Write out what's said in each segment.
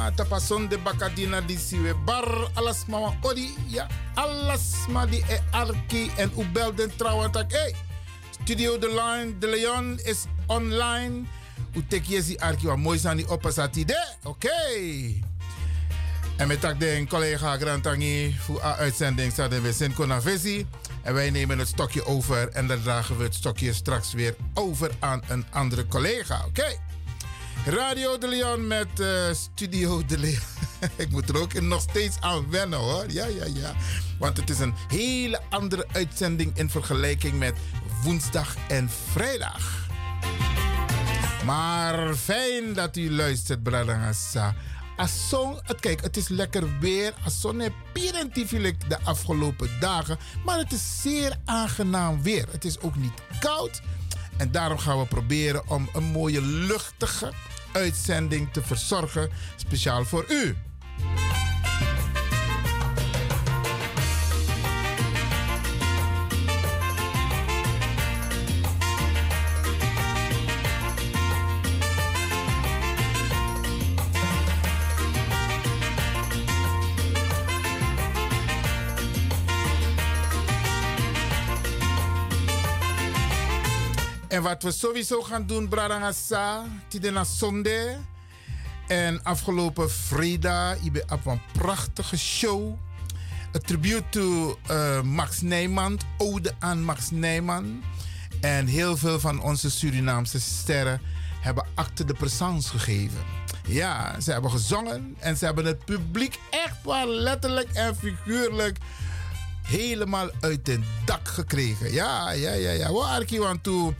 Ja, tapason de bakadina di siwe bar, alas mama odi, ja, alas ma e arki en u bel den tak, hey, Studio De Leon, De Leon is online, u tek si arki wa mooi sani opasati de, oké. En met tak den collega Grantangi voor a uitzending zouden we zijn Konavesi. En wij nemen het stokje over en dan dragen we het stokje straks weer over aan een andere collega, oké. Radio de Leon met uh, Studio de Leon. Ik moet er ook nog steeds aan wennen hoor. Ja, ja, ja. Want het is een hele andere uitzending in vergelijking met woensdag en vrijdag. Maar fijn dat u luistert, Bradangasa. Asson, kijk, het is lekker weer. Asson heb de afgelopen dagen. Maar het is zeer aangenaam weer. Het is ook niet koud. En daarom gaan we proberen om een mooie luchtige uitzending te verzorgen, speciaal voor u. En wat we sowieso gaan doen, Bradangasa, Tidena Zonde. En afgelopen vrijdag, ik ben een prachtige show. Een tribute to uh, Max Nijman, ode aan Max Nijman. En heel veel van onze Surinaamse sterren hebben acte de présence gegeven. Ja, ze hebben gezongen en ze hebben het publiek echt wel letterlijk en figuurlijk helemaal uit het dak gekregen. Ja, ja, ja, ja. Waar ik toe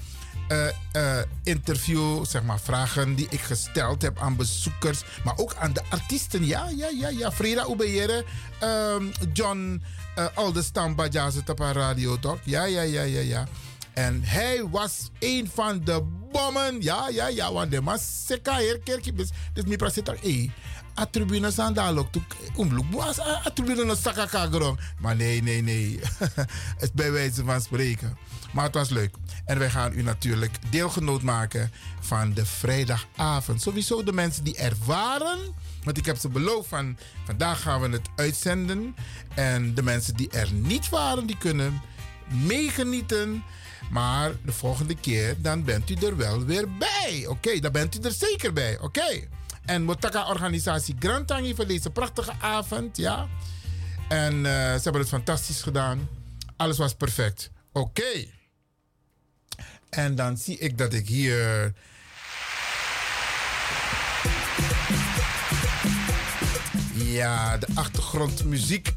uh, uh, interview, zeg maar, vragen die ik gesteld heb aan bezoekers, maar ook aan de artiesten. Ja, ja, ja, ja. Frida Oubeyere, um, John uh, op radio, toch? Ja, ja, ja, ja, ja. En hij was een van de bommen. Ja, ja, ja, want de mas seka hier kerkje. Dus mi prasita, eh, a tribune staan daar ook. Omloop, was a tribune Maar nee, nee, nee. Het is bij wijze van spreken. Maar het was leuk. En wij gaan u natuurlijk deelgenoot maken van de vrijdagavond. Sowieso de mensen die er waren. Want ik heb ze beloofd van vandaag gaan we het uitzenden. En de mensen die er niet waren, die kunnen meegenieten. Maar de volgende keer, dan bent u er wel weer bij. Oké, dan bent u er zeker bij. Oké. En Motaka organisatie Grantangi voor deze prachtige avond. Ja. En uh, ze hebben het fantastisch gedaan. Alles was perfect. Oké. En dan zie ik dat ik hier. Ja, de achtergrondmuziek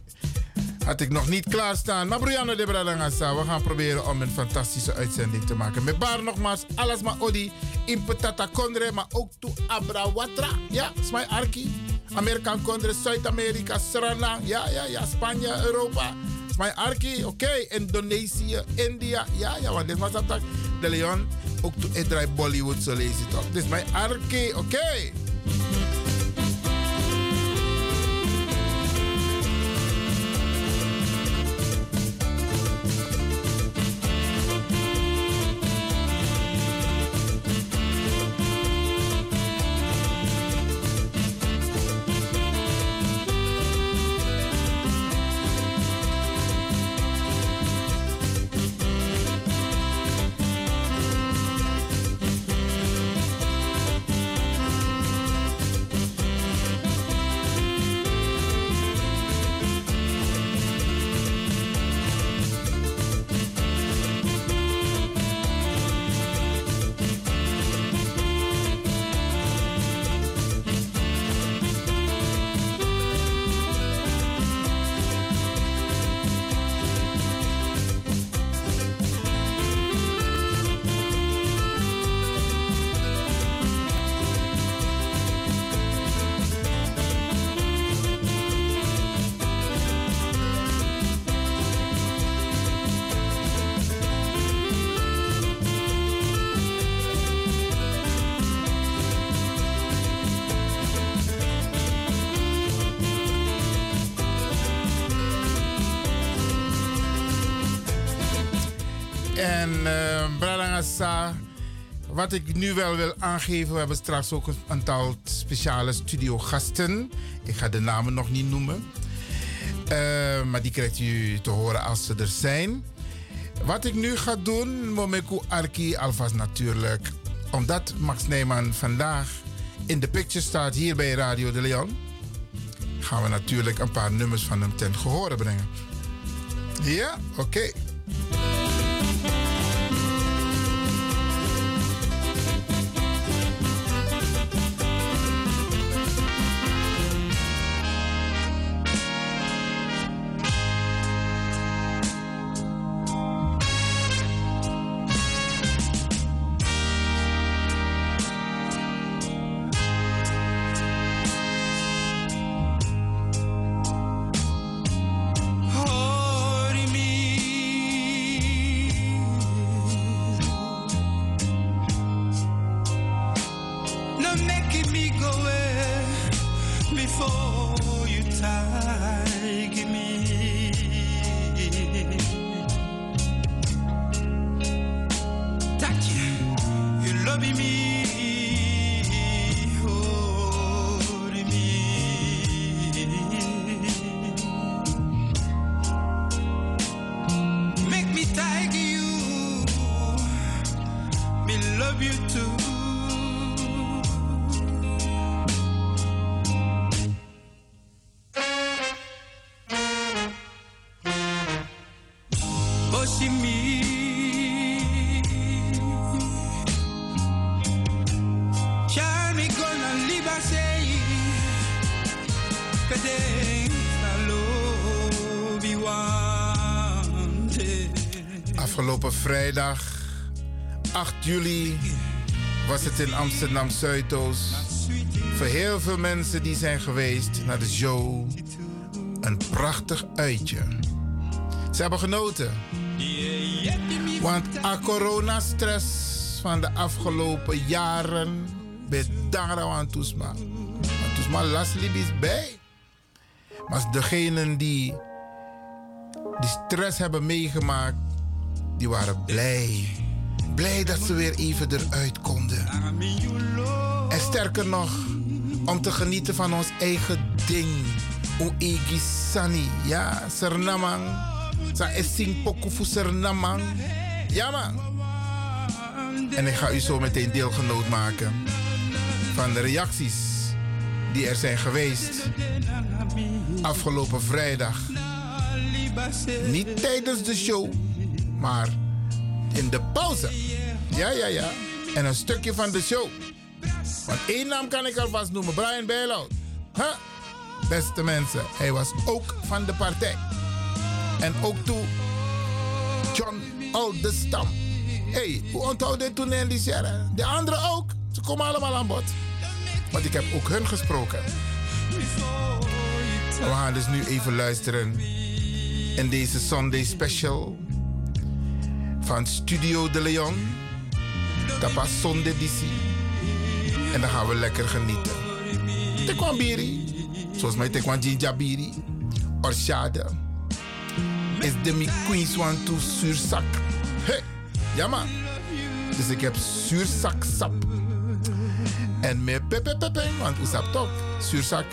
had ik nog niet klaarstaan. Maar Brianna de Bradangasa, we gaan proberen om een fantastische uitzending te maken. Met Bar nogmaals, alles maar Odi, Impetata Kondre, maar ook to Abrawatra. Ja, Smai Arki. Amerikaan Kondre, Zuid-Amerika, Suriname. Ja, ja, ja, Spanje, Europa. Smai Arki, oké. Okay. Indonesië, India. Ja, ja, want dit was dat de Leon. Ook to draai Bollywood, zo je toch. Dit is mijn Arki, oké. Okay. En uh, Bradangasa, wat ik nu wel wil aangeven, we hebben straks ook een aantal speciale studiogasten. Ik ga de namen nog niet noemen. Uh, maar die krijgt u te horen als ze er zijn. Wat ik nu ga doen, Momeku Arki alvast natuurlijk. Omdat Max Neyman vandaag in de picture staat hier bij Radio de Leon, gaan we natuurlijk een paar nummers van hem ten gehore brengen. Ja, oké. In Amsterdam Zuidoost. Voor heel veel mensen die zijn geweest naar de show. Een prachtig uitje. Ze hebben genoten. Want a coronastress van de afgelopen jaren bedankt aan Toesma. Want Toesma las Libisch bij. Maar degenen die die stress hebben meegemaakt, die waren blij. Blij dat ze weer even eruit konden. En sterker nog, om te genieten van ons eigen ding. Oegi Sani. Ja, Sernamang. Sa Essing Pokufu Sernamang. Ja man. En ik ga u zo meteen deelgenoot maken van de reacties die er zijn geweest afgelopen vrijdag. Niet tijdens de show maar in de pauze. Ja, ja, ja. En een stukje van de show. Want één naam kan ik alvast noemen: Brian Bailout. Huh? Beste mensen, hij was ook van de partij. En ook toe John Oldestam. hey, hoe onthoud dit toen in die De anderen ook. Ze komen allemaal aan bod. Want ik heb ook hun gesproken. We gaan dus nu even luisteren in deze Sunday Special van Studio de Leon. Tapa Sonde DC. En dan gaan we lekker genieten. Tekwambiri. Zoals mij tekwan Jinjabiri. Orshade. Is de mi Queens one to zuurzak. Hey, ja man. Dus ik heb zuurzak sap. En met pepe pepe, want u sapt toch, zuurzak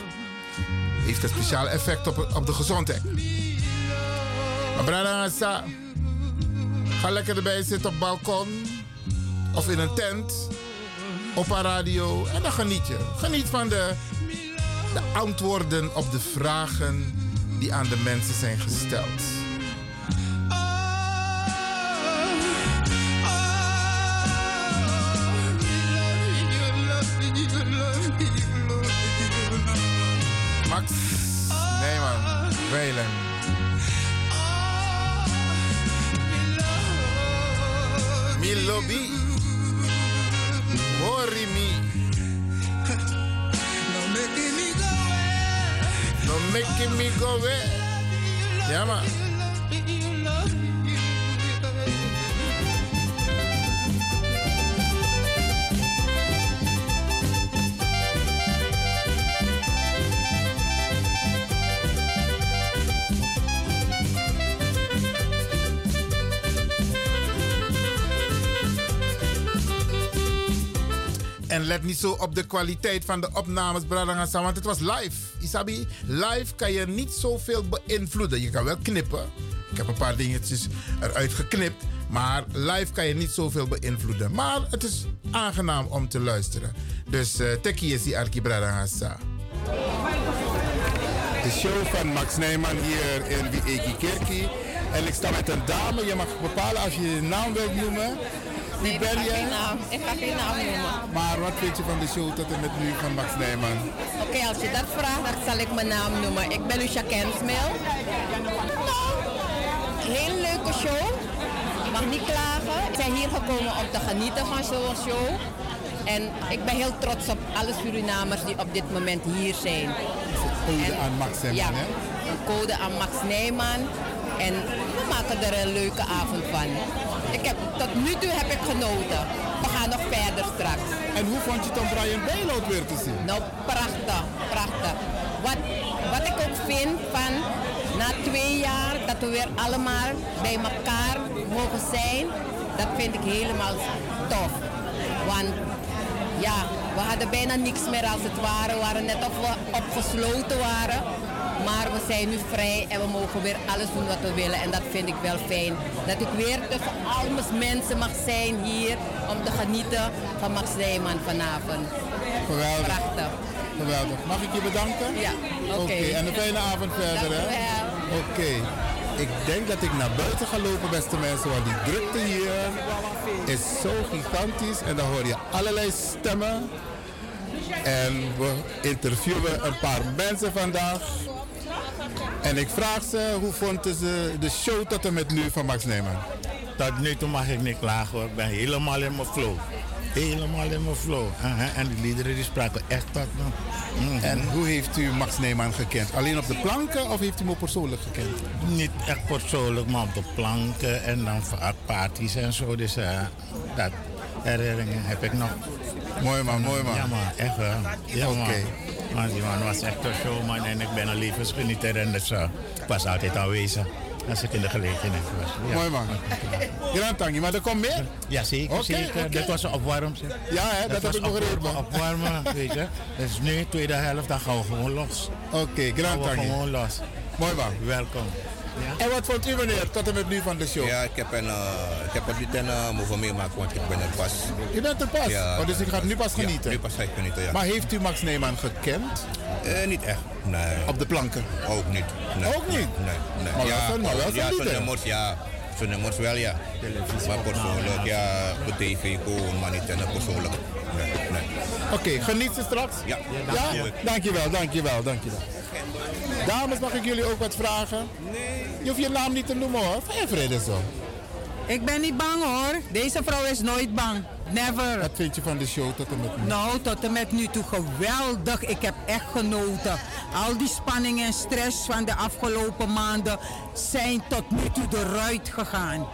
heeft een speciaal effect op, op de gezondheid. Maar Ga lekker erbij zitten op balkon of in een tent op een radio en dan geniet je. Geniet van de, de antwoorden op de vragen die aan de mensen zijn gesteld. Max Neyman, Welen. Lobby. Worry me. No making me go away. No making me go away. Yeah, man. Let niet zo op de kwaliteit van de opnames, Bradangasa, want het was live. Isabi, live kan je niet zoveel beïnvloeden. Je kan wel knippen. Ik heb een paar dingetjes eruit geknipt. Maar live kan je niet zoveel beïnvloeden. Maar het is aangenaam om te luisteren. Dus uh, is die Arki Bradangasa. De show van Max Nijman hier in Wieki Kerkie. En ik sta met een dame. Je mag bepalen als je je naam wilt noemen. Nee, ik geen naam. Ik ga geen naam noemen. Maar wat vind je van de show tot en met nu van Max Nijman? Oké, als je dat vraagt, dan zal ik mijn naam noemen. Ik ben Lucia Kensmil. Nou, heel leuke show. Ik mag niet klagen. Ik ben hier gekomen om te genieten van zo'n show. En ik ben heel trots op alle Surinamers die op dit moment hier zijn. Code aan Max Nijman, ja, hè? een code aan Max Nijman. En we maken er een leuke avond van. Ik heb, tot nu toe heb ik genoten. We gaan nog verder straks. En hoe vond je het om Brian Bijloot weer te zien? Nou, prachtig, prachtig. Wat, wat ik ook vind van na twee jaar dat we weer allemaal bij elkaar mogen zijn, dat vind ik helemaal tof. Want ja, we hadden bijna niks meer als het ware. We waren net of we opgesloten waren. Maar we zijn nu vrij en we mogen weer alles doen wat we willen. En dat vind ik wel fijn. Dat ik weer tussen al mensen mag zijn hier om te genieten van Max Nijman vanavond. Geweldig. Prachtig. Geweldig. Mag ik je bedanken? Ja, oké. en een fijne avond verder, hè? Oké. Ik denk dat ik naar buiten ga lopen, beste mensen, want die drukte hier is zo gigantisch. En dan hoor je allerlei stemmen. En we interviewen een paar mensen vandaag. En ik vraag ze hoe vonden ze de show tot en met nu van Max Neyman? Tot nu toe mag ik niet klagen hoor. Ik ben helemaal in mijn flow. Helemaal in mijn flow. En die liederen die spraken echt tot me. Mhm. En hoe heeft u Max Neyman gekend? Alleen op de planken of heeft u hem ook persoonlijk gekend? Niet echt persoonlijk, maar op de planken en dan parties en zo. Dus uh, dat herinneringen heb ik nog. Mooi man, mooi man. Ja man, echt wel. Ja, Oké. Maar die man was echt een showman en ik ben een levensgenieter en dus uh, ik was altijd aanwezig als ik in de gelegenheid was. Ja. Mooi man. Grand tankie, maar er komt meer? Ja, zeker. Okay, zeker. Okay. Dit was een opwarm. Ja, hè, dat, dat heb ik begrepen. Opwarmen, weet je. Dus nu, tweede helft, dan gaan we gewoon los. Oké, okay, grand tankie. gewoon los. Mooi man. Welkom. Ja. En wat vond u meneer tot en met nu van de show? Ja, ik heb, een, uh, ik heb er niet een uh, move meemaken, want ik ben er pas. Je bent er pas? Ja, oh, dus ik ga nu pas genieten? Ja, nu pas ga ik genieten, ja. Maar heeft u Max Neyman gekend? Uh, niet echt, nee. Op de planken? Ook niet. Nee. Ook niet? Nee, nee. Maar ja, wel, maar wel ja, nummers, ja. Nummers wel, ja. Maar persoonlijk, ja, op tv gewoon, maar niet en persoonlijk. Nee, nee. Oké, okay, geniet ze straks? Ja. Ja? ja? Dankjewel, dankjewel, dankjewel. Dames, mag ik jullie ook wat vragen? Nee. Je hoeft je naam niet te noemen hoor. Vrede zo. Ik ben niet bang hoor. Deze vrouw is nooit bang. Never. Wat vind je van de show tot en met nu? Nou, tot en met nu toe geweldig. Ik heb echt genoten. Al die spanning en stress van de afgelopen maanden zijn tot nu toe eruit gegaan.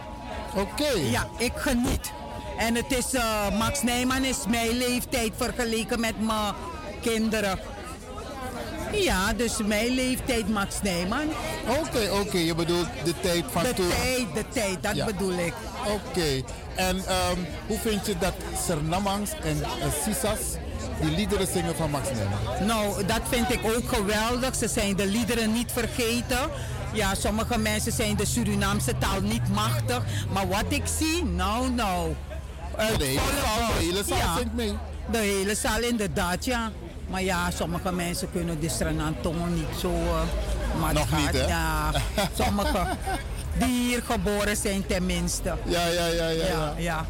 Oké. Ja, ik geniet. En het is, uh, Max Nijman is mijn leeftijd vergeleken met mijn kinderen. Ja, dus mijn leeftijd Max Nijman. Oké, okay, oké. Okay. Je bedoelt de tijd van de toen? De tijd, de tijd. Dat ja. bedoel ik. Oké. Okay. En um, hoe vind je dat Sernamangs en uh, Sisas die liederen zingen van Max Nijman? Nou, dat vind ik ook geweldig. Ze zijn de liederen niet vergeten. Ja, sommige mensen zijn de Surinaamse taal niet machtig. Maar wat ik zie, nou, nou. De hele zaal, de hele zaal ja, zingt mee. De hele zaal inderdaad, ja. Maar ja, sommige mensen kunnen de Stranantongen niet zo... Uh, maar Nog niet, hè? Ja, sommige die hier geboren zijn tenminste. Ja, ja, ja, ja. ja, ja.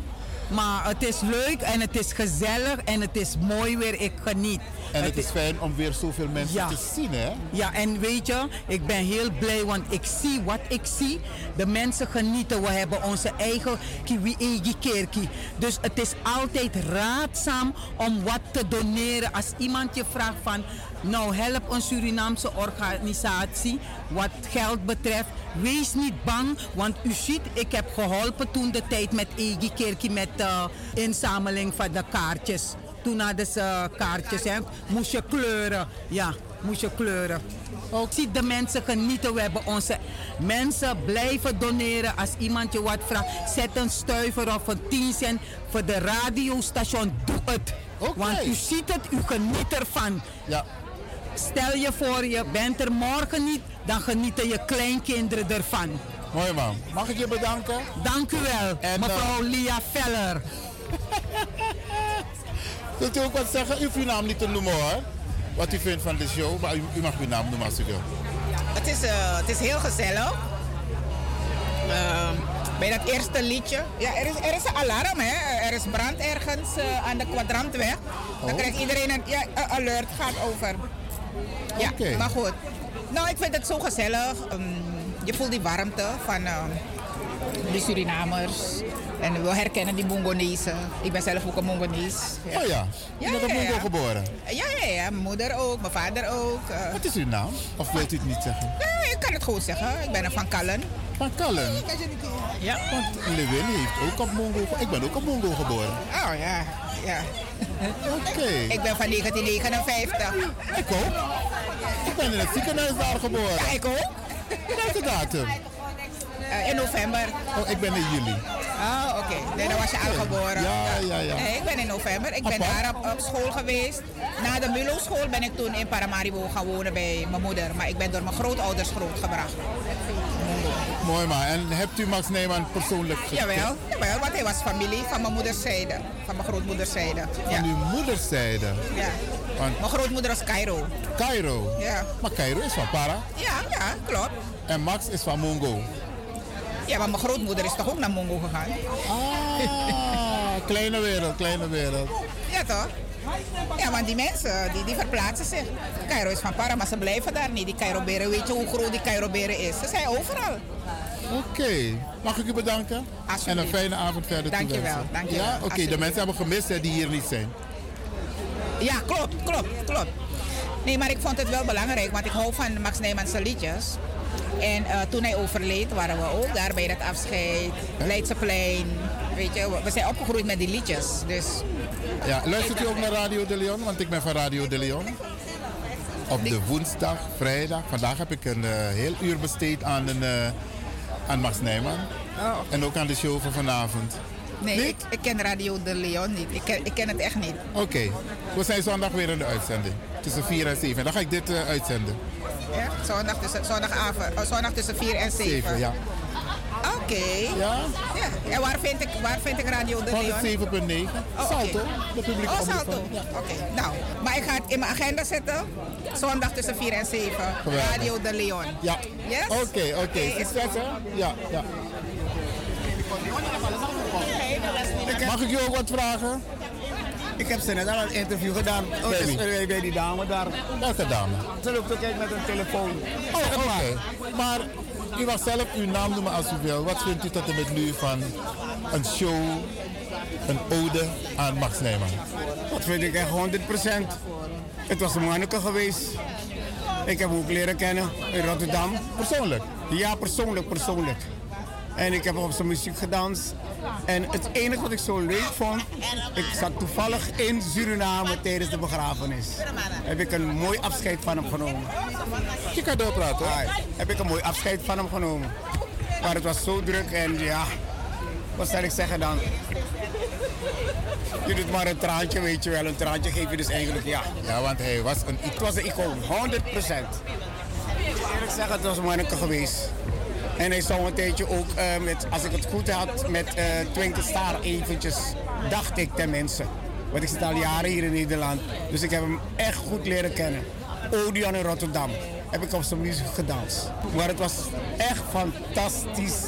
Maar het is leuk en het is gezellig en het is mooi weer. Ik geniet. En het, het is fijn om weer zoveel mensen ja. te zien, hè? Ja, en weet je, ik ben heel blij, want ik zie wat ik zie. De mensen genieten. We hebben onze eigen Kiwi Kerkie. Dus het is altijd raadzaam om wat te doneren. Als iemand je vraagt van, nou help een Surinaamse organisatie wat geld betreft. Wees niet bang, want u ziet, ik heb geholpen toen de tijd met Egi Kerkie met de inzameling van de kaartjes. Toen hadden ze kaartjes, hè. moest je kleuren. Ja, moest je kleuren. Ook ziet de mensen genieten. We hebben onze mensen blijven doneren. Als iemand je wat vraagt, zet een stuiver of een 10 cent voor de radiostation. Doe het. Want u ziet het, u geniet ervan. Ja. Stel je voor, je bent er morgen niet, dan genieten je kleinkinderen ervan. Mooi man. Mag ik je bedanken? Dank u wel, En, mevrouw Lia Veller. Wilt u ook wat zeggen? U hoeft uw naam niet te noemen hoor. Wat u vindt van de show, maar u, u mag uw naam noemen als u wil. Het is, eh, het is heel gezellig. Ehm, bij dat eerste liedje. Ja, er is, er is een alarm, hè. Er is brand ergens eh, aan de kwadrantweg. Dan Oh. krijgt iedereen een ja, een alert gaat over. Ja, maar goed. Nou, ik vind het zo gezellig. Ehm, je voelt die warmte van ehm, die Surinamers. En we herkennen die Mongonezen. Ik ben zelf ook een Mongonees. Oh ja, Ja, u bent op ja, Mongo ja. geboren. Ja, ja, ja. Mijn moeder ook, mijn vader ook. eh. Wat is uw naam? Of wilt u het niet zeggen? Ja, ik kan het goed zeggen. Ik ben een Van Kallen. Van Kallen. Ja. Want Lewin heeft ook op Mongo Ik ben ook op Mongo geboren. Oh ja, ja. Oké. Ik ben van 1959. Ik ook. Ik ben in het ziekenhuis daar geboren. Ja, ik ook. Welke datum? Eh, in november. Oh, ik ben in juli. Oh, oké. Nee, dan was je al geboren. Ja, ja, ja. Nee, ik ben in november. Ik ben daar op, op school geweest. Na de Mulo school ben ik toen in Paramaribo gaan wonen bij mijn moeder. Maar ik ben door mijn grootouders grootgebracht. Mooi man. En hebt u Max Nijman persoonlijk gekend? Jawel, jawel, want hij was familie van mijn moederszijde. Van mijn grootmoederszijde. Ja. Van uw moederszijde. ja. Want Mijn grootmoeder was Cairo. Cairo. Ja. Maar Cairo is van Para. Ja, ja, klopt. En Max is van Mongo. Ja, maar mijn grootmoeder is toch ook naar Mongo gegaan? Ah, kleine wereld, kleine wereld. Ja, toch? Ja, want die mensen, die, die verplaatsen zich. Cairo is van Para, maar ze blijven daar niet. Die Cairo-beren, weet je hoe groot die Cairo-beren is? Ze zijn overal. Oké, mag ik u bedanken? En een fijne avond verder Dank je wel, dank je Ja, wel. oké, de mensen hebben gemist hè, die hier niet zijn. Ja, klopt, klopt, klopt. Nee, maar ik vond het wel belangrijk, want ik hou van Max Nijmans liedjes. En eh, toen hij overleed, waren we ook daar bij dat afscheid. Leidseplein. Weet je, we- zijn opgegroeid met die liedjes. Dus Ja, luistert u ook naar Radio de Leon? Want ik ben van Radio de Leon. Op de woensdag, vrijdag. Vandaag heb ik een eh, heel uur besteed aan, een, eh, aan Max Nijman. Oh. En ook aan de show van vanavond. nee, ik ken Radio de Leon niet. Ik ken, ik ken het echt niet. Oké, we zijn zondag weer in de uitzending. Tussen 4 en 7. Dan ga ik dit eh, uitzenden. Ja? Zondag, tussen, zondagavond, oh, zondag tussen 4 en 7. 7, ja. Oké. Ja? Ja. En waar vind ik, waar vind ik Radio de Leon? 107.9. Oh. Salto, de publieke Oh, Salto. Ja. Oké, nou. Maar ik ga het in mijn agenda zetten. Zondag tussen 4 en 7. Geweldig. Radio de Leon. Ja. Yes? Oké, oké. is goed. hè? Ja, ja. Mag ik je ook wat vragen? Ik heb ze net al een interview gedaan. Oh, Bij eh, bij die dame daar. Welke dame? Ze loopt ook uit met een telefoon. Oh, oké. Maar u mag zelf uw naam noemen als u wil. Wat vindt u tot en met nu van een show, een ode aan Max Nijman? Dat vind ik echt 100%. Het was een manneke geweest. Ik heb hem ook leren kennen in Rotterdam. Persoonlijk? Ja, persoonlijk, persoonlijk. En ik heb op zijn muziek gedanst. En het enige wat ik zo leuk vond, ik zat toevallig in Suriname tijdens de begrafenis. Heb ik een mooi afscheid van hem genomen. Je kan doorpraten. Ja, heb ik een mooi afscheid van hem genomen. Maar het was zo druk en ja, wat zal ik zeggen dan? Je doet maar een traantje, weet je wel. Een traantje geef je dus eigenlijk, ja. Ja, want hij was een Het was een icoon, 100 procent. Eerlijk zeggen, het was een manneke geweest. En hij zou een tijdje ook, eh, met, als ik het goed had, met eh Twinkle Star eventjes, dacht ik tenminste. Want ik zit al jaren hier in Nederland. Dus ik heb hem echt goed leren kennen. Odeon in Rotterdam. Heb ik op zijn muziek gedanst. Maar het was echt fantastisch.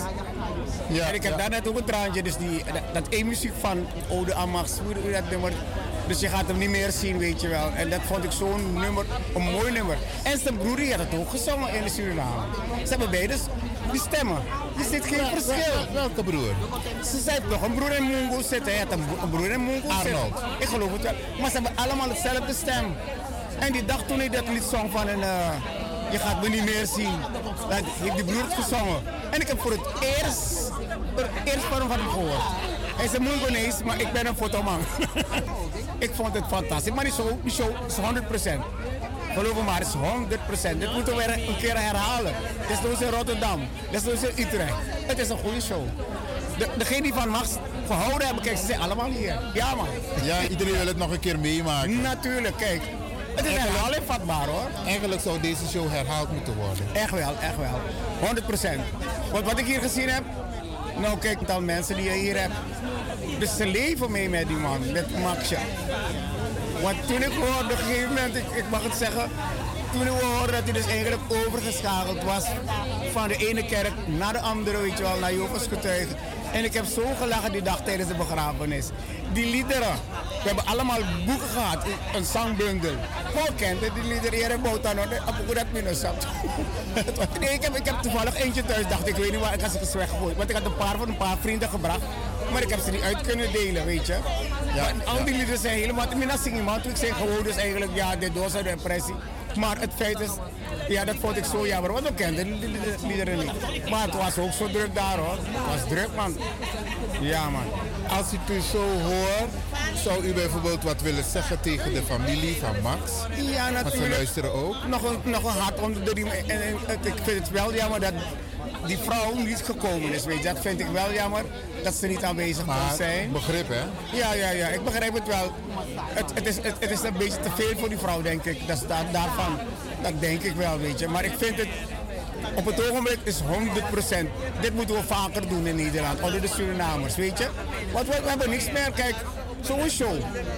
Ja, en ik heb ja. daar net ook een traantje. Dus die, dat, dat één muziek van Ode hoe hoe dat nummer. Dus je gaat hem niet meer zien, weet je wel. En dat vond ik zo'n nummer, een mooi nummer. En zijn broer die had het ook gezongen in de Suriname. Ze hebben beide die stemmen. Er zit geen verschil. Wel- Welke broer? Ze zei nog een broer in Mungo zitten. Hij had een, bro- een broer in Mungo Arnold. zitten. Ik geloof het wel. Maar ze hebben allemaal hetzelfde stem. En die dag toen ik dat lied zong van een, eh, je gaat me niet meer zien. Dat heeft die broer het gezongen. En ik heb voor het eerst, voor het eerst van hem van hem gehoord. Hij is een Mungonees, maar ik ben een fotoman. ik vond het fantastisch. Maar die show, die show is 100%. Geloof me maar, het is 100%. Dit moeten we weer een keer herhalen. Desnoods in Rotterdam, desnoods in Utrecht. Het is een goede show. de, degene die van Max gehouden hebben, kijk, ze zijn allemaal hier. Ja, man. Ja, iedereen wil het nog een keer meemaken. Natuurlijk, kijk. Het is herhaling vatbaar hoor. Eigenlijk zou deze show herhaald moeten worden. Echt wel, echt wel. 100 procent. Want wat ik hier gezien heb, nou kijk het al mensen die je hier hebt. Dus ze leven mee met die man, met Maxje. Want toen ik hoorde, op een gegeven moment, ik, mag het zeggen, toen ik hoorde dat hij dus eigenlijk overgeschakeld was van de ene kerk naar de andere, weet je wel, naar Jehovah's getuigen. En ik heb zo gelachen die dag tijdens de begrafenis. Die liederen, we hebben allemaal boeken gehad, een zangbundel. Paul kent die liederen, hier in Boutan, hoe dat minus zat. Nee, ik heb, ik heb toevallig eentje thuis, dacht ik, weet niet waar, ik had ze weggegooid. Want ik had een paar van een paar vrienden gebracht, maar ik heb ze niet uit kunnen delen, weet je. Ja, al die liederen zijn helemaal, ben zingen man, ik zeg gewoon dus eigenlijk, ja, dit was een depressie. Maar het feit is, ja, dat vond ik zo jammer, want we kenden die liederen niet. Maar het was ook zo druk daar hoor. Het was druk man. Ja man. Als ik u zo hoor, zou u bijvoorbeeld wat willen zeggen tegen de familie van Max? Ja, Want ze natuurlijk. luisteren ook. Nog een, nog een hart onder de riem. En ik vind het wel jammer dat die vrouw niet gekomen is. Weet je. Dat vind ik wel jammer dat ze niet aanwezig kon Maar zijn. begrip hè? Ja, ja, ja, ik begrijp het wel. Het, het, is, het, het is een beetje te veel voor die vrouw, denk ik. Dat daar, daarvan. Dat denk ik wel, weet je. Maar ik vind het. Op het ogenblik is 100%. Dit moeten we vaker doen in Nederland, onder de Surinamers, weet je. Want we, we hebben niks meer. Kijk, zo'n show.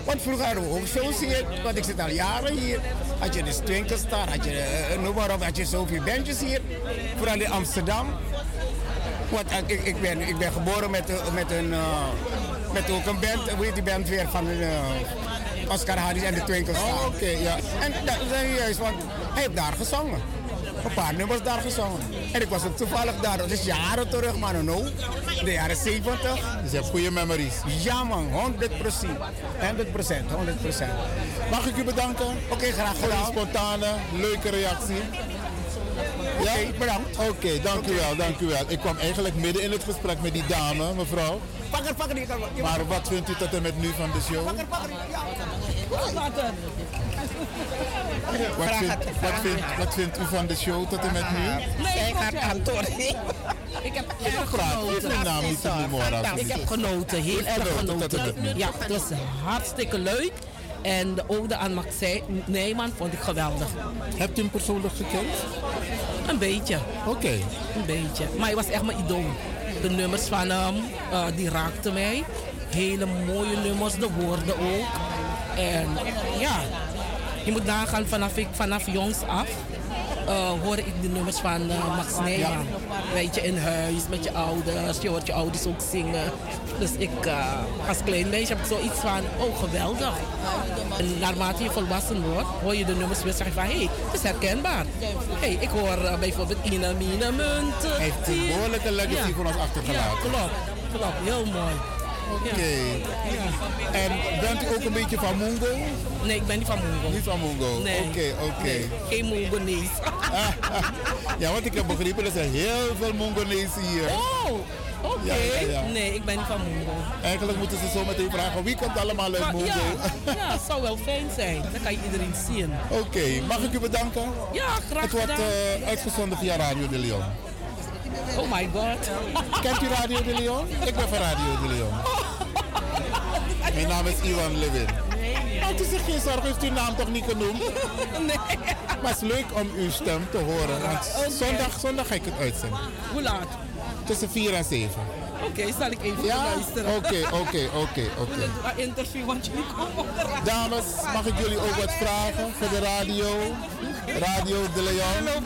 Want vroeger hadden we ook shows hier. Want ik zit al jaren hier. Had je de Twinkle Star, had je, eh, noem maar op, had je zoveel bandjes hier. Vooral in Amsterdam. Want eh, ik, ik, ben, ik ben geboren met, eh, met een. met ook een band, hoe heet die band weer van eh, Oscar Harris en de Twinkle Star. Oh, oké, ja. En dat is juist, want hij heeft daar gezongen. Een paar nummers daar gezongen. En ik was ook toevallig daar, dat is jaren terug, maar no, de jaren 70. Dus je hebt goede memories. Ja man, 100 procent. 100 procent, 100 procent. Mag ik u bedanken? Oké, graag Voor gedaan. spontane, leuke reactie. Oké, bedankt. Oké, dank u wel, dank u wel. Ik kwam eigenlijk midden in het gesprek met die dame, mevrouw. Pak er, pak er, die kan wel. Maar wat vindt u tot en met nu van de show? Wat vindt, wat, vindt, wat vindt u van de show tot en met nu? Nee, gaat kantoor. Ik heb erg genoten. Ik heb genoten, heel erg genoten. Ja, het was hartstikke leuk. En de ode aan Maxij Nijman vond ik geweldig. Hebt u hem persoonlijk gekend? Een beetje, Oké. een beetje. Maar hij was echt mijn idool. De nummers van hem, eh, die raakten mij. Hele mooie nummers, de woorden ook. En ja, je moet nagaan vanaf, ik, vanaf jongs af. Eh hoorde ik de nummers van eh, Max Nijman. Weet je, in huis met je ouders. Je hoort je ouders ook zingen. Dus ik, eh, als klein meisje heb ik zoiets van, oh geweldig. En naarmate je volwassen wordt, hoor je de nummers weer zeggen van, hé, hey, het is herkenbaar. hey, ik hoor bijvoorbeeld Ina Mina Munt. Hij heeft een behoorlijke legacy voor ons Ja, achtergelaten. klopt. Klopt, heel mooi. Oké. En bent u ook een beetje van Mungo? Nee, ik ben niet van Mungo. Niet van Mungo? Nee. Oké, oké. Nee, geen Mungonees. Ja, want ik heb begrepen, er zijn heel veel Mungonezen hier. Oh, oké. Ja, ja, ja. Nee, ik ben niet van Mungo. Eigenlijk moeten ze zo meteen vragen, wie komt allemaal uit Mungo? ja, ja, het zou wel fijn zijn. Dan kan je iedereen zien. Oké, mag ik u bedanken? Ja, graag Het wordt gedaan. eh, uitgezonden via Radio de Leon. Oh my god. Kent u Radio de Leon? Ik ben van Radio de Leon. Mijn naam is Iwan Levin. Nou, het is geen zorg, heeft u uw naam toch niet genoemd? Nee. Maar het is leuk om uw stem te horen. Want zondag, zondag ga ik het uitzenden. Hoe laat? Tussen 4 en 7. Oké, zal ik even Ja? luisteren. Oké, oké, oké, oké. Een interview, want jullie komen op de radio. Dames, mag ik jullie ook wat vragen voor de radio? Radio de Leon.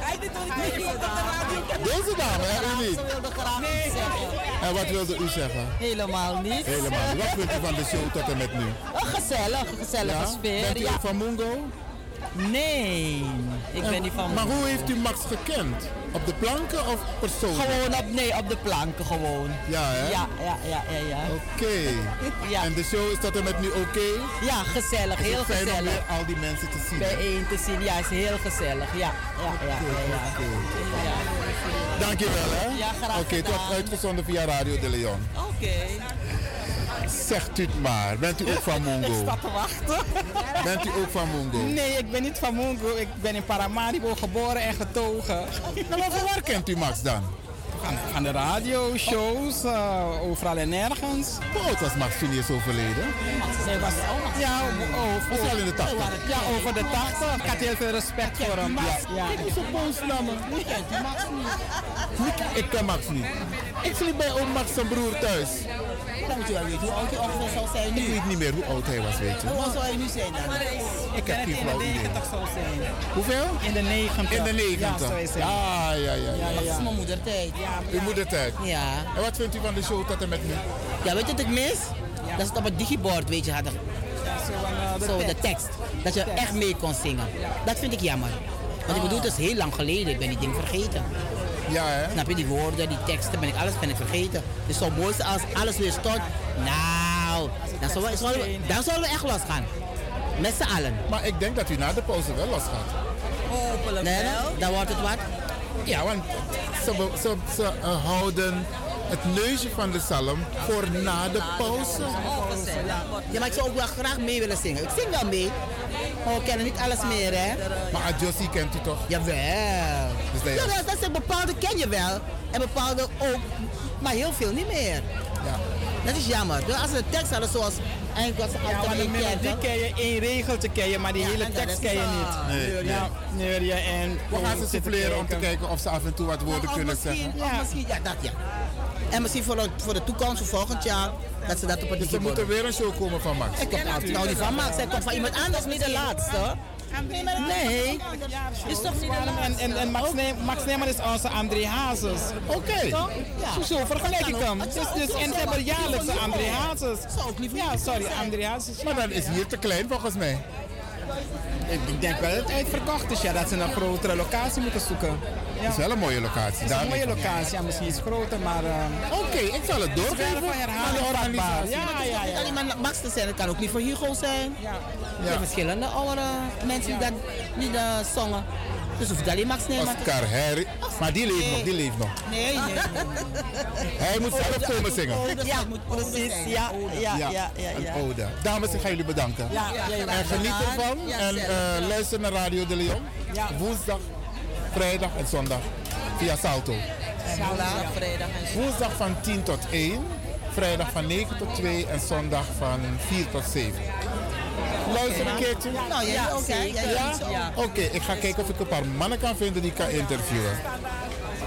Hij doet niet op de radio. Deze dame, hè, u niet? wilde graag iets zeggen. En wat wilde u zeggen? Helemaal niet. Helemaal. niet. Wat vindt u van de show tot en met nu? Een gezellig, een gezellige Ja? sfeer. Bent u van Mungo? Nee, ik ben niet van Maar hoe heeft u Max gekend? Op de planken of persoonlijk? Gewoon op, nee, op de planken gewoon. Ja, hè? Ja, ja, ja, ja. ja. Oké. Ja. En de show is tot en met nu oké? Ja, gezellig, Is het heel fijn om gezellig. weer al die mensen te zien? Bijeen te zien, ja, is heel gezellig. Ja, ja, ja. ja, ja. Ja. Dankjewel, hè? Ja, graag Oké, het wordt uitgezonden via Radio de Leon. Oké. Zegt u het maar. Bent u ook van Ik Mungo? sta te wachten. Bent u ook van Mungo? Nee, ik ben niet van Mungo. Ik ben in Paramaribo geboren en getogen. Nou, maar van waar kent u Max dan? Van, van de radio-shows, uh, overal en nergens. Hoe oud was Max toen hij is overleden? Zij was, ja, over, hij in de 80? ja, over de 80. Ik had heel veel respect voor hem. Ja, ja. Ik moest zo boos naar me. Ik ken Max niet. Ik sliep bij oom Max zijn broer thuis. Dan moet je wel weten hoe oud je ongeveer zou zijn Ik weet niet meer hoe oud hij was, weet je. Hoe oud zou hij nu zijn dan? Ik heb geen flauw idee. zou zijn. Hoeveel? In de 90. In de 90. Ja. Ja, ja, ja. ja. Dat is mijn moedertijd. Uw moedertijd. Ja. En wat vindt u van de show tot en met nu? Ja, weet je wat ik mis? Dat ze het op het digibord, weet je, hadden. Zo, de tekst. Dat je echt mee kon zingen. Dat vind ik jammer. Want ik bedoel, het is heel lang geleden. Ik ben die ding vergeten. Ja, hè? Snap je, die woorden, die teksten, ben ik, alles ben ik vergeten. Dus zo mooi als alles weer stort. Nou, dan zullen, we, zullen we- dan zullen we echt losgaan. Met z'n allen. Maar ik denk dat u na de pauze wel los gaat. Hopelijk nee, wel. Dan wordt het wat. Ja, want ze, be- ze, ze eh, houden het neusje van de psalm voor na de pauze. Ja, maar ik zou ook wel graag mee willen zingen. Ik zing wel mee. Maar we kennen niet alles meer, hè? Maar Adjossi kent u toch? Jawel. Dus dat zijn bepaalde ken je wel. En bepaalde ook, maar heel veel niet meer. Ja. Dat is jammer. Dus als ze de tekst hadden zoals eigenlijk wat ze Ja, altijd maar de in melodie kenden. ken je, één regeltje ken je, maar die Ja, hele en tekst ken je niet. Nee, nee. Ja, neer je en... We gaan ze souffleren om te kijken. of ze af en toe wat woorden Nou, kunnen misschien, zeggen. of misschien, ja, dat ja. En misschien voor de, voor de toekomst, voor volgend jaar, dat ze dat op het Dus er moet er weer een show komen van Max. Ik kom nou niet van Max, hij komt van iemand anders, niet de laatste. Nee, is toch niet de En, en, en Max, Ne- Max is onze André Hazes. Oké. Ja. Zo vergelijk ik hem. Dus, dus, en ze hebben jaarlijks André. Hazes. Zou ook liever Ja, sorry. André Hazes. Maar dan is hier te klein volgens mij. Ik, ik denk wel dat het uitverkocht is, ja, dat ze een grotere locatie moeten zoeken. Het is wel een mooie locatie. Het is een daar mooie niet locatie, ja, misschien iets groter, maar... eh, Oké, ik zal het doorgeven aan de herhaling vatbaar. organisatie. Ja, Het ja, hoeft niet ja. alleen maar Max te zijn, het kan ook niet voor Hugo zijn. Ja. Er zijn verschillende oudere mensen die, dat, die dat zongen. Dus hoeft alleen Max te Oscar Harry. Maar die leeft nog, die leeft nog. Nee, nee, nee. Hij moet zelf komen zingen. Ja, precies. Ja, ja, ja, ja. ja, Een ode. Dames, ik ga jullie bedanken. Ja, ja, ja. En geniet ervan. Ja, En eh, luister naar Radio de Leon. Woensdag, vrijdag en zondag via Salto. Woensdag, vrijdag en Woensdag van 10 tot 1. Vrijdag van 9 tot 2 en zondag van 4 tot 7. Luister een keertje. Nou, ja, ook, hè? Ja? Ja, ja. Oké, ik ga kijken of ik een paar mannen kan vinden die ik kan interviewen.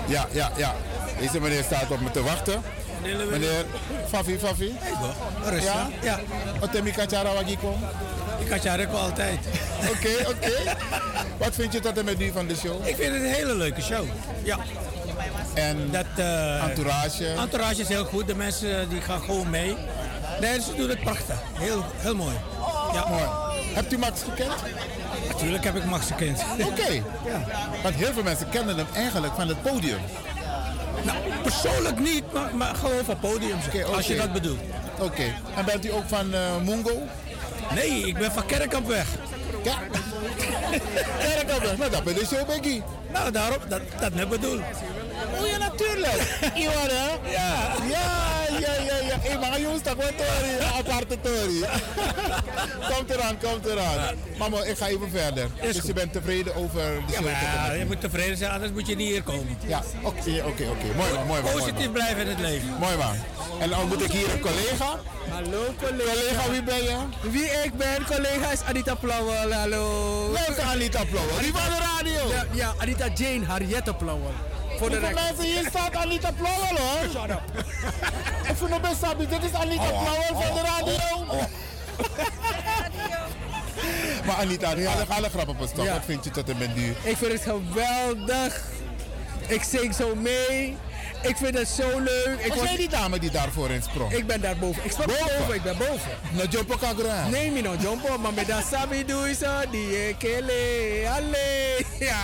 Ja, ja, ja. Deze meneer staat op me te wachten. Meneer Fafi, Fafi. Rustig. Ja? Ja. Otemi Kachara Wagiko. Ik ook altijd. Oké, oké. Wat vind je tot en met nu van de show? Ik vind het een hele leuke show. Ja. En dat, eh, entourage? Entourage is heel goed. De mensen eh, die gaan gewoon mee. Nee, ze doen het prachtig. Heel, heel mooi. Ja. Mooi. Hebt u Max gekend? Natuurlijk heb ik Max gekend. Oké. Ja. Want heel veel mensen kennen hem eigenlijk van het podium. Nou, persoonlijk niet, maar, maar gewoon van podium. Oké. Als je dat bedoelt. Oké. En bent u ook van eh Mungo? Nee, ik ben van Kerkampweg. Ja. Kerkampweg, nou dat ben de show, Becky. Nou, daarom, dat, dat net bedoel. Oh ja, natuurlijk. Iwan, hè? Ja. Ja, ja, ja, ja. Hé, maar jongens, dat wordt Tori. Aparte Tori. Komt eraan, komt eraan. Mama, ik ga even verder. Is dus je bent tevreden over de Ja, show? maar je moet tevreden zijn, anders moet je niet hier komen. Ja, oké, oké, oké. Mooi man, mooi man. mooi Positief blijven in het leven. Mooi man. En dan moet ik hier een collega. Hallo collega. Collega, wie ben je? Wie ik ben, collega is Anita Plauwel. Hallo. Welke Anita Plauwel? Die van de radio. Ja, ja, Anita Jane Harriette Plauwel. Voor de mensen hier staat Anita Plauwel hoor. Shut up. Ik vind het best. Dit is Anita Plauwel van de radio. Maar Anita, nu alle, alle grappen op een stap. Ja. Wat vind je tot en met nu? Ik vind het geweldig. Ik zing zo mee. Ik vind het zo leuk. Ik, Was jij die dame die daarvoor in sprong? ik ben daar boven. Ik sprong Boven? boven. Ik ben boven. No Jumpo Kagra. Nee, mi no jumpo, maar met dat sabi doe je zo. Die kele. Alle. Ja.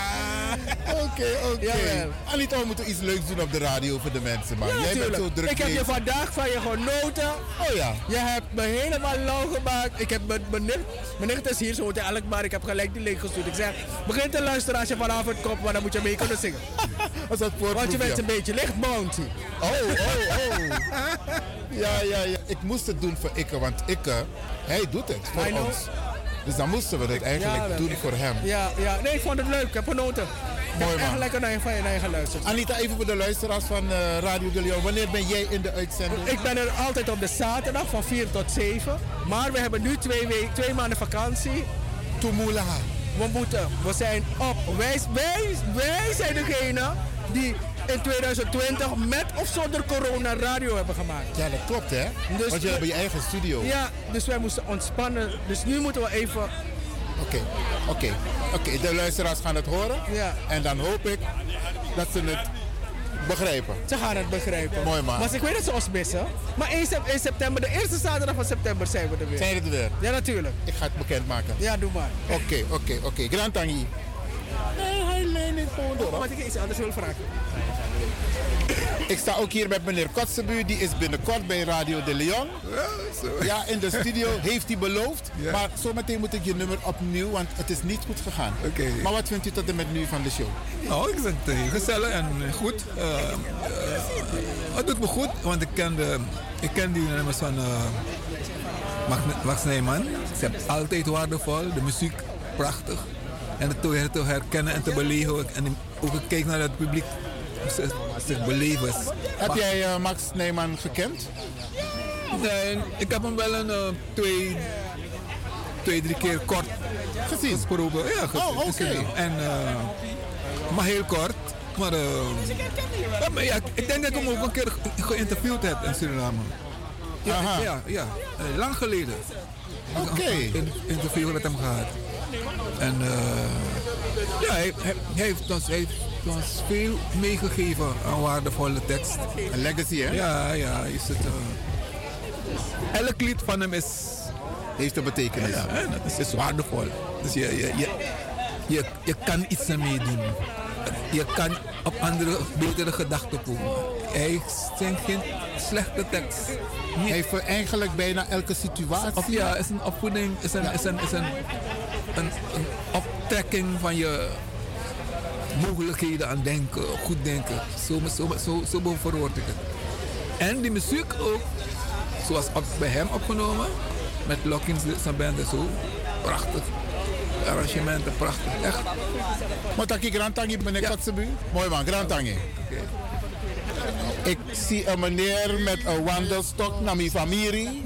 Oké, oké. Jawel. Anita, we moeten iets leuks doen op de radio voor de mensen, man. Ja, jij bent zo druk Ik heb je vandaag van je genoten. Oh ja. Je hebt me helemaal lauw gemaakt. Ik heb mijn, mijn, nicht, mijn nicht is hier zo te elk, maar ik heb gelijk die link gestuurd. Ik zeg, begin te luisteren als je vanavond komt, maar dan moet je mee kunnen zingen. Was dat voor Want je bent een beetje licht Oh, oh, oh. ja, ja, ja. Ik moest het doen voor Ikke, want Ikke, hij doet het voor I know. ons. Dus dan moesten we het eigenlijk doen voor hem. Ja, ja, nee, ik vond het leuk. Ik heb genoten. Ik heb echt lekker naar je, van je, naar je geluisterd. Anita, even voor de luisteraars van eh, Radio de Leon. Wanneer ben jij in de uitzending? Ik ben er altijd op de zaterdag van 4 tot 7. Maar we hebben nu twee, week, twee maanden vakantie. Tumula. We moeten, we zijn op. Wij, wij, wij zijn degene die in 2020 met of zonder corona radio hebben gemaakt. Ja, dat klopt hè? Dus Want je hebt je eigen studio. Ja, dus wij moesten ontspannen. Dus nu moeten we even... Oké, oké. Oké, de luisteraars gaan het horen. Ja. En dan hoop ik dat ze het begrijpen. Ze gaan het begrijpen. Mooi man. Maar ik weet dat ze ons missen. Maar 1 sep- 1 september, de eerste zaterdag van september zijn we er weer. Zijn we er weer? Ja, natuurlijk. Ik ga het bekendmaken. Ja, doe maar. Oké, oké, oké. Grand Tangi. Nee, hij leent niet gewoon door. Wat ik iets anders wil vragen. Ik sta ook hier met meneer Kotzebu. Die is binnenkort bij Radio de Leon. Ja, in de studio heeft hij beloofd. Ja. Maar zometeen moet ik je nummer opnieuw, want het is niet goed gegaan. Oké. Maar wat vindt u tot en met nu van de show? Nou, ik vind het gezellig en goed. Eh, het doet me goed, want ik ken, de, ik ken die nummers van eh Max Nijman. Ze zijn altijd waardevol, de muziek prachtig. En het te herkennen en te beleven. En ook kijk naar het publiek, beleven. Heb jij eh, Max Neyman gekend? Nee, ik heb hem wel een eh, twee, twee, drie keer kort gezien. gesproken. Ja, Oh, oké. gezien. En, eh, maar heel kort. Maar, ja, maar ja, ik denk dat ik hem ook een keer ge- geïnterviewd heb in Suriname. Ja, Aha. ja, ja lang geleden. Oké. Een interview met hem gehad. En eh, ja, hij, hij, hij heeft ons, hij heeft ons veel meegegeven aan waardevolle tekst. Een legacy, hè? Ja, ja. Is het, eh, elk lied van hem is... Heeft een betekenis. Ja, ja, dat is, is waardevol. Dus je, je, je, je, je kan iets ermee doen. Je kan op andere, betere gedachten komen. Hij zingt geen slechte tekst. Hij heeft eigenlijk bijna elke situatie. Of ja, is een opvoeding, is een, is een, is een, een, een optrekking van je mogelijkheden aan denken, goed denken. Zo, zo, zo, zo verwoord ik het. En die muziek ook, zoals op, bij hem opgenomen, met Lockins zijn band en zo. Prachtig. Arrangementen, prachtig. Echt. Maar taki Grand Tangi, meneer Kotzebu? Mooi man, Grand Tangi. Ik zie een meneer met een wandelstok naar mijn familie.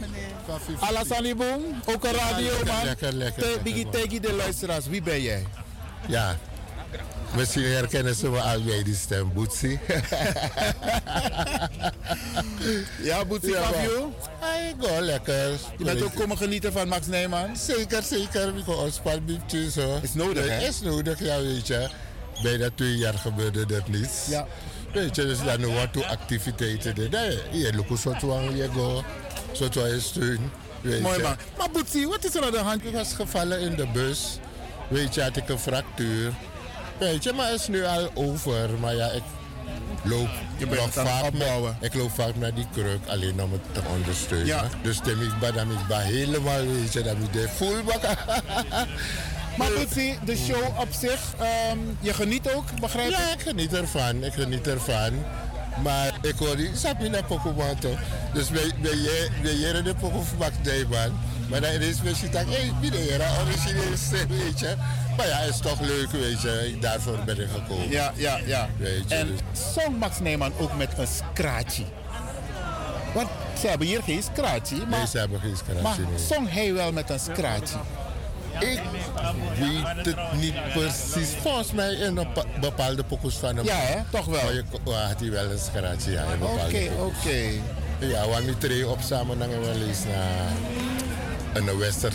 Alassani Boom, ook een radio lekker, man. lekker, lekker, Biggie de luisteraars, wie ben jij? Ja. Misschien herkennen ze me al bij die stem, Boetsie. ja, Boetsie, Ja? Hey, go lekker. Je bent ook komen genieten van Max Nijman? Zeker, zeker. Ik ontspannen zo. Is nodig, hè? Is nodig, ja, weet je. Bijna twee jaar gebeurde dat niets. Ja. Weet je, dus dan wat toe activiteiten. Je loopt zo toe je go. Zo toe je steun. Mooi man. Maar Boetsie, wat is er aan de hand? Ik was gevallen in de bus. Weet je, had ik een fractuur. Weet je, maar het is nu al over. Maar ja, ik loop Je bent vaak. Met, ik loop vaak met die kruk alleen om het te ondersteunen. Ja. Dus dan ik ba, dan ik ba helemaal, weet je, dan ik de full. Maar Boetsie, de show op zich, ehm, je geniet ook, begrijp Ja, ik? ik geniet ervan. Ik geniet ervan. Maar ik hoor die, snap je naar Pokémon toch? Dus bij bij bij je de Pokémon man. Maar dan is misschien dat, hé, wie de heren, origineel weet je. Maar ja, het is toch leuk, weet je. Daarvoor ben ik gekomen. Ja, ja, ja. Weet je, En dus- zong Max Nijman ook met een scratchie? Want ze hebben hier geen scratchie. Maar, Nee, ze hebben geen scratchie, Maar nee. zong hij wel met een scratchie? Ik weet het niet precies. Volgens mij in een pa- bepaalde pokus van hem. Ja, hè? Toch wel? Maar je, ja, had hij wel een scratchje, ja, Oké, oké. Ja, want we treden op samen dan wel eens naar een Western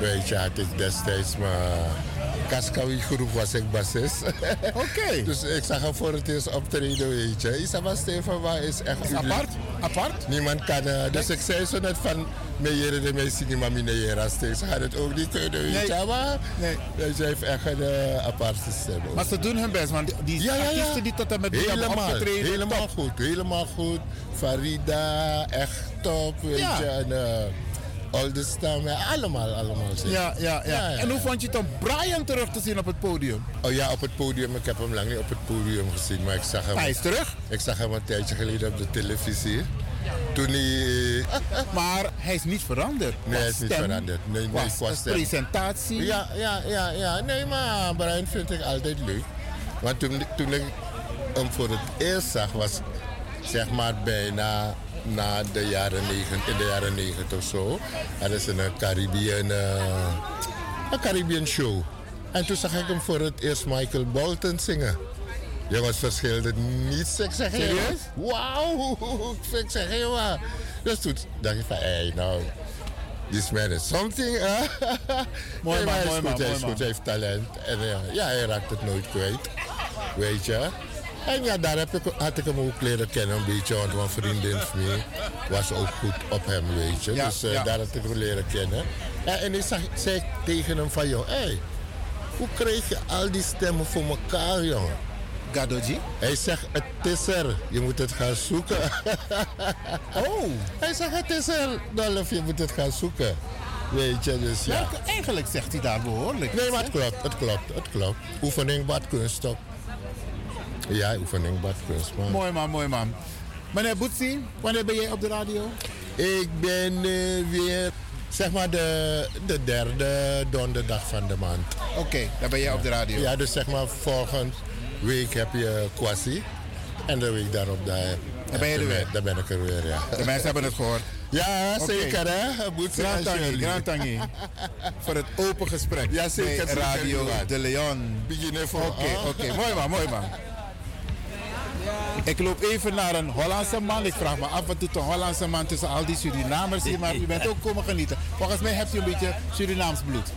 gasfabriek. Weet je, had ik destijds mijn Kaskawi groep was ik bassist. Oké. dus ik zag hem voor het eerst optreden, weet je. Isabel is echt Is uniek. apart? Apart? Niemand kan... eh, dus ik zei zo net van... Meijeren de mensen die maar meneer steeds. Ze gaan het ook niet kunnen, weet je. Nee. Maar Nee. hij heeft echt een eh, aparte stem. Maar ze doen hun best, want die Ja, ja, die tot en met nu hebben Helemaal, opgetreden. helemaal top. goed, helemaal goed. Farida, echt top, weet je. En uh, Oldestam, ja, allemaal, allemaal. zeg. Ja, ja, ja, En hoe vond je het om Brian terug te zien op het podium? Oh ja, op het podium. Ik heb hem lang niet op het podium gezien, maar ik zag hem... Hij is terug? Ik zag hem een tijdje geleden op de televisie. Toen hij... Maar hij is niet veranderd. Nee, hij is niet veranderd. Nee, nee, qua presentatie. Ja, ja, ja, ja. Nee, maar Brian vind ik altijd leuk. Want toen, toen ik hem voor het eerst zag, was zeg maar bijna na de jaren negentig, in de jaren negentig of zo. Hadden ze een Caribbean, eh, een Caribbean show. En toen zag ik hem voor het eerst Michael Bolton zingen. Jongens, verschilde niets. Ik zeg, Serieus? hey, wauw. Ik zeg, hé, maar. Dus toen dacht ik van, hé, hey, nou, this man is something. hè? Mooi Nee, man, hij is mooi goed, man, hij mooi is man. goed, hij heeft talent. En eh, ja, hij raakt het nooit kwijt. Weet je. En ja, daar heb ik, had ik hem ook leren kennen een beetje. Want een vriendin van mij was ook goed op hem, weet je. Ja, dus eh, ja. daar had ik hem leren kennen. Ja, en ik zag, zei tegen hem van, joh, hey, hoe kreeg je al die stemmen voor elkaar, jongen? Gadoji? Hij zegt, het is er. Je moet het gaan zoeken. oh. Hij zegt, het is er. Dolph, je moet het gaan zoeken. Weet je, dus ja. Eigenlijk zegt hij daar behoorlijk. Nee, maar het klopt, het klopt, het klopt. Oefening bad kunst toch? Ja, oefening bad kunst, man. Mooi man, mooi man. Meneer Boetsi, wanneer ben jij op de radio? Ik ben eh, weer, zeg maar, de, de derde donderdag van de maand. Oké, dan ben jij op de radio. Ja, dus zeg maar, volgende week heb je Kwasi. En de week daarop, daar, Dan ben je er weer. daar ben ik er weer, ja. De mensen hebben het gehoord. Ja, zeker hè. Boetsi Grand Tangi. Voor het open gesprek. Ja, zeker, bij Radio. De Leon. Oké, oké. Mooi man, mooi man. Ik loop even naar een Hollandse man. Ik vraag me af, wat doet een Hollandse man tussen al die Surinamers hier? Maar u bent ook komen genieten. Volgens mij hebt u een beetje Surinaams bloed.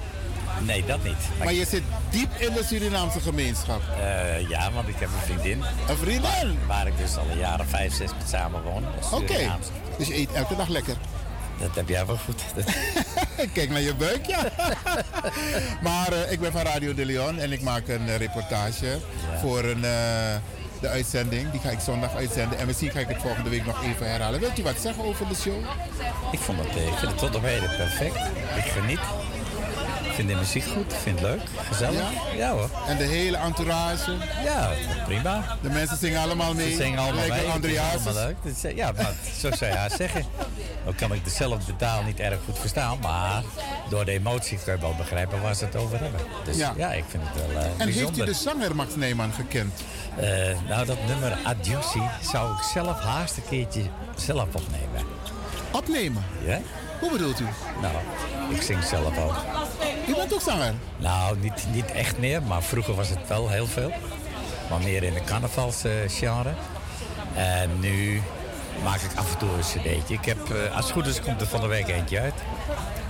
Nee, dat niet. Maar je zit diep in de Surinaamse gemeenschap. Eh, ja, want ik heb een vriendin. Een vriendin? Waar, ik dus al een jaar of vijf, zes met samen woon. Oké, dus je eet elke dag lekker. Dat heb jij wel goed. Kijk naar je buik, ja. maar eh, ik ben van Radio de Leon en ik maak een eh, reportage voor een, de uitzending. Die ga ik zondag uitzenden en misschien ga ik het volgende week nog even herhalen. Wilt u wat zeggen over de show? ik, vond het, eh, ik vind het tot op heden perfect. Ik geniet. Ik vind de muziek goed. Ik vind het leuk. Gezellig. Ja, hoor. En de hele entourage? Ja, prima. De mensen zingen allemaal mee? Ze zingen allemaal mee. Andreas. allemaal leuk. Is, eh, Ja, maar zo zou je haar zeggen. Ook kan ik dezelfde taal niet erg goed verstaan, maar door de emotie kun je wel begrijpen waar ze het over hebben. Dus Ja. ja, ik vind het wel eh, En heeft u de zanger Max Neyman gekend? Eh, nou, dat nummer Adjusi zou ik zelf haast een keertje zelf opnemen. Opnemen? Ja? Hoe bedoelt u? Nou, ik zing zelf ook. U bent ook zanger? Nou, niet, niet echt meer, maar vroeger was het wel heel veel. Maar meer in de carnavalsgenre. en nu maak ik af en toe een cd'tje. Ik heb, eh, als het goed is, komt er van de week eentje uit.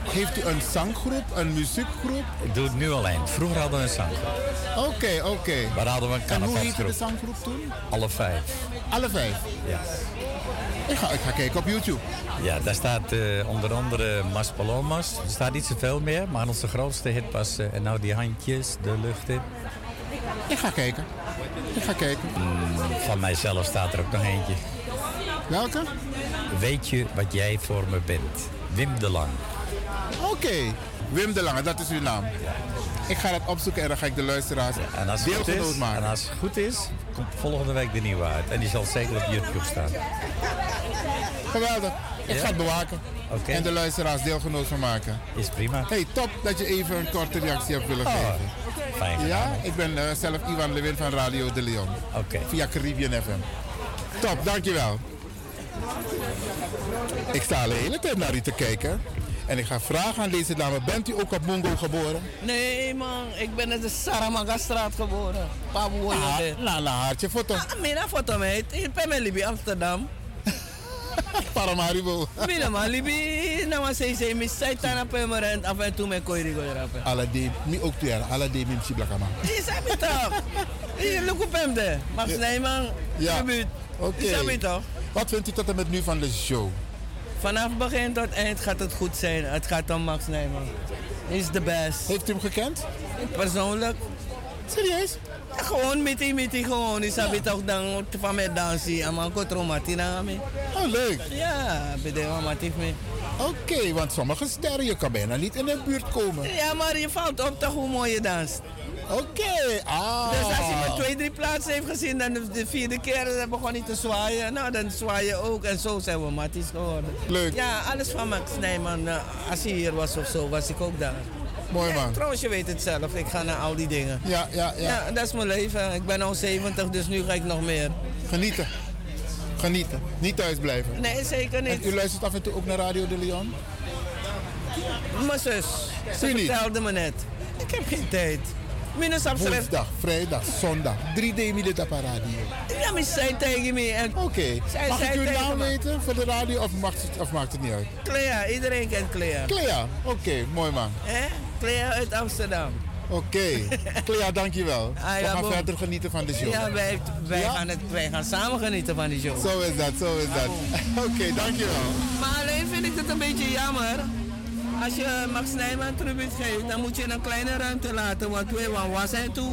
Heeft u een zanggroep, een muziekgroep? Ik doe het nu alleen. Vroeger hadden we een zanggroep. Oké, oké. Maar hadden we een En hoe heette de zanggroep toen? Alle vijf. Alle vijf? Ja. Ik ga, ik ga kijken op YouTube. Ja, daar staat eh, onder andere Mas Palomas. Er staat niet zoveel meer, maar onze grootste hit was... eh, en nou die handjes de lucht in. Ik ga kijken. Ik ga kijken. Mm, van mijzelf staat er ook nog eentje. Welke? Weet je wat jij voor me bent? Wim de Lang. Oké. Wim de Lange, dat is uw naam. Ik ga dat opzoeken en dan ga ik de luisteraars En als deelgenoot maken. en als het goed is, komt volgende week de nieuwe uit. En die zal zeker op YouTube staan. Geweldig. Ik Ja? ga het bewaken. En de luisteraars deelgenoot van maken. Is prima. Hey, top dat je even een korte reactie hebt willen Oh, geven. Fijn gedaan. Ja, ik ben eh, zelf Ivan Lewin van Radio de Leon. Oké. Via Caribbean FM. Top, dankjewel. Ik sta al de hele tijd naar u te kijken. En ik ga vragen aan deze dame, bent u ook op Mungo geboren? Nee man, ik ben in de Saramanga-straat geboren. Paboe Ah, ah, na, na hartje foto. Ah, mina foto meid. Hier ben ik Libi Amsterdam. Paramaribo. Mina man, Libi, na maar zei zei, mis zei tana permanent af en toe met kooi rigo erapen. Alla de, mi ook tu alla de mi blakama. Zijn we toch? Hier, look op hem de. Max Nijman, Ja. Oké. Hier zijn we toch? Wat vindt u tot en met nu van de show? Vanaf begin tot eind gaat het goed zijn. Het gaat om Max Nijman. Is de best. Heeft u hem gekend? Persoonlijk. Serieus? Gewoon miti miti gewoon. Ik sabi toch dan van mij dansen. En man kotro matina me. Oh, leuk. Ja, bede matief me. Oké, want sommige sterren, je kan bijna niet in de buurt komen. Ja, maar je valt op toch hoe mooi je danst. Oké, ah. Dus als je maar twee, drie plaatsen heeft gezien, dan de- de vierde keer dan begon hij te zwaaien. Nou, dan zwaai je ook. En zo zijn we matties geworden. Leuk. Ja, alles van Max Nijman. eh, als hij hier was of zo, was ik ook daar. Mooi man. Trouwens, je weet het zelf. Ik ga naar al die dingen. Ja, ja, ja. Ja, dat is mijn leven. Ik ben al 70, dus nu ga ik nog meer. Genieten. Genieten. Niet thuis blijven. Nee, zeker niet. En u luistert af en toe ook naar Radio de Leon? Mijn zus, ze U niet? vertelde me net. Ik heb geen tijd. Minus op schrift. Woensdag, vrijdag, zondag. Drie d midden op de radio. Ja, maar zij tegen me. en- Oké. Zij Mag ik uw naam weten voor de radio of maakt het, of maakt het niet uit? Clea, iedereen kent Clea. Clea, oké, mooi man. Hè? Clea uit Amsterdam. Oké. Clea, dankjewel. Ah, We gaan boom. verder genieten van de show. Ja, wij, wij, Ja? Gaan het, wij gaan samen genieten van die show. Zo is dat, zo is dat. Oké, dankjewel. Maar alleen vind ik het een beetje jammer. Als je Max Nijman tribuut geeft, dan moet je een kleine ruimte laten. Want we waar was hij toe?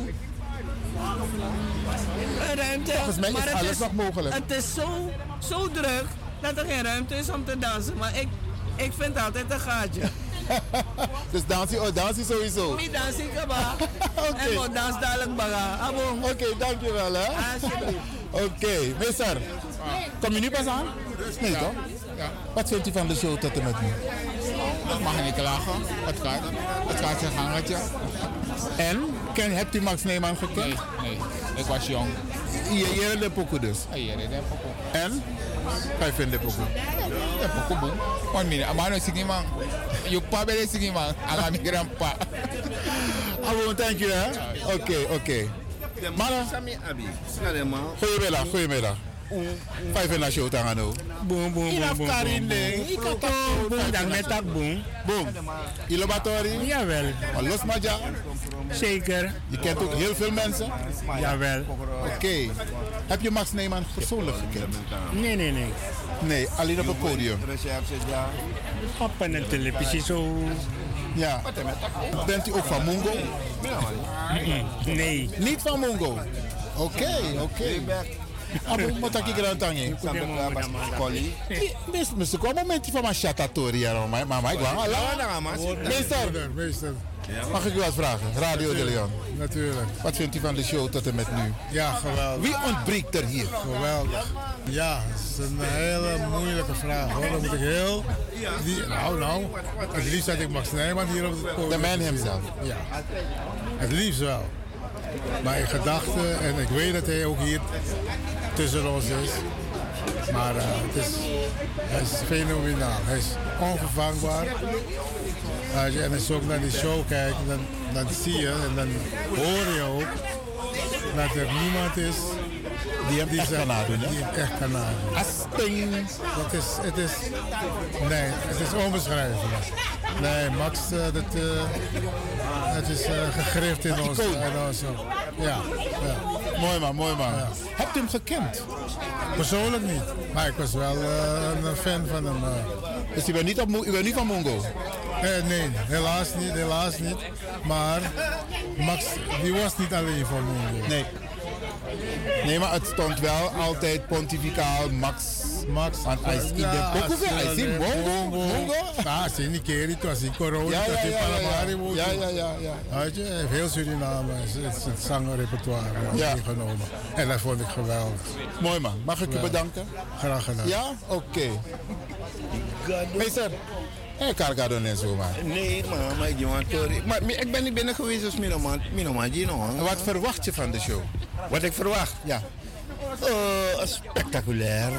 Een ruimte. Volgens mij is maar het alles nog mogelijk. Het is zo, zo druk dat er geen ruimte is om te dansen. Maar ik, ik vind altijd een gaatje. Dus dansie, oh, dansie sowieso. Niet dansen, ikaba. Oké. En wat dans dadelijk baga. Abo. Oké, dankjewel hè. Oké, meester. Kom je nu pas aan? Nee toch? Ja. Wat vindt u van de show tot en met nu? Ik mag niet klagen. Het gaat. Het gaat zijn gangetje. En? Ken, hebt u Max Neyman gekend? Nee, nee. Ik was jong. Hier, hier de pokoe dus. Ah, heb ik ook. En? Wij vinden de pokoe. Ja, pokoe boem. Want mine, maar no sigi man. Je pa de sigi man. Aga mi grandpa. Abo, thank you hè. Oké, oké. Mannen, goedemiddag, goedemiddag. In de show gaan doen. Boom, boom, Inaf boom, boom, Karin boom, boom. Boom, boom, dan met dat boom. Boom. Ilobatori? Jawel. Maar Los Maja? Zeker. Je kent ook heel veel mensen? Jawel. Oké. Heb je Max Neyman persoonlijk gekend? Nee, nee, nee. Nee, alleen op het podium. Op een televisie zo. Ja. Bent u ook van Mungo? Nee. Niet van Mungo? Oké, oké. Abu, wat heb ik er aan tangi? Dus, misschien kwam een momentje van mijn chatatori hier, maar maar maar ik wou al. Meester, meester. mag ik u wat vragen? Radio de Leon. Natuurlijk. Wat vindt u van de show tot en met nu? Ja, geweldig. Wie ontbreekt er hier? Geweldig. Ja, dat is een hele moeilijke vraag hoor. Dan moet ik heel. Die, nou, nou. Het liefst had ik Max Nijman hier op het podium. De man himself. Ja. Het liefst wel. Maar in gedachten, en ik weet dat hij ook hier tussen ons is. Maar eh, het is, hij is fenomenaal. Hij is onvervangbaar. Als je en als je ook naar die show kijkt, dan, dan zie je en dan hoor je ook dat er niemand is die hem echt kan nadoen. Die hem echt kan nadoen. Asting. Het is, het is, nee, het is onbeschrijfelijk. Nee, Max, eh, dat, het is eh, gegrift in ons. in onze ja, ja. Mooi man, mooi man. Hebt u hem gekend? Persoonlijk niet, maar ik was wel eh, een fan van hem. eh. Dus u bent niet, op, Mo- u bent niet van Mongo? Eh, nee, helaas niet, helaas niet. Maar Max, die was niet alleen van Mongo. Nee. Nee, maar het stond wel altijd pontificaal Max. Max. Want hij is in de Bokoeve, hij is in Mongo. Mongo. Ja, hij is in Nikeri, toen was in Corona, Ja, ja, in ja, ja, ja. Paramaribo. Ja, ja, ja, ja. Weet je, hij heeft heel Suriname, het, is- het, zangrepertoire Ja. genomen. En dat vond ik geweldig. Mooi man. Mag ik u Geweldig. bedanken? Graag gedaan. Ja? Oké. Meester. Hé, Cargado en zo man. Nee, maar, maar ik, jongen, sorry. maar ik ben niet binnen geweest als Minoman, Minoman. En wat verwacht je van de show? Wat ik verwacht? Ja. Eh, spectaculair.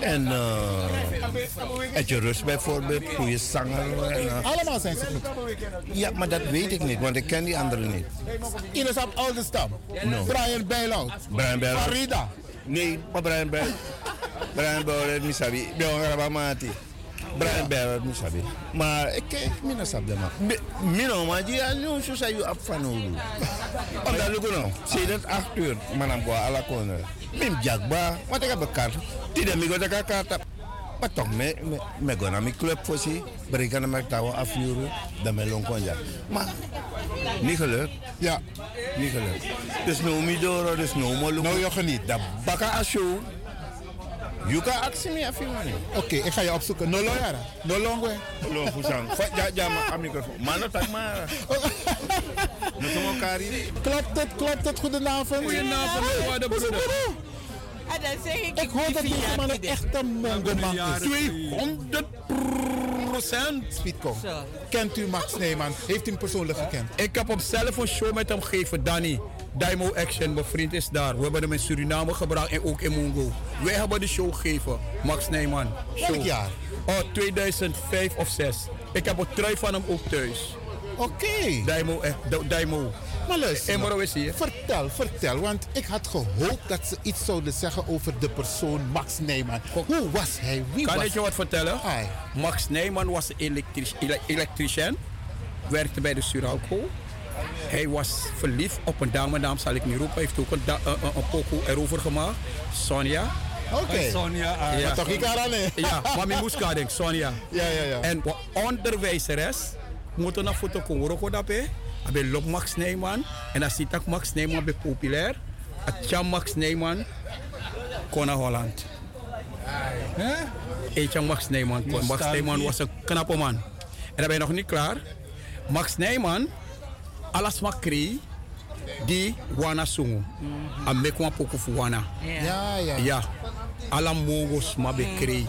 En eh Etje Rust bijvoorbeeld, goede zanger. En, eh, Allemaal zijn ze goed. ja, maar dat weet ik niet, want ik ken die anderen niet. Ines op oude stam. No. Brian Bijlout. Brian Bell. Farida. Nee, maar Brian Bell. Brian Bell, misabi. Bion Garabamati. Brian Bell, misabi. Maar ik kijk, mina sab de man. Mino, maar die aan jou, zo zei je hoe. Omdat ik nou, zie dat acht uur, maar dan ga alle konen. Mim jagba, wat ik heb de migo de kaart. Maar toch, me, me, me go naar mijn club voor ze. Breken naar mijn touwen afvuren. Dan ben ik ja. Maar, niet gelukt. Ja. Niet gelukt. Dus no mi doro, dus no mo Nou, je geniet. Dat baka asho. You kan actie me af, man. Oké, ik ga je opzoeken. No long, Yara. No long, way. Long, Fusang. Ja, ja, maar microfoon. Maar dat tak maar. No tomo kari. Klopt het, klopt het. Goedenavond. Goedenavond, de broeder. En dan zeg ik... Ik hoor dat deze man een echte mongoman is. 200 procent. Speedcom. Kent u Max Neyman? Heeft u hem persoonlijk gekend? Ik heb op zelf een show met hem gegeven, Danny. Daimo Action, mijn vriend is daar. We hebben hem in Suriname gebracht en ook in Mongo. Wij hebben de show gegeven, Max Neyman. Welk jaar? Oh, 2005 of 6. Ik heb een trui van hem ook thuis. Oké. Daimo, eh, Da- Daimo. Maar luister, En Moro is hier. vertel, vertel. Want ik had gehoopt dat ze iets zouden zeggen over de persoon Max Neyman. Hoe was hij? Wie Kan was ik je wat vertellen? Max Neyman was elektricien. Werkte bij de Suralco. Hij was verliefd op een dame, naam zal ik niet roepen. Hij heeft ook een, da- een, een, een pokoe erover gemaakt. Sonja. Oké. Hey, Sonja, ah, Ja. Maar toch ik aan hè? Ja, Mami Moeskading, Sonja. Ja, ja, ja. En onderwijzeres moeten naar foto komen. Roko dat hè? Abe lop Max Neyman. En dan ziet ik Max Neyman bij populair. Atja Max Neyman kon naar Holland. Eetje Max Neyman. Max. Neyman was een knappe man. En dan ben je nog niet klaar. Max Neyman, alles wat kreeg, die wana sungu. En mek wan poku fu wana. Ja, ja. Ja, alla mongos ma be krei.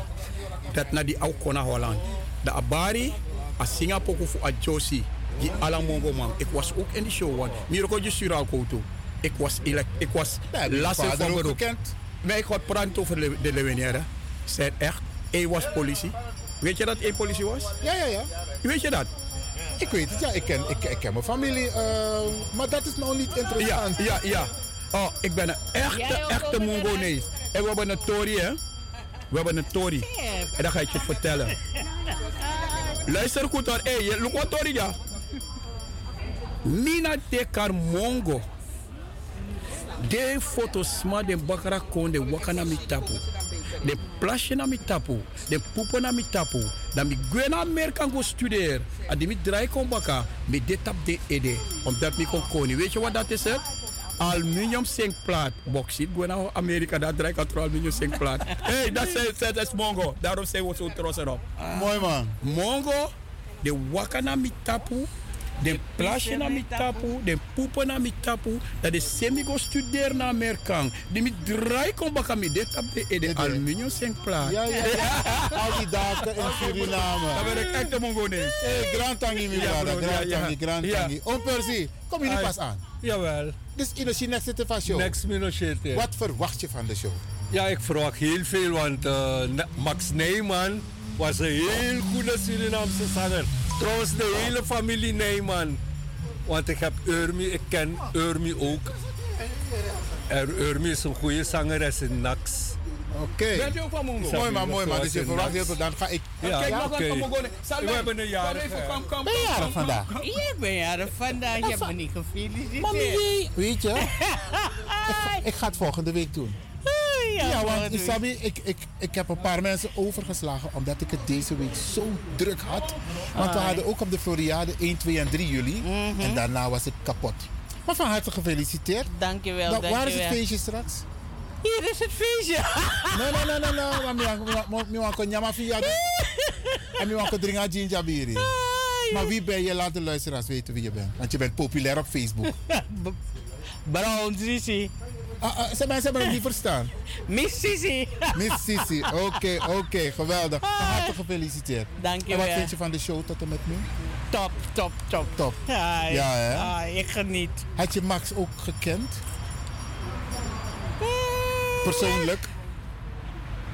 Dat na die au kona Holland. De abari, a singa poku fu a Josie. Die alla mongo man. Ik was ook in die show one. Miro je Sural Koto. Ik was, elek- ik was vader van beroep. Maar ik had praten over de, de Lewinière. Zei echt, hij was politie. Weet je dat hij politie was? Ja, ja, ja. Weet je dat? Ik weet het, ja. Ik ken, ik, ik ken mijn familie. eh, maar dat is nou niet Ja, interessant. ja, ja. Oh, ik ben een echte, echte Mongonees. En we hebben een Tory, hè? We hebben een Tory. En dan ga ik je vertellen. Luister goed hoor. Hé, hey, look wat Tory, ja. Mina tekar Mongo. De foto's ma de bakara kon de wakana mi tapu. De plasje na mi tapu. De poepen na mi tapu. Dan mi Amerika go studeren. En die mi draai kon baka. Mi de tap de ede. Omdat mi kon koning. Weet je wat dat is het? Aluminium zinkplaat. Bauxiet naar Amerika. Dat draai ik aan aluminium zinkplaat. hey, dat is, dat is Mongo. Daarom zijn we zo trots erop. Mooi man. Mongo, de wakana mi tapu, de plasje na mi tapu, de poepen na mi tapu, dat de semi go studeren naar Amerikaan. Die mi draai kon baka mi dit op de, de aluminium zinkplaat. Ja, ja, ja. Al die daken in Suriname. Dat ben ik echt de Mongo nee. Hey, Grand Tangi, mi brada. Grand. Tangi, Grand. Tangi. Om Percy, kom Ai. pas aan. Jawel, Dus in de Chinex zitten van show. next minute. Wat verwacht je van de show? Ja, ik verwacht heel veel, want eh, Ne- Max Neyman was een heel goede Surinaamse zanger. Trouwens, de hele familie Neyman. Want ik heb Urmi, ik ken Urmi ook. Er, Urmi is een goede zangeres in Nax. Oké. Bent u ook van Mongo? Mooi man, mooi man. Dus je verwacht heel veel. Dan ga ik... Ja, Kijk nog. Salve. We hebben een jaar. Ben je kom, vandaag? ik ben jaren vandaag. Je hebt me niet gefeliciteerd. Mami, weet je? ik, ik ga het volgende week doen. Ja, Ja, want Isabi, ik, ik, ik heb een paar mensen overgeslagen omdat ik het deze week zo druk had. Want we Ah. hadden ook op de Floriade 1, 2 en 3 juli. En daarna was het kapot. Maar van harte gefeliciteerd. Dankjewel, Nou, waar is het feestje straks? Hier is het feestje. Nee, nee, nee, nee, want kon nyama via En want kon drinken ginger biri. Maar wie ben je? Laat de luisteraars weten wie je bent. Want je bent populair op Facebook. Brown Sisi. Ah, ah, ze, mensen hebben het niet verstaan. Miss Sisi. Miss Sissi, oké, oké, geweldig. Van harte gefeliciteerd. Dankjewel. En wat vind je van de show tot en met nu? Top, top, top. Top. Ja, Ja, hè? ah, ik geniet. Had je Max ook gekend? Persoonlijk?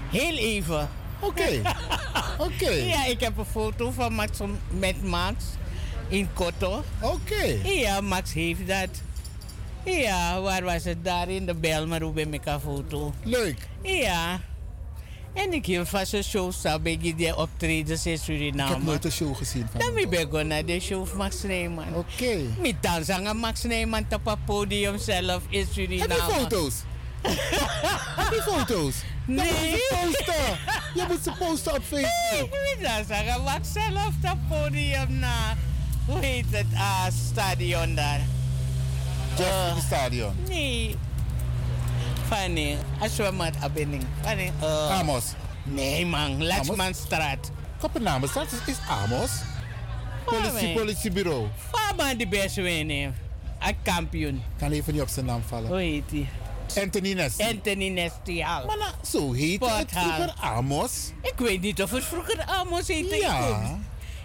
Heel even. Oké. Oké. Ja, ik heb een foto van Max met Max in Koto. Oké. Ja, Max heeft dat. Ja, waar was het? Daar in de Belmer bij elkaar foto. Leuk. Ja. En ik heb vast een show bij die optredens in Ik Suriname. heb nooit een show gezien van Dan ben ik naar de show van Max Neyman. Oké. Met dan zanger Max Neyman op het podium zelf in Suriname. Heb je foto's? Heb je foto's? Nee. Je moet ze posten. Je moet ze posten op Nee, Facebook. ik wil dat zeggen. Wat zelf dat podium na. Hoe heet het ah, stadion daar? Just Stadion. Nee. Fanny, met abinning. Fanny. eh, Amos. Nee man, Lachmanstraat. Koppenamenstraat is, is Amos. Politie, politiebureau. Waar de beste winnen? Een kampioen. Kan even niet op zijn naam vallen. Hoe heet hij? Anthony Nesty. Anthony Nesty Hall. Maar nou, zo heet het vroeger Amos. Ik weet niet of het vroeger Amos heette. Ja.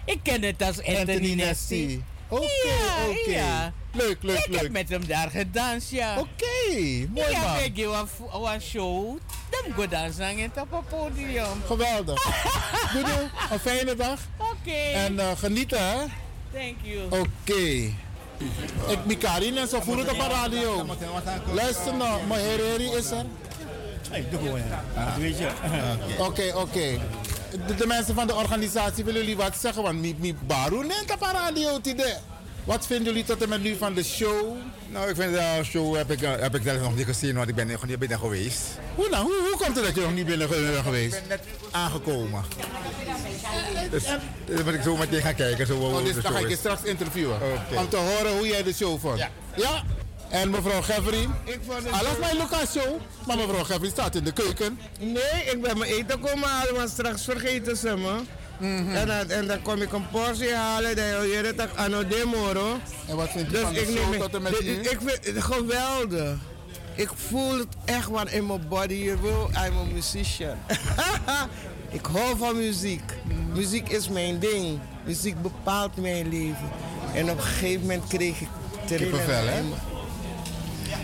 Ik, ken het als Anthony, Anthony Nesty. Nesty. Oké, ja, oké. ja. Leuk, leuk, ik leuk. heb met hem daar gedanst, ja. Oké, mooi ja, man. ik heb een, een show. Dan go dansen in op het podium. Geweldig. Doe een fijne dag. Oké. En eh, genieten, hè? Thank you. Oké. Ik ben Karin en ze voeren het op de radio. Luister nou, mijn hereri is er. Ik doe gewoon, ja. Weet je. Oké, oké. De, de mensen van de organisatie willen jullie wat zeggen? Want mi, mi baru neemt op radio. Wat vinden jullie tot en met nu van de show? Nou, ik vind de show heb ik, eh, heb ik zelf nog niet gezien, want ik ben nog niet binnen geweest. Hoe nou? Hoe, hoe komt het dat je nog niet binnen bent geweest? Ik ben net aangekomen. Dus dan moet ik zo meteen gaan kijken. Zo, Oh, dus dan ga ik je straks interviewen. Om te horen hoe jij de show vond. Ja. ja? En mevrouw Geffrey? Ik vond het Ah, dat mijn show. Maar mevrouw Geffrey staat in de keuken. Nee, ik ben mijn eten komen halen, maar straks vergeten ze me. Mhm. en, dan, en dan kom ik een portie halen, dan je anno demoro. En wat vind je dus van de ik neem- tot en met nu? Ik vind het geweldig. Ik voel het echt wat in mijn body. Je wil, I'm a musician. ik hou van muziek. Muziek is mijn ding. Muziek bepaalt mijn leven. En op een gegeven moment kreeg ik Kippenvel, hè?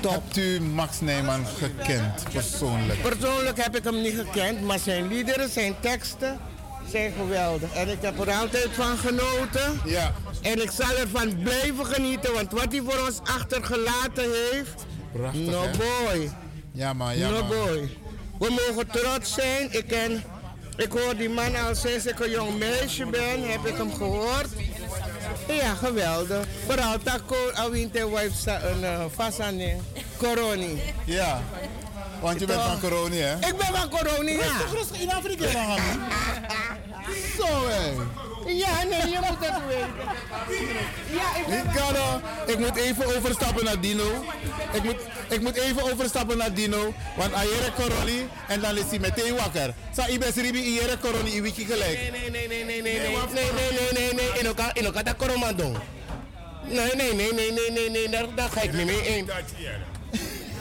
Me. Hebt u Max Nijman gekend, persoonlijk? Persoonlijk heb ik hem niet gekend, maar zijn liederen, zijn teksten zijn geweldig. En ik heb er altijd van genoten. Ja. En ik zal ervan blijven genieten, want wat hij voor ons achtergelaten heeft. Prachtig, no hè? boy. Ja, maar ja, no man. boy. We mogen trots zijn. Ik, ken, ik hoor die man al sinds ik een jong meisje ben, heb ik hem gehoord. Ja, geweldig. Vooral dat ik aan de een eh, een vasane eh, coroni. Ja want je bent van Coroni, hè? Ik ben van Coroni, ja. Rustig, rustig. In Afrika. Zo, hé. Ja, nee, je moet het weten. Ja, ik ben Ricardo, ik moet even overstappen naar Dino. Ik moet, ik moet even overstappen naar Dino. Want Ayere Coroni en dan is hij meteen wakker. Sa ibes ribi Ayere Coroni i wiki gelijk. Nee, nee, nee, nee, nee, nee, nee, nee, nee, nee, nee, in elkaar, in elkaar dat koromando. Nee, nee, nee, nee, nee, nee, nee, daar, daar ga ik niet mee in.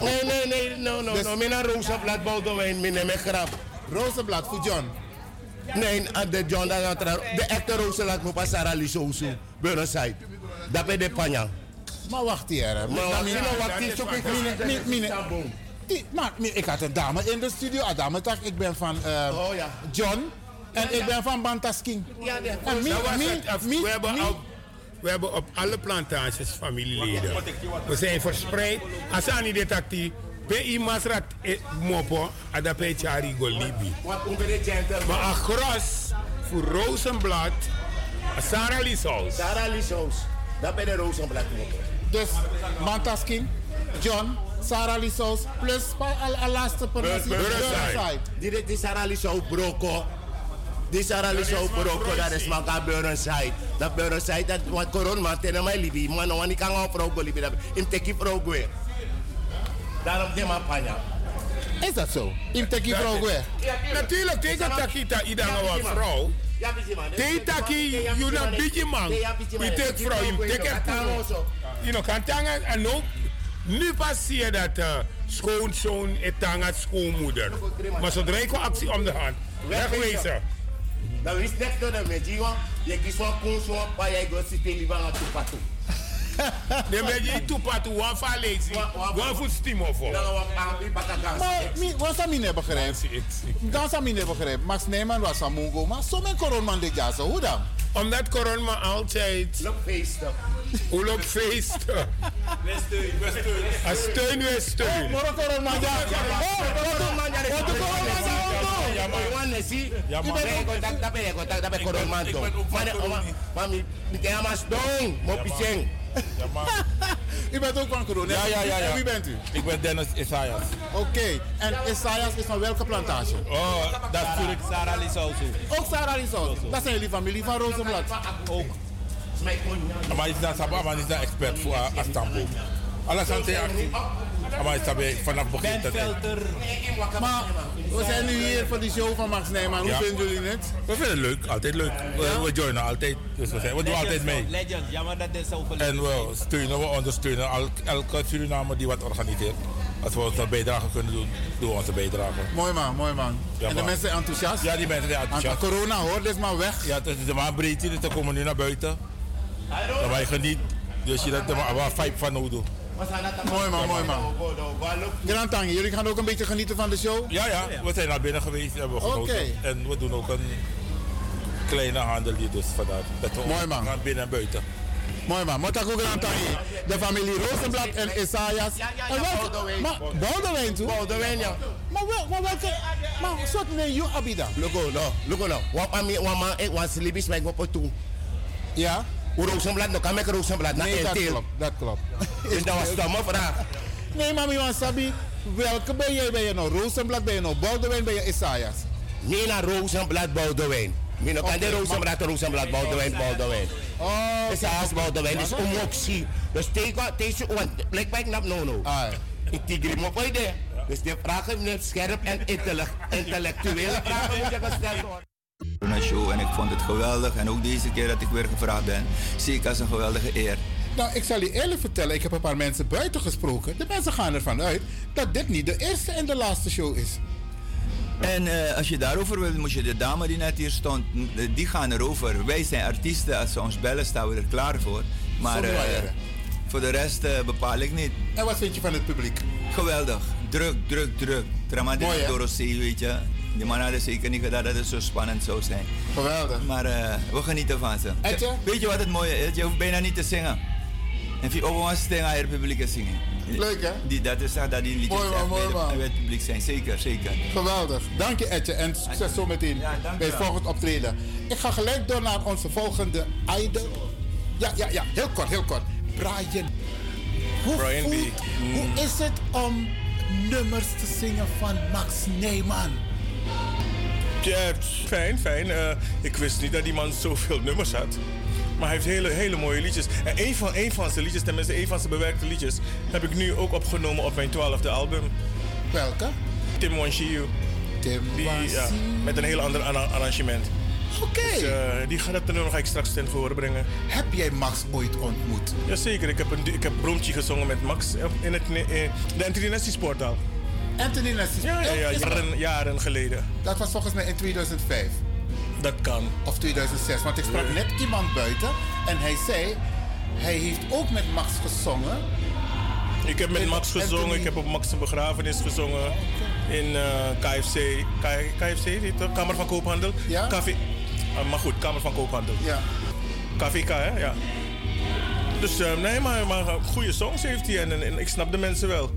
Nee, nee, nee, no, no, Dus- no, mijn Rozenblad Boudewijn, mijn neem ik grap. Rozenblad voor John? Nee, ah, de John, de echte Rozenblad moet pas Sarah Lisosu, Burnside. Dat ben de panja. Maar wacht hier. hè. Maar wacht hier, wacht hier, zoek ik niet. Maar ik had een dame in de studio. Een dame ik ben van eh, Oh, John. En ik ben van Bantasking. Ja, ja. En we hebben op alle plantages familieleden. We zijn verspreid. Asani detactie. PI Masrat eh, Mopo, Adape Chari Golibi. Maar across voor Rozenblad, Sarah Lisaus. Sarah Lisaus, dat ben de Rozenblad Mopo. Dus Mantaskin, John, Sarah Lisaus, plus al laatste persoon. Burnside. Direct die Sarah Lisaus, Broko. Di sarali so poroko da des maka burn side. Da burn side dat wat koron ma tena mai libi. Ma no wani kanga progo libi da. Im teki progo. Daarom de ma panya. Is dat zo? Im teki progo. Natuurlijk tegen takita idanga wa vrouw. Teitaki, you na bigi man. We take vrouw, im teki progo. You know, kantanga en ook. Nu pas zie je dat uh, schoonzoon etanga schoonmoeder. Maar zodra ik actie om de hand, wegwezen. Dan is net door de medjiwa, je kies van koolswa, maar jij gaat zitten liever aan toepatu. De medji toepatu, wat voor lazy, wat voor steam of wat? Maar wat zou ik begrijpen? Dan zou ik begrijpen. Max Neyman was aan Mungo, maar sommige coronman de jazen, hoe dan? Omdat corona altijd... Loopfeesten. Hoe loopfeesten? Wij steun, wij steun. Steun, wij steun. Oh, corona, ja. Oh, corona, ja. Ja, maar wanneer zie je in contact, dat ben je contact, dat ben je coronman toch. Maar de, maar mi, mi doing, mo picheng. U bent ook van corona? Ja, ja, ja. ja. En wie bent u? Ik ben Dennis Isaias. Oké, en Isaias is van welke plantage? Oh, dat is natuurlijk Sarah Lisausu. Ook Sarah Risot. Dat zijn jullie familie van Rozenblad. Ook. Maar is dat sabba, maar is dat expert voor Astambo. Alles aan het actie. Maar is dat bij- vanaf begin tot. Maar we zijn nu hier voor die show van Max Nijman. Hoe Ja. vinden jullie het? We vinden het leuk, altijd leuk. We, we joinen altijd. Dus we, zijn, we doen altijd mee. Legend, jammer dat dit zo verleden En we steunen, we ondersteunen el- elke Surinamer die wat organiseert. Als we onze bijdrage kunnen doen, doen we onze bijdrage. Mooi man, mooi man. Ja, en de mensen zijn enthousiast? Ja, die mensen zijn enthousiast. Want Corona hoor, dit is maar weg. Ja, het is de maan breedte, dus we komen nu naar buiten. Dan wij geniet. Dus je dat er maar vibe van nodig. Mooi man, mooi man. Grand Tangi, jullie gaan ook een beetje genieten van de show? Ja, ja, we zijn naar binnen geweest, hebben we genoten. Oké. En we doen ook een kleine handel hier, dus vandaar. Dat we Mooi, man. gaan binnen en buiten. Mooi man, maar ook Grand Tangi. De familie Rozenblad en Isaias. En welke- Maar Boudewijn toe? Boudewijn, ja. Maar, wel, maar welke... Maar soort nee, you abida. Look oh, no, look oh, no. Wat wat man, ik was libis met op toe. Ja? Rozenblad, no kan ik rozenblad naar Nee, dat klopt, dat klopt. Dus dat was stomme vraag. Nee, maar Miwan Sabi, welke ben jij? Ben je nou Rozenblad, ben je nou Boudewijn, ben je Isaias? Nee, naar rozenblad Boudewijn. Mino kan de rozenblad, rozenblad Boudewijn, Boudewijn. Oh, als Boudewijn is omoxie. Dus tegen deze, want blijkbaar ik nap no no. Ik tigri po ide. Dus de vragen scherp en intellect- intellectuele vragen moeten gesteld worden. Een show en ik vond het geweldig. En ook deze keer dat ik weer gevraagd ben, zie ik als een geweldige eer. Nou, ik zal je eerlijk vertellen, ik heb een paar mensen buiten gesproken. De mensen gaan ervan uit dat dit niet de eerste en de laatste show is. En eh, als je daarover wil, moet je de dame die net hier stond, eh, die gaan erover. Wij zijn artiesten, als ze ons bellen staan we er klaar voor. Maar eh, voor de rest bepaal ik niet. En wat vind je van het publiek? Geweldig. Druk, druk, druk. Hè? Dorosee, weet je. Die man hadden zeker niet gedacht dat het zo spannend zou zijn. Geweldig. Maar eh, we genieten van ze. Etje? Weet je wat het mooie is? Je hoeft bijna niet te zingen. En ook een sting aan het publiek zingen. Leuk, hè? Die, dat is echt dat die liedjes Mooi, man, mooi, bij, man. de, bij het publiek zijn. Zeker, zeker. Geweldig. Dank je Etje en succes zometeen bij het wel. volgende optreden. Ik ga gelijk door naar onze volgende idol. Ja, ja, ja. Heel kort, heel kort. Brian. Hoe, Brian B. voelt- hoe is het om nummers te zingen van Max Neyman? Ja, fijn, fijn. Eh, ik wist niet dat die man zoveel nummers had. Maar hij heeft hele, hele mooie liedjes. En een van, een van zijn liedjes, tenminste een van zijn bewerkte liedjes, heb ik nu ook opgenomen op mijn twaalfde album. Welke? Tim Wants You. Tim die, ja. Met een heel ander arra- arrangement. Oké. Dus, eh, die gaat dat nummer ga ik straks ten gehoor brengen. Heb jij Max ooit ontmoet? Jazeker, ik heb, een, ik heb Bromtje gezongen met Max in, het, in de Anthony Nessie Sportaal. Anthony Nessie. Ja, ja, ja jaren, jaren geleden. Dat was volgens mij in 2005. Dat kan. Of 2006. Want ik sprak net iemand buiten en hij zei... Hij heeft ook met Max gezongen. Ik heb met Max gezongen, Anthony- ik heb op Max' begrafenis gezongen. In eh, KFC, K- KFC, heet dat? Kamer van Koophandel. Ja? Café, ah, maar goed, Kamer van Koophandel. Ja. KVK, hè? Ja. Dus eh, nee, maar, maar goede songs heeft hij en, en, en ik snap de mensen wel.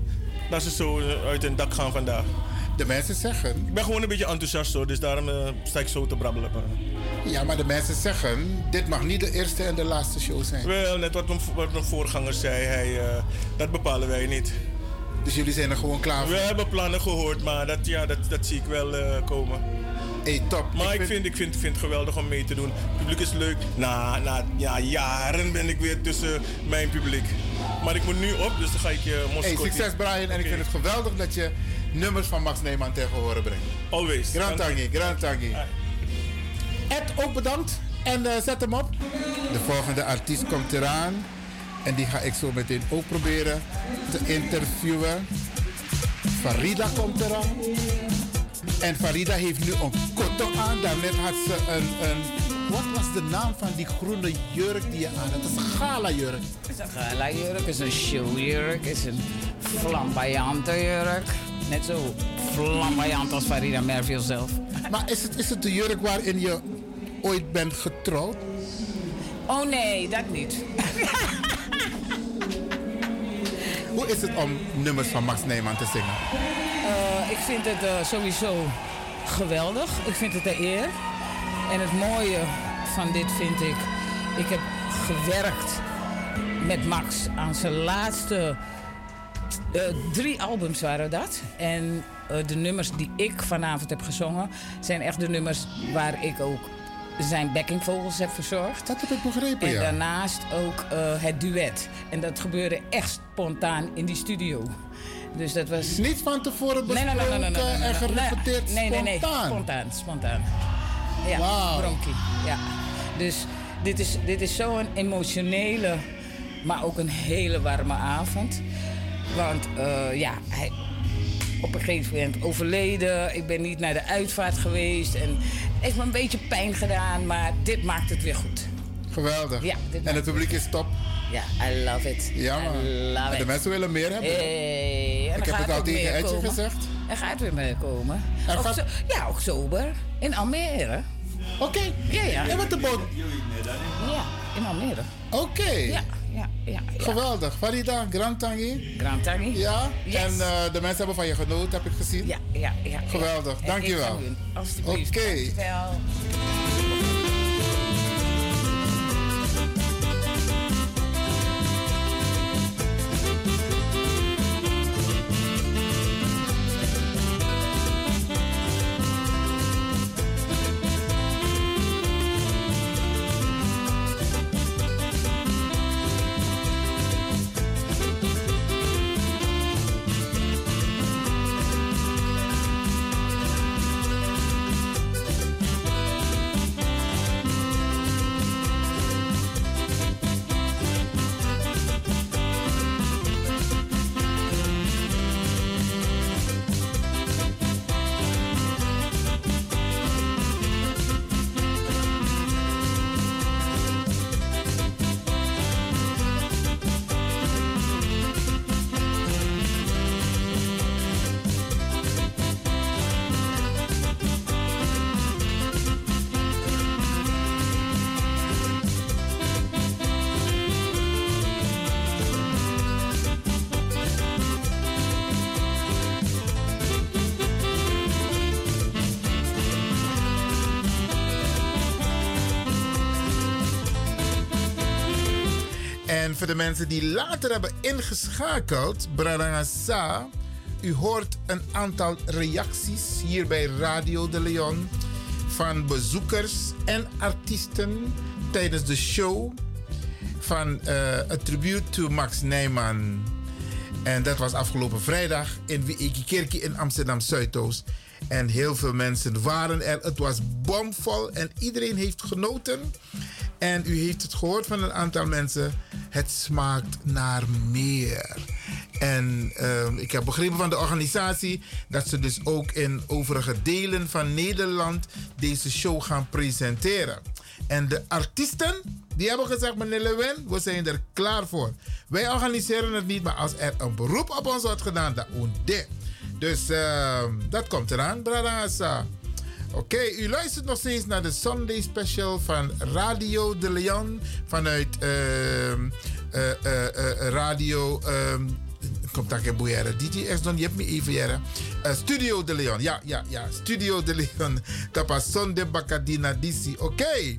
Dat ze zo eh, uit hun dak gaan vandaag. De mensen zeggen... Ik ben gewoon een beetje enthousiast hoor, dus daarom eh, sta ik zo te brabbelen. Ja, maar de mensen zeggen... Dit mag niet de eerste en de laatste show zijn. Wel, net wat mijn, wat mijn voorganger zei, hij, eh, dat bepalen wij niet. Dus jullie zijn er gewoon klaar voor? We hebben plannen gehoord, maar dat, ja, dat, dat zie ik wel komen. Hey, top. Maar ik, vind, ik, vind, vind het geweldig om mee te doen. Het publiek is leuk. Na, na ja, jaren ben ik weer tussen mijn publiek. Maar ik moet nu op, dus dan ga ik je Moskou. Hey, succes Brian. En ik vind het geweldig dat je nummers van Max Neyman tegen horen brengt. Always. Grand Tangi, Grand Tangi. Ed, ook bedankt. En eh, zet hem op. De volgende artiest komt eraan. En die ga ik zo meteen ook proberen te interviewen. Farida komt eraan. En Farida heeft nu een kotto aan. Daarnet had ze een, een... Wat was de naam van die groene jurk die je aan had? Dat is een gala jurk. is een gala-jurk, is een showjurk, is een flamboyante jurk. Net zo flamboyant als Farida Merville zelf. Maar is het, is het de jurk waarin je ooit bent getrouwd? Oh nee, dat niet. Hoe is het om nummers van Max Neyman te zingen? Eh, ik vind het eh, sowieso geweldig. Ik vind het een eer. En het mooie van dit vind ik, ik heb gewerkt met Max aan zijn laatste eh, drie albums waren dat. En de nummers die ik vanavond heb gezongen zijn echt de nummers waar ik ook zijn backingvogels heb verzorgd. Dat heb ik begrepen, En ja. daarnaast ook eh, het duet. En dat gebeurde echt spontaan in die studio. Dus dat was... Niet van tevoren nee, nee, nee, besproken en gerepeteerd nee, nee, nee, spontaan? Spontaan, spontaan. Ja. Bronkie. Ja. Dus dit is, dit is zo'n emotionele, maar ook een hele warme avond. Want eh, ja, hij op een gegeven moment overleden. Ik ben niet naar de uitvaart geweest. En heeft me een beetje pijn gedaan, maar dit maakt het weer goed. Geweldig. Ja, en het publiek is top. Ja, I love it. Ja, man. Love En de mensen willen meer hebben. Hey, Ik heb het al tegen komen. gezegd. Er gaat weer meer komen. Er gaat- ja, oktober. In Almere. Oké. Ja, ja. En wat de boot? Ja, in Almere. Oké. Ja, ja, ja. ja. Geweldig. Farida, Grand Tangi. Grand Tangi. Ja. Yes. En eh, de mensen hebben van je genoten, heb ik gezien. Ja, ja, ja. Geweldig. Dankjewel. Alsjeblieft. Oké. Mensen die later hebben ingeschakeld, Bradangasa, u hoort een aantal reacties hier bij Radio de Leon van bezoekers en artiesten tijdens de show van eh A Tribute to Max Nijman. En dat was afgelopen vrijdag in Wiekikerkie in Amsterdam Zuidoost. En heel veel mensen waren er. Het was bomvol en iedereen heeft genoten. En u heeft het gehoord van een aantal mensen. Het smaakt naar meer. En ehm, ik heb begrepen van de organisatie dat ze dus ook in overige delen van Nederland deze show gaan presenteren. En de artiesten, die hebben gezegd, meneer Lewin, we zijn er klaar voor. Wij organiseren het niet, maar als er een beroep op ons wordt gedaan, dan dit. Dus ehm, dat komt eraan, Bradassa. Oké, u luistert nog steeds naar de Sunday Special van Radio de Leon vanuit ehm, eh, eh, eh, Radio. ehm, Komt daar geen boeieren. DJ is dan, je hebt me even jaren. Studio de Leon, ja, ja, ja. Studio de Leon. Kapa Sonde Bakadina DC. Oké.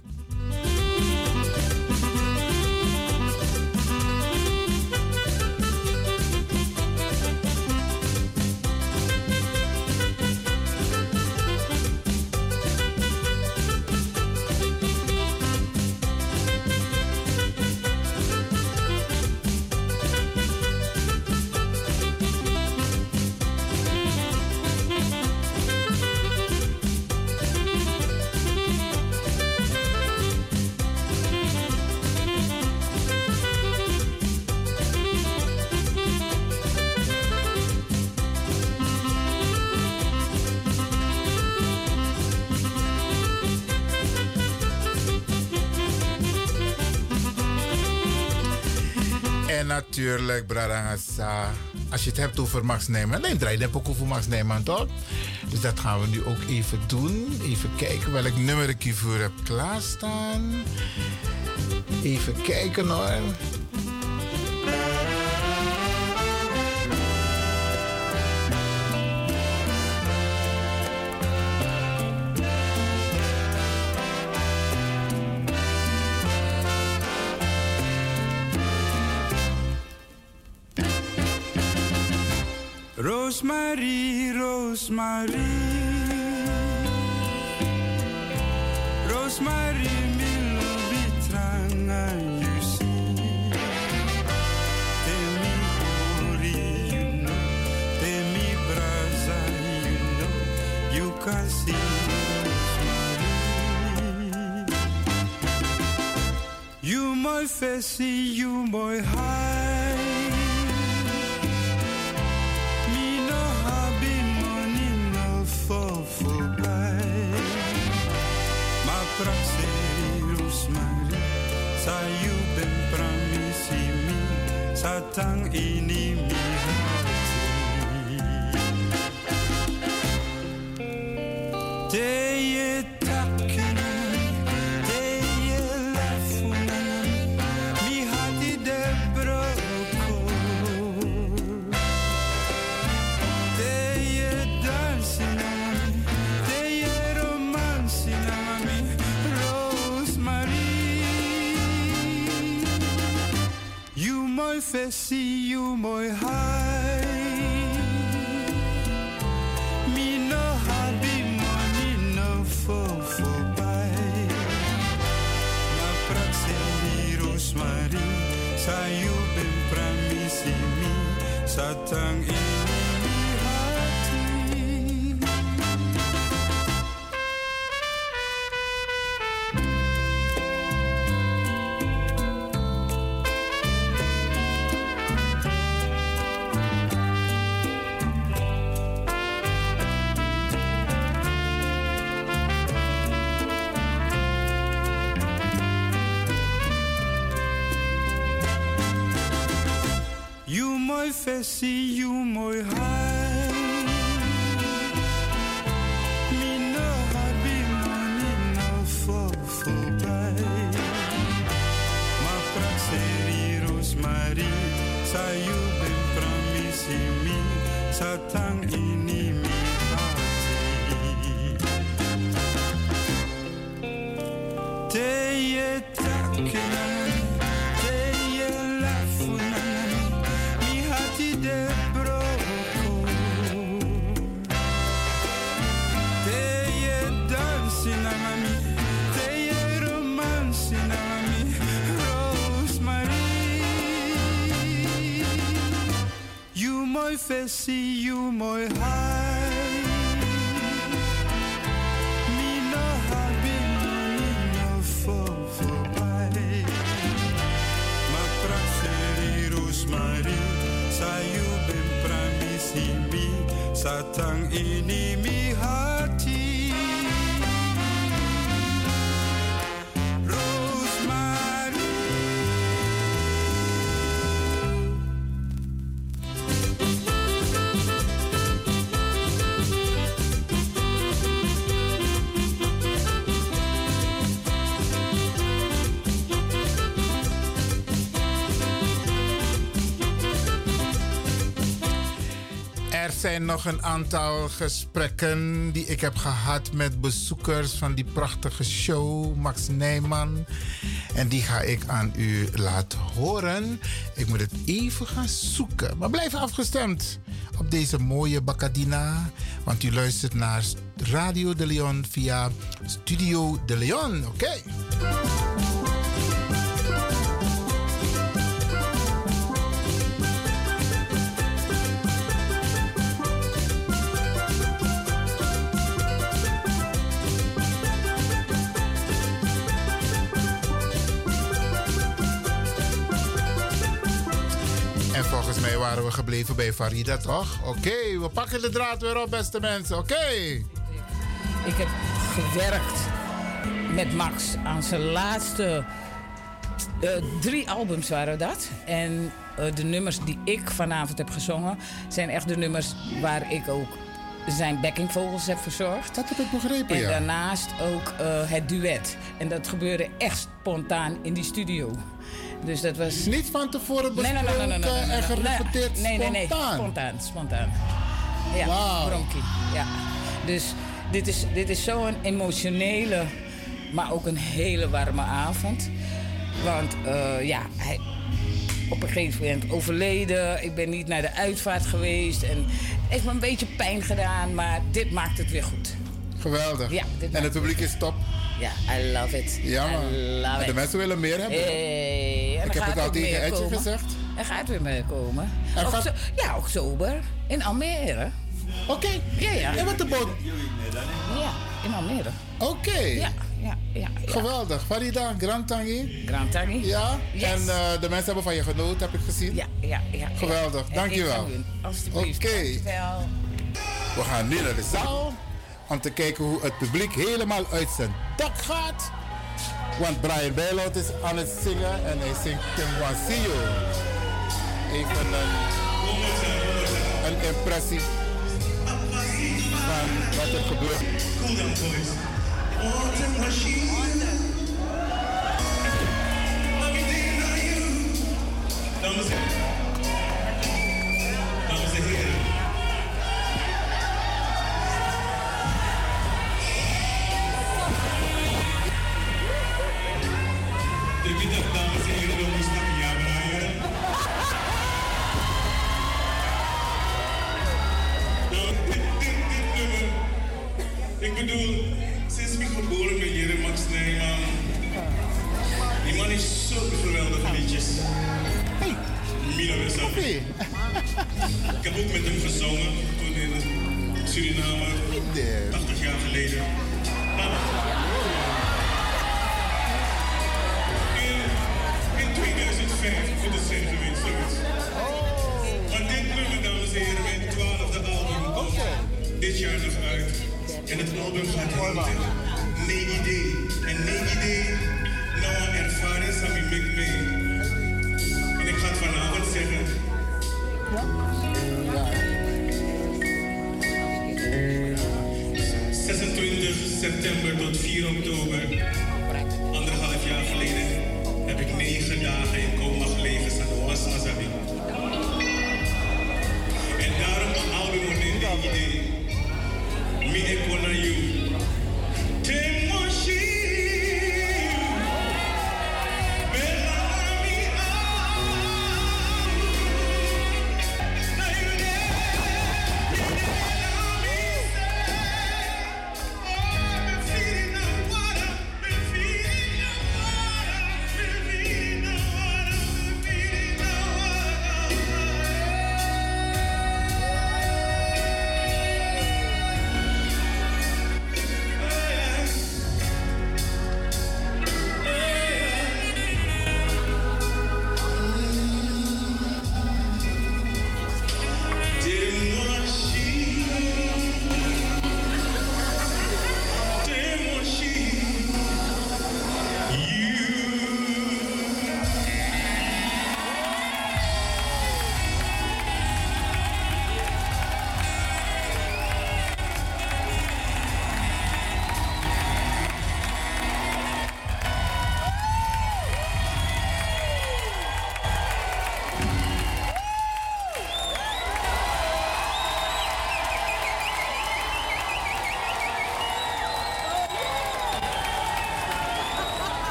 Natuurlijk, Bradangasa. Als je het hebt over Max Nijman. Nee, draai je ook over Max Nijman, toch? Dus dat gaan we nu ook even doen. Even kijken welk nummer ik hiervoor heb klaarstaan. Even kijken hoor. You my face, you my high. Me no happy money no fall voorbij. Maar praxeus mari, sa you ben pramisi mi, satang ini mi my my zijn nog een aantal gesprekken die ik heb gehad met bezoekers van die prachtige show, Max Nijman. En die ga ik aan u laten horen. Ik moet het even gaan zoeken. Maar blijf afgestemd op deze mooie Bacadina. Want u luistert naar Radio de Leon via Studio de Leon. Oké. En volgens mij waren we gebleven bij Farida, toch? Oké, we pakken de draad weer op, beste mensen. Oké. Ik heb gewerkt met Max aan zijn laatste eh, drie albums waren dat. En eh, de nummers die ik vanavond heb gezongen zijn echt de nummers waar ik ook zijn backingvogels heb verzorgd. Dat heb ik begrepen, En ja. daarnaast ook eh, het duet. En dat gebeurde echt spontaan in die studio. Dus dat was... Niet van tevoren nee, nee, nee, besproken en gerepeteerd nee, nee, nee, spontaan? spontaan, spontaan. Ja, Wauw. bronkie. Ja. Dus dit is, dit is zo'n emotionele, maar ook een hele warme avond. Want eh, ja, hij, op een gegeven moment overleden. Ik ben niet naar de uitvaart geweest. En het heeft me een beetje pijn gedaan, maar dit maakt het weer goed. Geweldig. Ja, dit en het publiek is top. Ja, I love it. Ja, man. I love de it. mensen willen meer hebben. Hey, Ik heb het al tegen komen. gezegd. Er gaat weer meer komen. Gaat- Ja, oktober. In Almere. Oké. Ja, ja. En wat de boot? Ja, in Almere. Oké. Ja, ja, ja. Geweldig. Farida, Grand Tangi. Grand Tangi. Ja. Yes. En eh, de mensen hebben van je genoten, heb ik gezien. Ja, ja, ja. Geweldig. Dankjewel. Oké. We gaan nu naar de zaal om te kijken hoe het publiek helemaal uit zijn dak gaat. Want Brian Bijlout is aan het zingen en hij zingt Tim Wansio. Even een, een impressie van wat er gebeurt. Cool bedoel, sinds ik geboren ben hier Max Nijman. Die man heeft zulke geweldige liedjes. Hey. Milo is dat. Ik heb ook met hem gezongen toen in Suriname, 80 jaar geleden. Maar in, in 2005 moet het zijn geweest, zoiets. Maar dit nummer, dames en heren, mijn twaalfde album komt dit jaar nog uit. En het album gaat heten Nee Idee. En Nee Idee, nou een ervaring samen met mee. En ik ga het vanavond zeggen. Ja. 26 september tot 4 oktober, anderhalf jaar geleden, heb ik negen dagen in coma gelegen, Sanoas Azabi. En daarom een album wordt in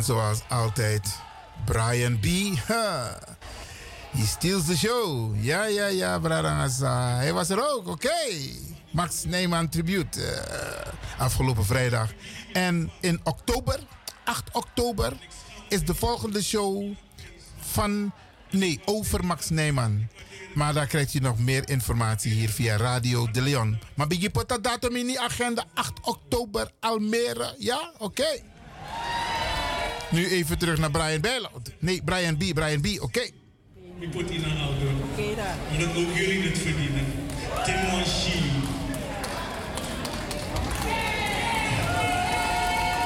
En zoals altijd, Brian B. Ha. He steals the show. Ja, ja, ja, Brarangasa. Hij was er ook, oké. Max Neyman tribute eh, afgelopen vrijdag. En in oktober, 8 oktober, is de volgende show van, nee, over Max Neyman. Maar daar krijgt u nog meer informatie hier via Radio de Leon. Maar je put dat datum in die agenda? 8 oktober, Almere. Ja, oké. Nu even terug naar Brian Bijloud. Nee, Brian B. Brian B. Oké. Ik put in een album. Omdat ook jullie het verdienen. Temoshi.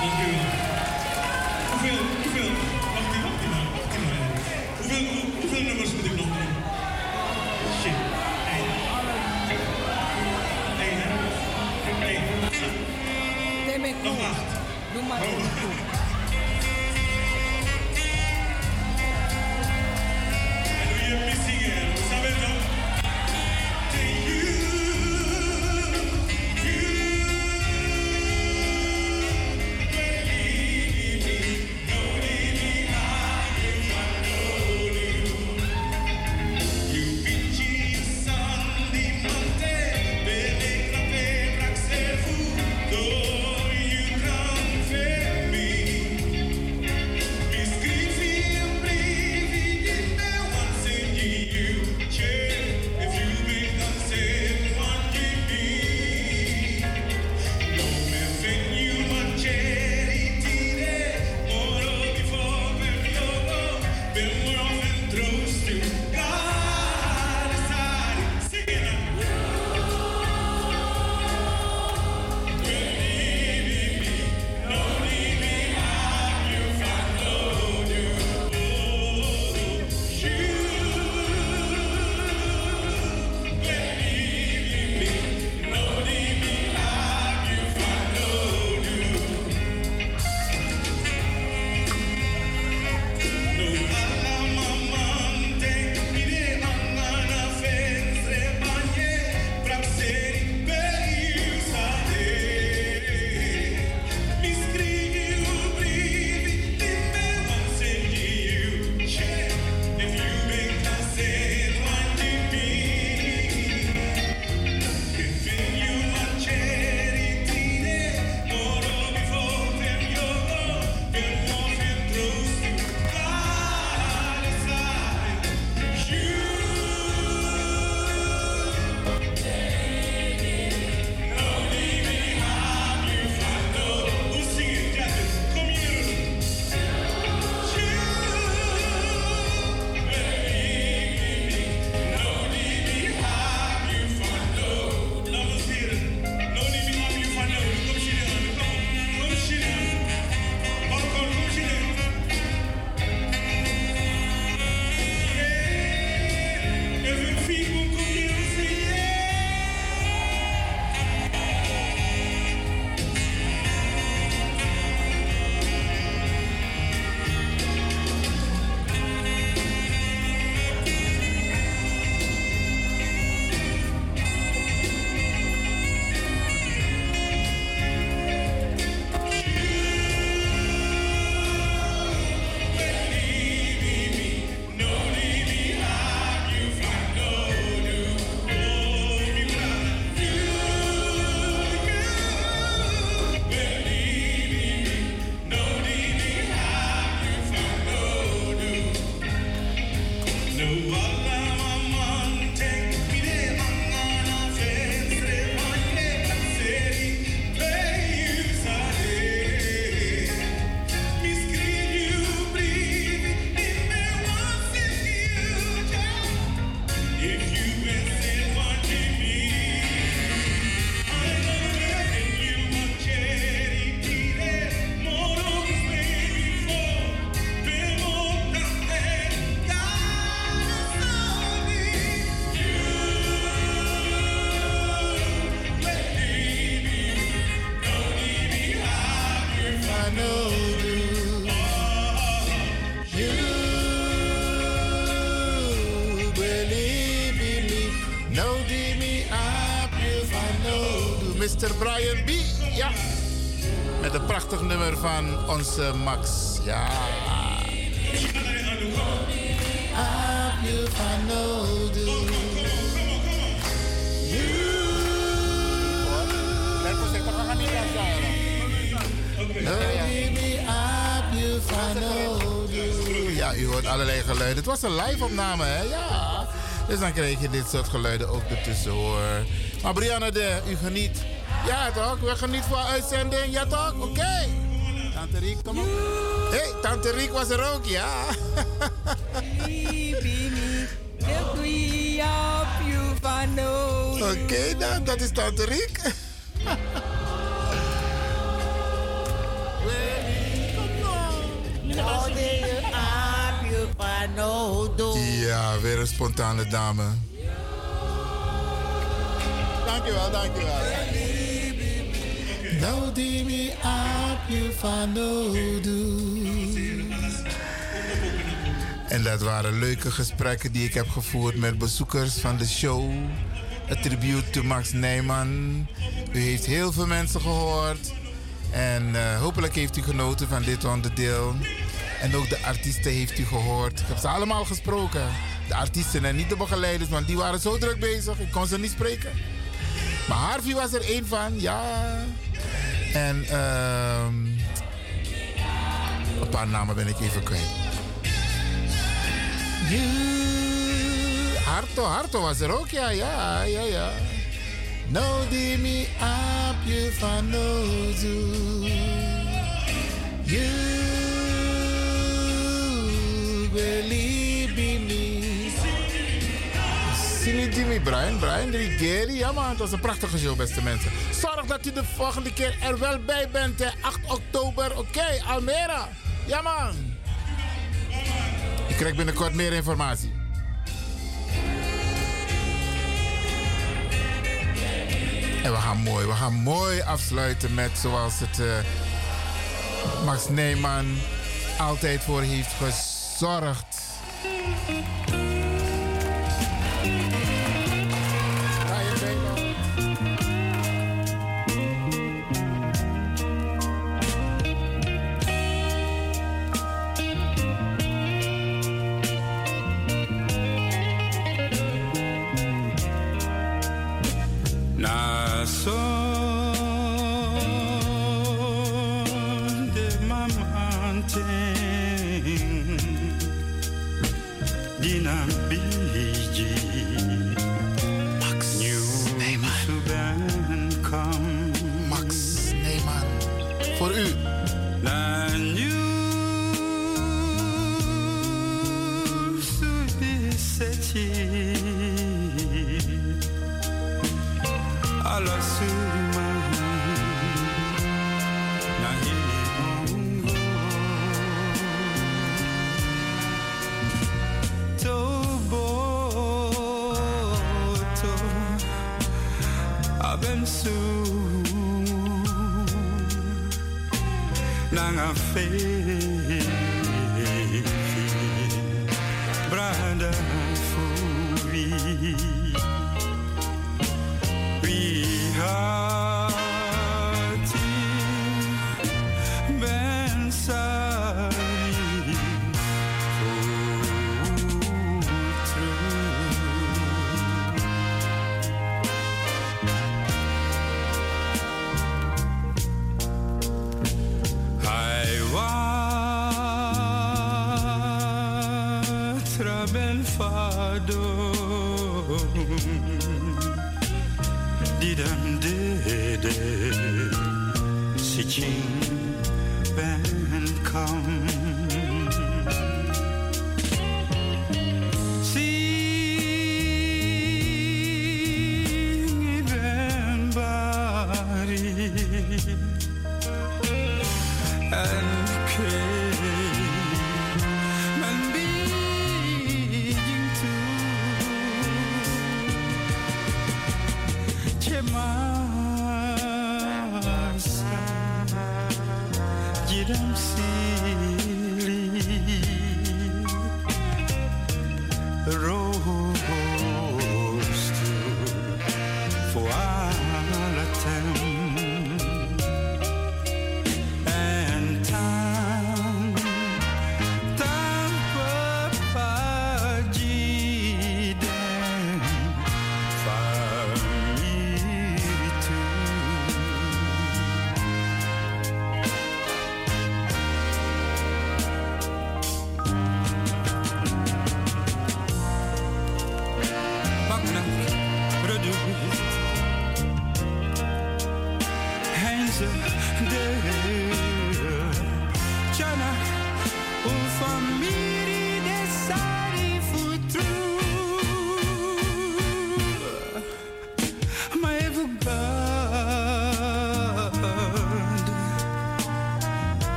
Dank u van onze Max. Ja. Ja, u hoort allerlei geluiden. Het was een live-opname, hè? Ja. Dus dan krijg je dit soort geluiden ook ertussen hoor. Maar Brianna, de, u geniet. Ja, toch? We genieten van uitzending. Ja, toch? Oké. Riek, kom op. Hé, hey, Tante Riek was er ook, ja. Oké, dan, dat is Tante Riek. Ja, weer een spontane dame. Dankjewel, dankjewel. Nou die op je van En dat waren leuke gesprekken die ik heb gevoerd met bezoekers van de show. Een tribute to Max Nijman. U heeft heel veel mensen gehoord. En eh, hopelijk heeft u genoten van dit onderdeel. En ook de artiesten heeft u gehoord. Ik heb ze allemaal gesproken. De artiesten en niet de begeleiders, want die waren zo druk bezig. Ik kon ze niet spreken. Maar Harvey was er één van, ja. En ehm een paar namen ben ik even kwijt. Harto, Harto was er ook, ja, ja, ja, ja. No di mi ap van no You believe in me. Simi Jimmy Brian, Brian Rigeri. Ja man, het was een prachtige show, beste mensen. Zorg dat u de volgende keer er wel bij bent, hè. 8 oktober. Oké, Almere. Ja man. Ik krijg binnenkort meer informatie. En we gaan mooi, we gaan mooi afsluiten met zoals het uh, Max Neyman altijd voor heeft gezorgd.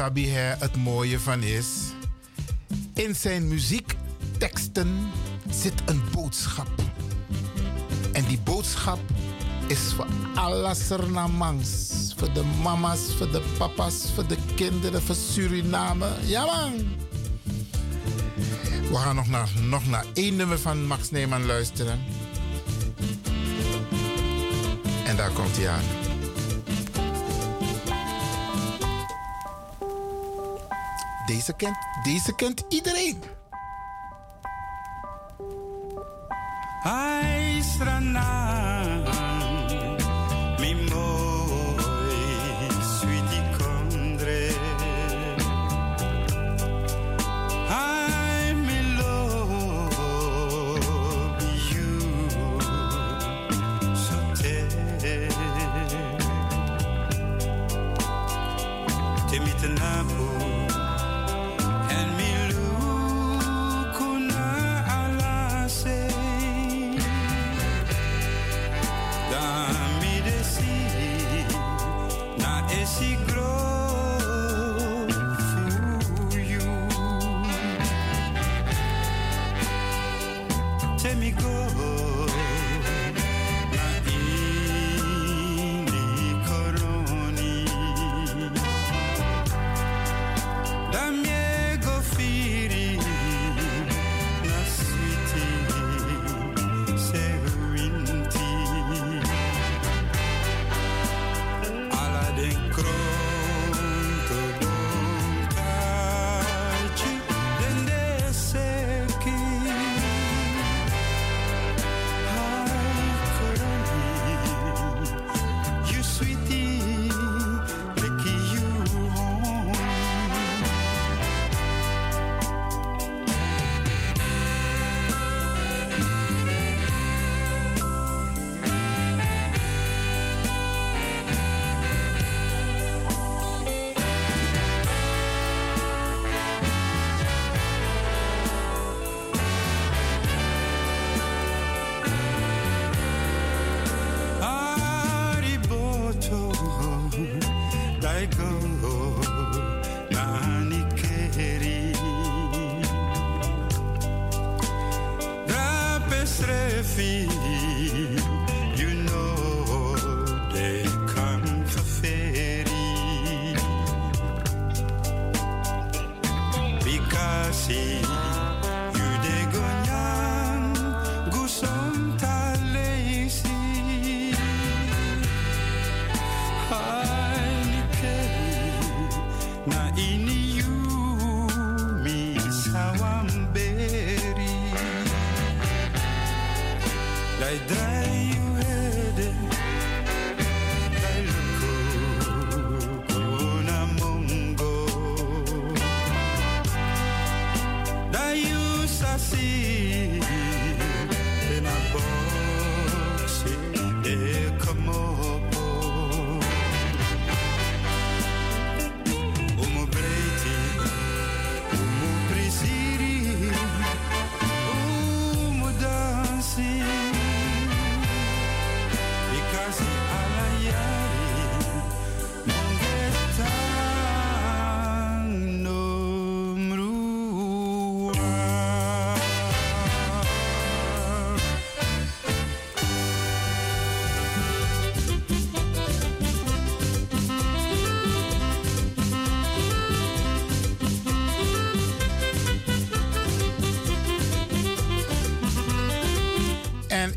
En Usabi hè, het mooie van is, in zijn muziekteksten zit een boodschap. En die boodschap is voor alle Surinamangs. Voor de mama's, voor de papa's, voor de kinderen, voor Suriname. Ja man! We gaan nog naar, nog naar één nummer van Max Neyman luisteren. En daar komt hij aan. Deze kent, deze kent iedereen. Ai strana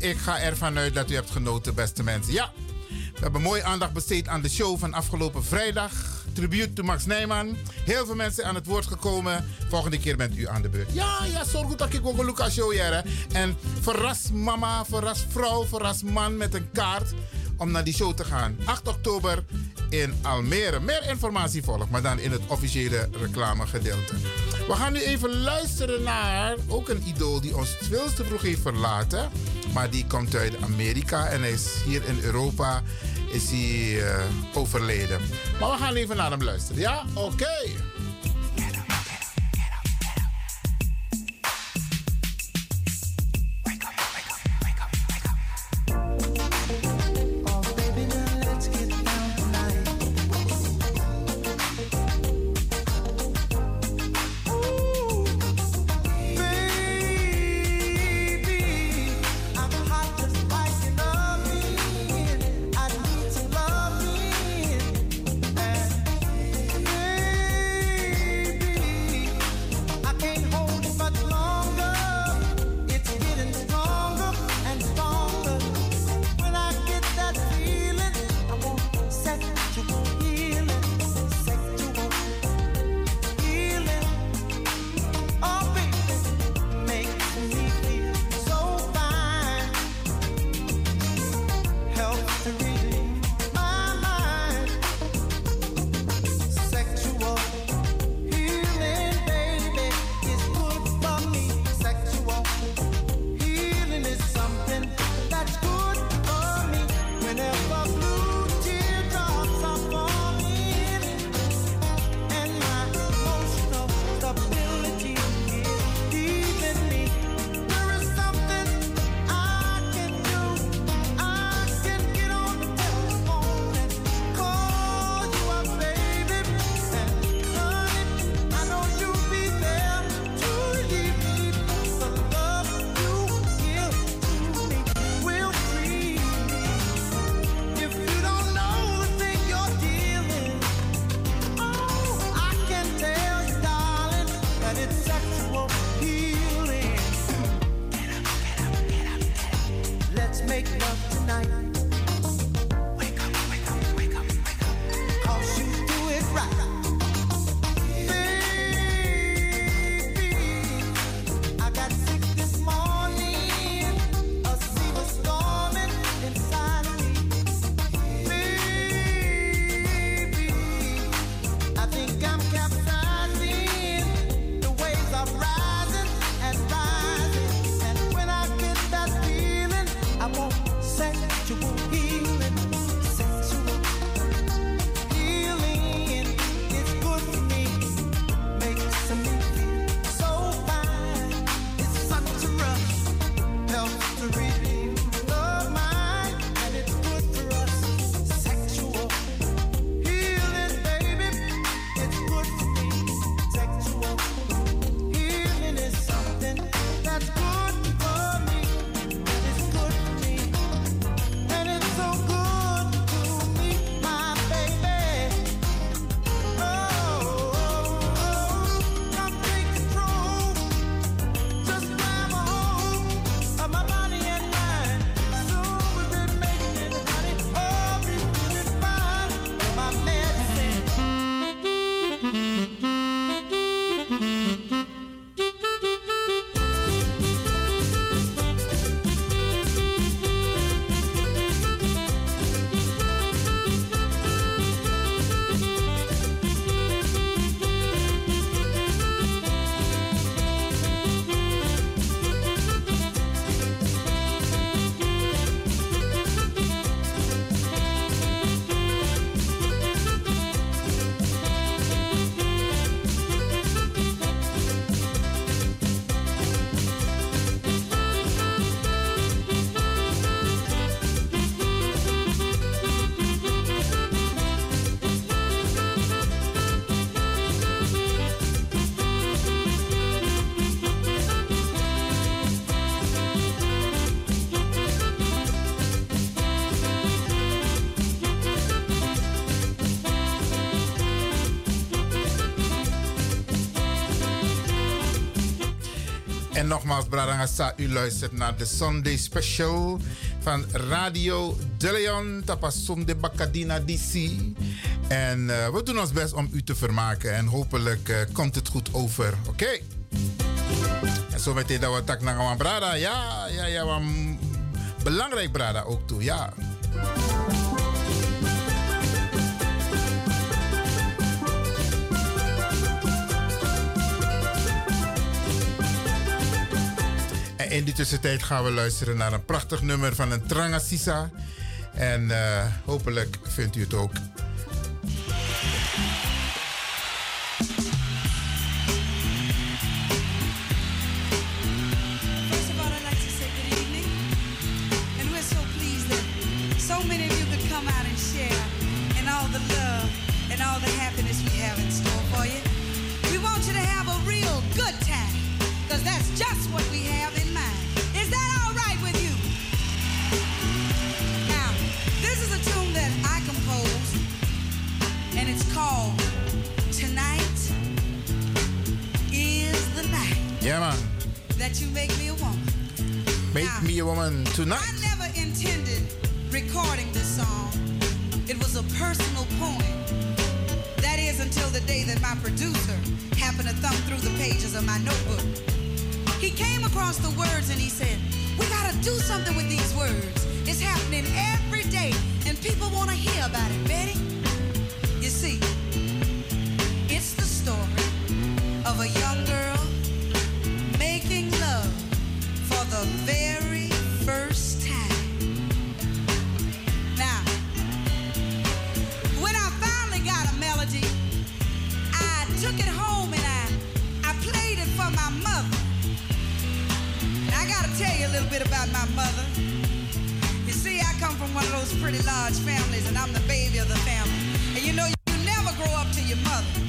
ik ga ervan uit dat u hebt genoten, beste mensen. Ja, we hebben mooi aandacht besteed aan de show van afgelopen vrijdag. Tribute to Max Nijman. Heel veel mensen aan het woord gekomen. Volgende keer bent u aan de beurt. Ja, ja, zorg goed dat ik ook een Lucas show hier. En verras mama, verras vrouw, verras man met een kaart om naar die show te gaan. 8 oktober in Almere. Meer informatie volgt, maar dan in het officiële reclamegedeelte. We gaan nu even luisteren naar ook een idool die ons veel te vroeg heeft verlaten. Maar die komt uit Amerika en hij is hier in Europa is hij, eh, overleden. Maar we gaan even naar hem luisteren. Ja? Oké. En nogmaals, Bradangasa, u luistert naar de Sunday Special van Radio De Leon, Tapasonde Bacadina DC. En eh, we doen ons best om u te vermaken en hopelijk eh, komt het goed over, oké? En zo meteen dat we tak naar Brada, ja, ja, ja, belangrijk Brada ook toe, ja. in die tussentijd gaan we luisteren naar een prachtig nummer van een Trangasisa. En eh, hopelijk vindt u het ook those pretty large families, and I'm the baby of the family. And you know, you never grow up to your mother.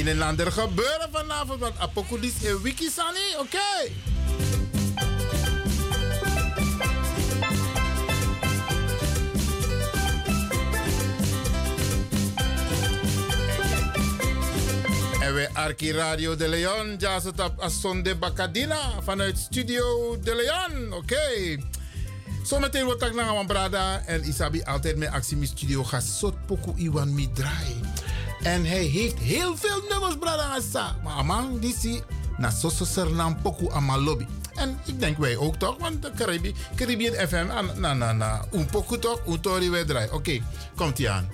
Een en ander gebeuren vanavond, want Apocalypse en Wiki Sani, oké. En wij Arki Radio de Leon, jazz het op Asonde Bacadina vanuit Studio de Leon, oké. Zometeen wordt ik naar brada en Isabi altijd met actie studio gaat zot poku iwan mi. En hij heeft heel veel nummers asa. Maar amang die zie na soso sernam poku lobby. En ik denk wij ook toch, want de Caribi, Caribbean FM, ah, na na na, un poku toch, un tori wij draai. Oké, komt ie aan.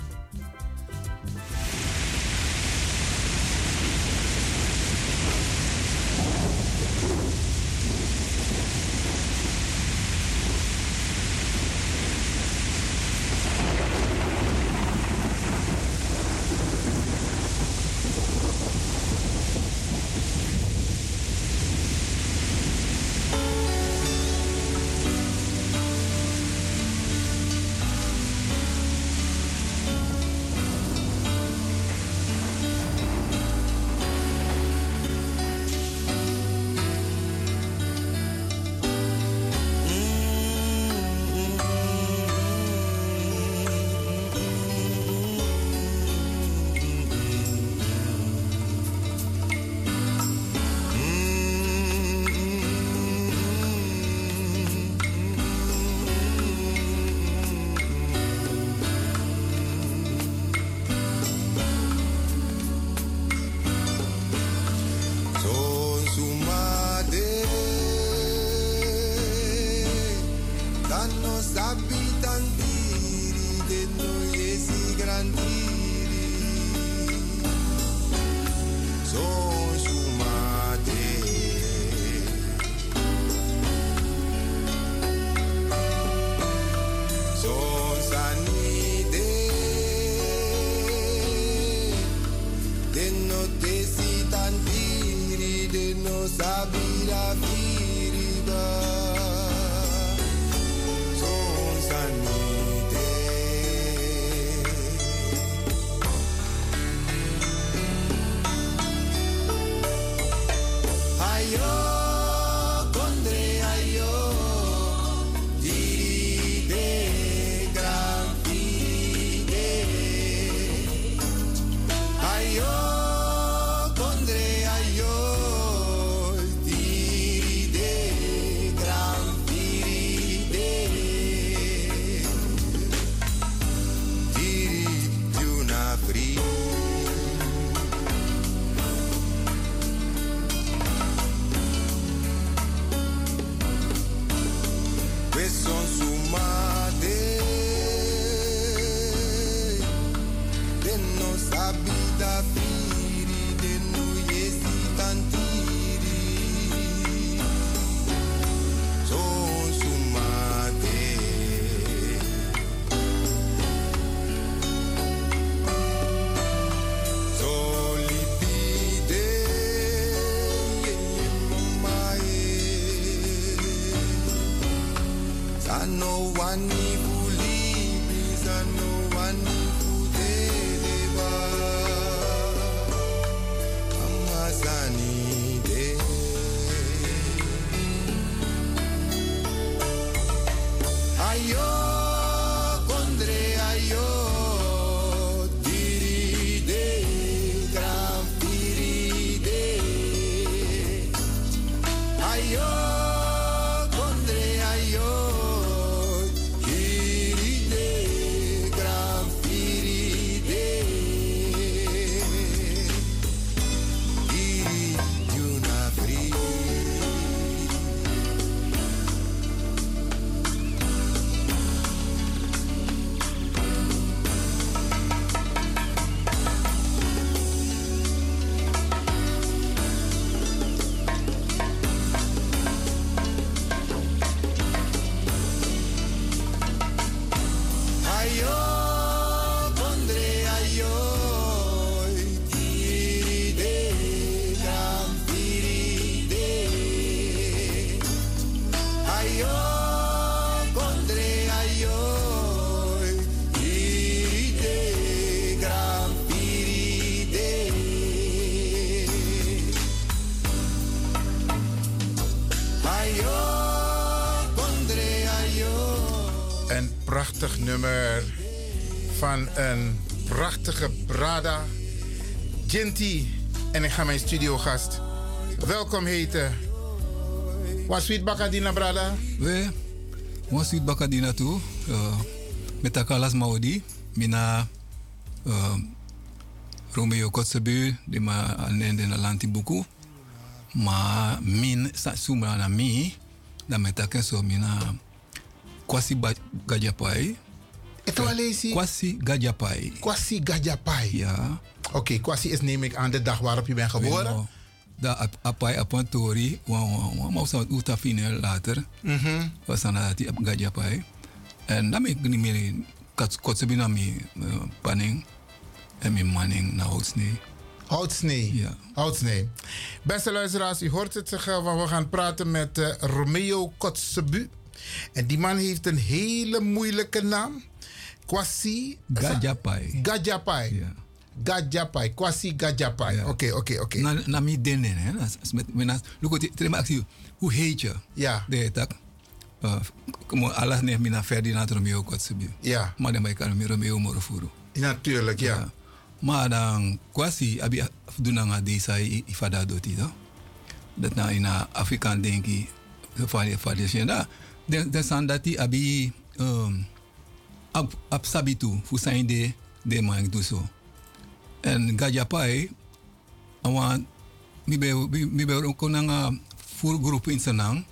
radio. Ginty. En ik ga mijn studiogast welkom heten. Was sweet bakadina Brada? We, was sweet bakadina tu. Uh, met akalas maudi. Mina uh, Romeo Kotzebu, di ma anende na lanti buku. Ma min sa sumra na mi, da metake so mina kwasi gajapai. Ito alesi? Kwasi gajapai. Kwasi Gajapai. Ja. Oké, Kwasi is neem ik aan de dag waarop je bent geboren. Da ap- apai apantori, wa wa wa ma usa uta fine later. Mhm. Was dan dat die gajapai. En dan ben ik niet meer kotzebu na mi uh, panning. En mi manning na houtsnee. Houtsnee. Ja. Houtsnee. Beste luisteraars, u hoort het zeggen, want we gaan praten met eh, Romeo Kotzebu. En die man heeft een hele moeilijke naam. Kwasi Gajapai. Gajapai. Ja. Gajapai. Kwasi Gajapai. Oké, oké, oké. Na, na mi dene, hè. Look, terima actie. Hoe heet je? Ja. De tak. Uh, como alas ne mina Ferdinand Romeo Kotzebu. Ja. Maar dan ben ik aan Romeo Morofuru. Natuurlijk, ja. Maar dan kwasi abi doen nga desa i i fada doti da. Dat na ina Afrikaan denki so fali fali shenda. Den den sandati abi um ap ap sabitu fu sainde de man do so. En gajapai awan mi be mi- be ko nanga fur grup in sanang.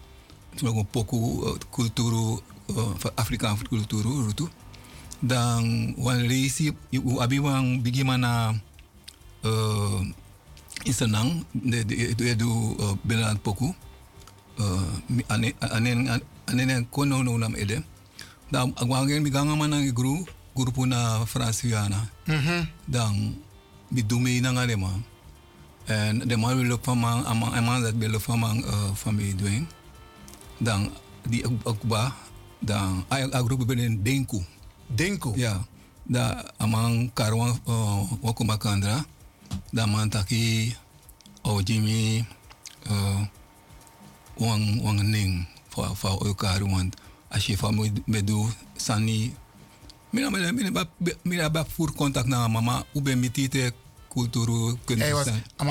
Tuma ko poku uh, kulturu uh, kulturu rutu dan wan reisi u abi wan bigi mana uh, isenang de de de du uh, belan poku uh, mi- ane ane ane kono no nam ede da agwangen mi ganga mana guru guru puna fransiana Mhm. dan mi dume na ngale ma en de ma wil op man ama ama dat wil op man uh, familie doen dan di akba dan ay agrup benen denku denku ja da amang karwan uh, wakuma kandra da man taki o jimi uh, wang wang ning o karu want ashi fa mo bedu sani mina mina mina ba mina ba voor contact na mama ube mitite kulturu was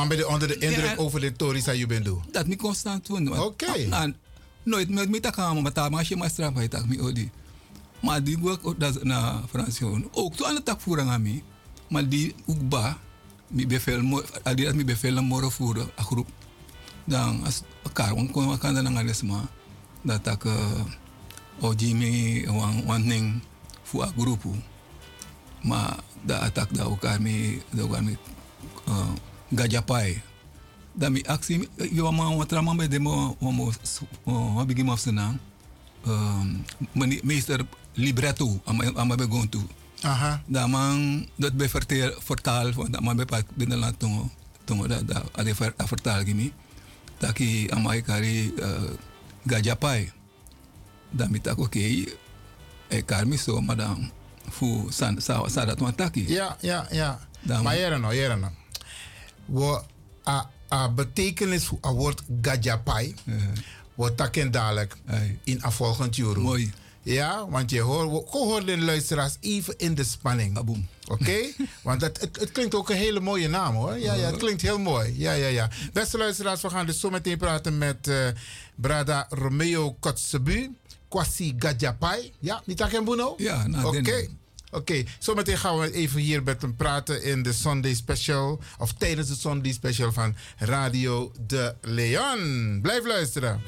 ben onder de indruk over de tories dat je bent doen. Dat mi constant doen. Oké. Nooit met mi taka maar ta maar je maar straf bij tak mi odi. Maar die work ook dat na Fransjoen. Ook to aan tak voeren aan mi. Maar die ook ba mi bevel mo adi dat mi bevel moro voeren a groep. Dan as kar wan kon kan dan ngales ma dat tak o jimi wan wan ning fu a grupu. Maar da atak da ook mi da ook mi uh, gajapai dan mi actie yo ma wat rama be de mo bigi mo afsena um meester libretto am am be gon tu Aha. da man dat be vertel vertaal van da man be pak binnenland tongo tongo da da ade ver vertaal gimi taki amai kari uh, gajapai da mi tak oké e karmi so madam fu san sa sa dat taki Ja, ja, ja. Dan- maar jere no, jere no. We a, a betekenis het woord gajapai. We takken dadelijk in een volgend euro. Mooi. Ja, want je hoort, we horen de luisteraars even in de spanning. Oké? want het, het, het klinkt ook een hele mooie naam hoor. Ja, ja, het klinkt heel mooi. Ja, ja, ja. Beste luisteraars, we gaan dus zo meteen praten met eh, Brada Romeo Kotzebu. Kwasi Gajapai. Ja, niet Buno? Ja, nou, Oké. Oké, zometeen gaan we even hier met hem praten in de Sunday Special. Of tijdens de Sunday Special van Radio De Leon. Blijf luisteren.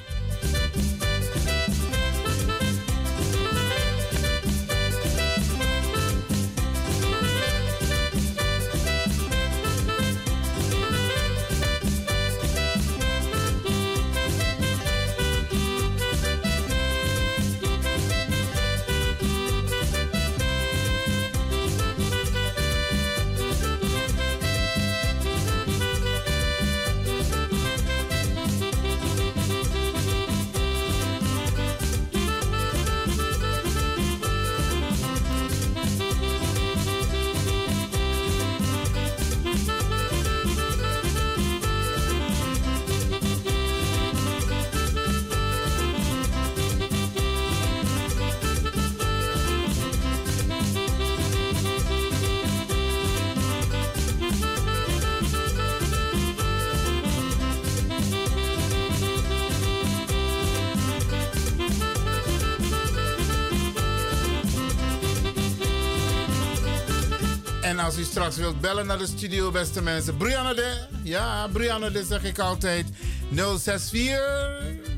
als u straks wilt bellen naar de studio, beste mensen. Brianna de, ja, Brianna de zeg ik altijd. 064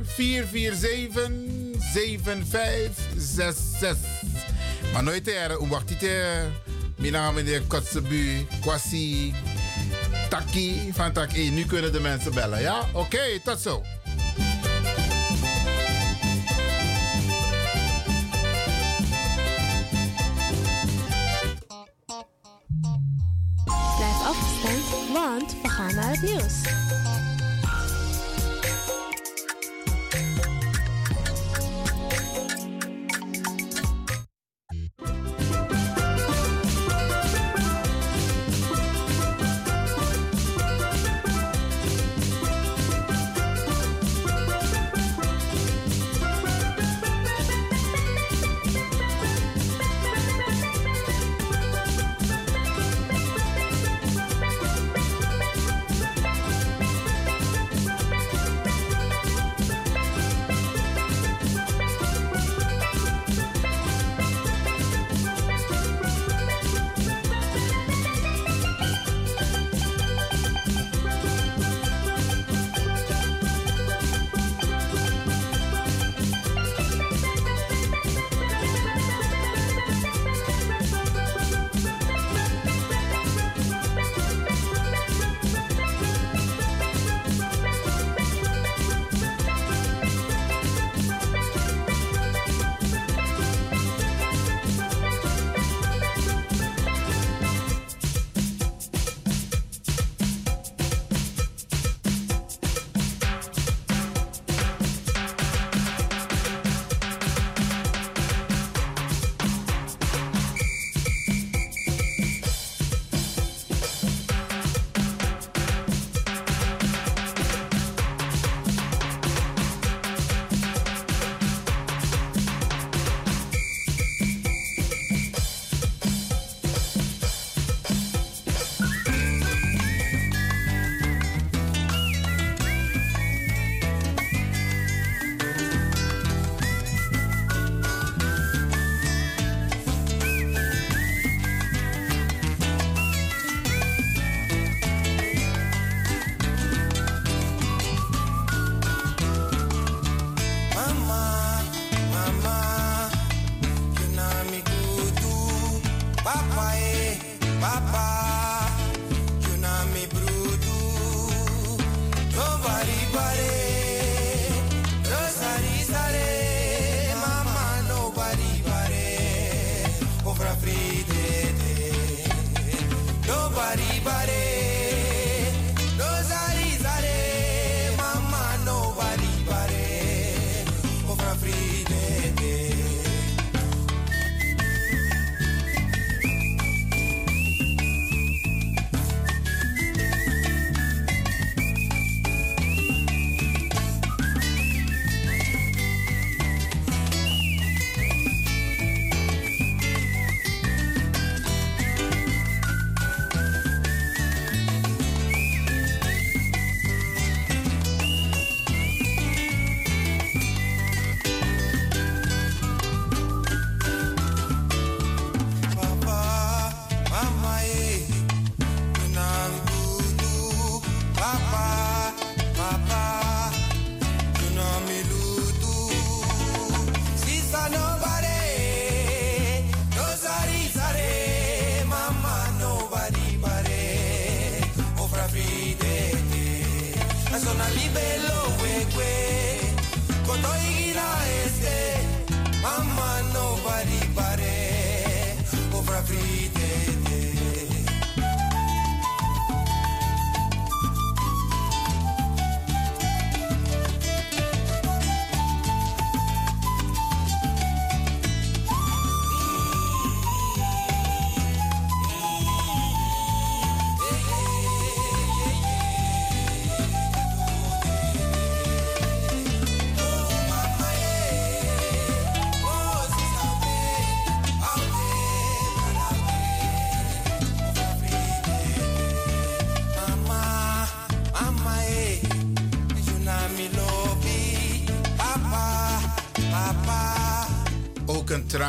447 7566. Maar nooit er, hoe dit. het Mijn naam is Kotsebu, Kwasi, Taki van Taki. E. Nu kunnen de mensen bellen, ja? Oké, tot zo.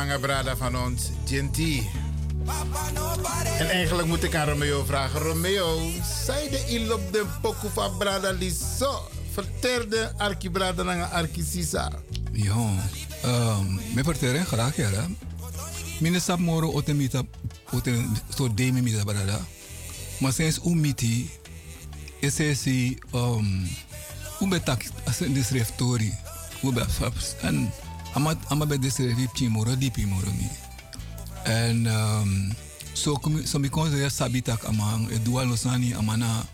lange brada van ons, Ginty. En eigenlijk moet ik aan Romeo vragen. Romeo, zei de ilop de pokoe van brada liso? Verterde arki brada naar arki sisa. Ja, me verteren graag ja. Mine sap moro otemita, otem, so deme mita brada. Maar sinds umiti, is esi, um, ubetak, asen disreftori, ubefabs, en ama ama be desref ipchi moro dipi moro mi. En um so kumi so mi kon ze sabitak amang e dual losani amana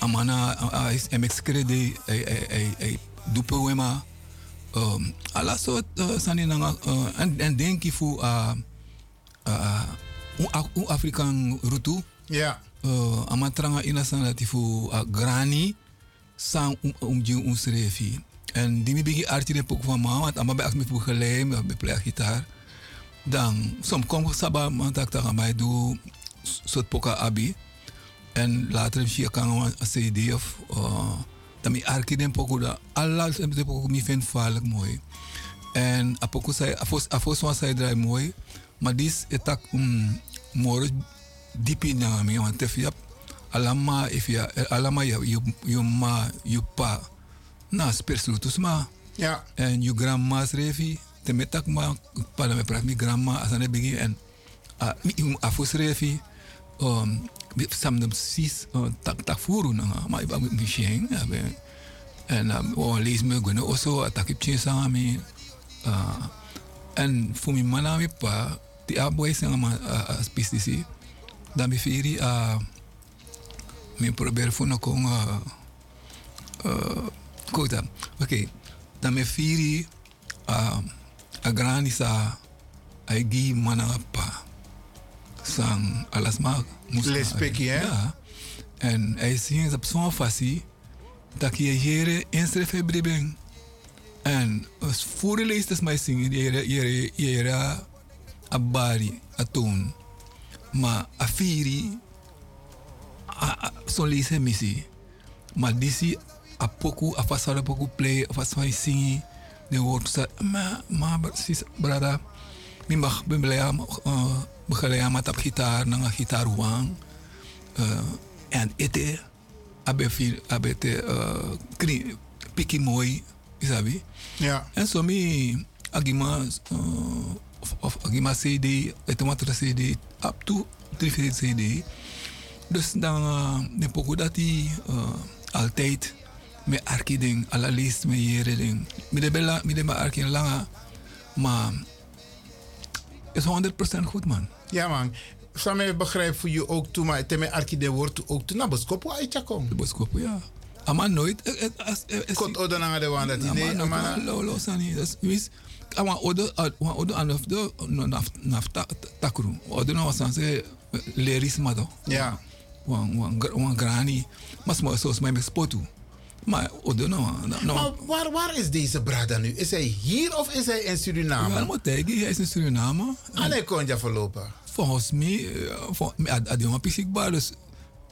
amana is mx krede ai ai ai ai dupe wema. Um, ala soort uh, sani nanga uh, en en denk je voor uh, uh, un Afrikaan rutu ja. Uh, amatranga ina sana ti fu uh, grani sang um um ji un srefi en die bigi arti de pok van ma want ama be ak mi fu gelei me play gitaar. Dan som kom saba man tak tak mij do soort poka abi. En later zie ik een CD of uh, dan mi arki den poko da alla de poko mi vind vaarlijk mooi. En apoko sai afos afos was sai draai mooi maar dis etak um moro dipi na mi want if ya alama if ya alama you you ma you pa na spersutus ma ja en you grandma's refi te metak ma para me prak mi grandma asane bigi en mi afos refi um sam dem sis uh, tak tak furu na ma iba mi sheng en um, o lees me gwen also atakip chin sa mi uh, en fu mi mana mi pa ti a boy sa ma spistisi da mi firi a mi probeer fu no kon uh, uh, kota okay da mi firi a a grani sa ai gi mana pa sang alas ma Lespeki, hè? Ja. En hij zingt op zo'n fasie dat je jere inschrijven bribing. En als voor de leest is mij zingen, jere, jere, abari, atoon. Maar afiri, zo'n lees hem missie. Maar disi, a poku, a fasara poku play, a fasara zingen. De woord staat, maar, maar, sis, brada, mi mag bembeleam, uh, begeleid met op gitaar, na gitaar wang. Uh, en ete, abe fi, abe te, uh, kri, piki mooi, isabi. Ja. En zo mi, agima, uh, of, of agima CD, ete matra CD, up to drie vier CD. Dus dan, uh, de poko dat die, uh, altijd, me arki ding, alla list me jere ding. Mi de bella, mi de ma arki langa, maar is 100% goed man. Ja man. Sam ik begrijp voor je ook toe, maar teme arki de woord ook toe. Nou, beskopo aitja kom. Beskopo, ja. Ama nooit. Kot odo na de wanda die nee, ama lo lo sani. Dat is ama odo ama odo anof do naf naf takru. Odo no wasan se leris mado. Ja. Wan wan wan grani. Mas mo so my spotu. Maar no no. Maar waar, waar is deze brada nu? Is hij hier of is hij in Suriname? Ja, moet hij is in Suriname. En hij kon je verlopen. Volgens mij, voor mij, had hij een dus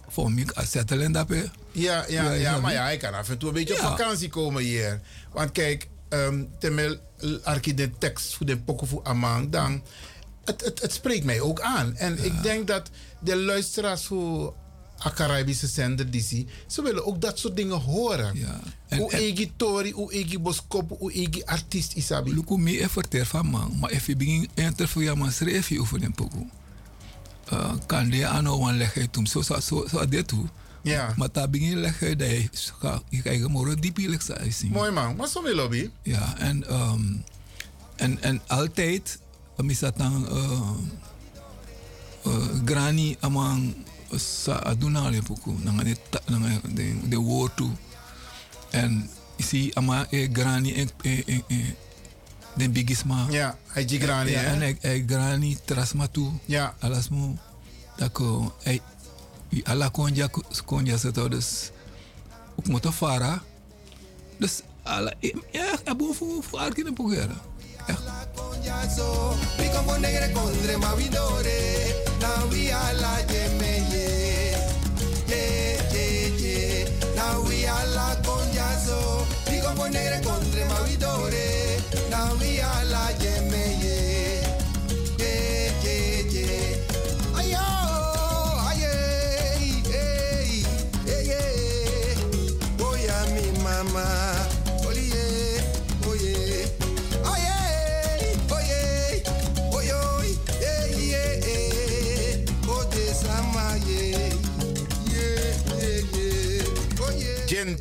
voor mij, als settelen dat. Ja, ja, ja, maar ja, hij kan af en toe een beetje op vakantie komen hier. Want kijk, um, terwijl Arki de tekst voor de pokoe Amang, dan, het, het, het spreekt mij ook aan. En ik denk dat de luisteraars voor a Caribische zender die ze willen ook dat soort dingen horen. Hoe egi tori, hoe egi boskop, hoe egi artiest isabi. Luku mi e verter van man, maar if je begin interview man schrijf je over den pokoe. Uh, kan de ano wan leggen tum so so so so dit toe. Ja. Maar daar begin leggen dat je je moro diepi lek sa zien. Mooi man, wat zo lobby? Ja, en um, en en altijd is dat dan uh, uh, grani amang sa aduna le poku nanga de nanga de de toe. En isi ama e grani e e e, e den bigisma. Ja, hij die grani, Ja, en e, e grani trasma toe. Ja. Alas mo dako e ala konja konja dus ook moeten vara. Dus ala ja, abo fu fu arkine negre condre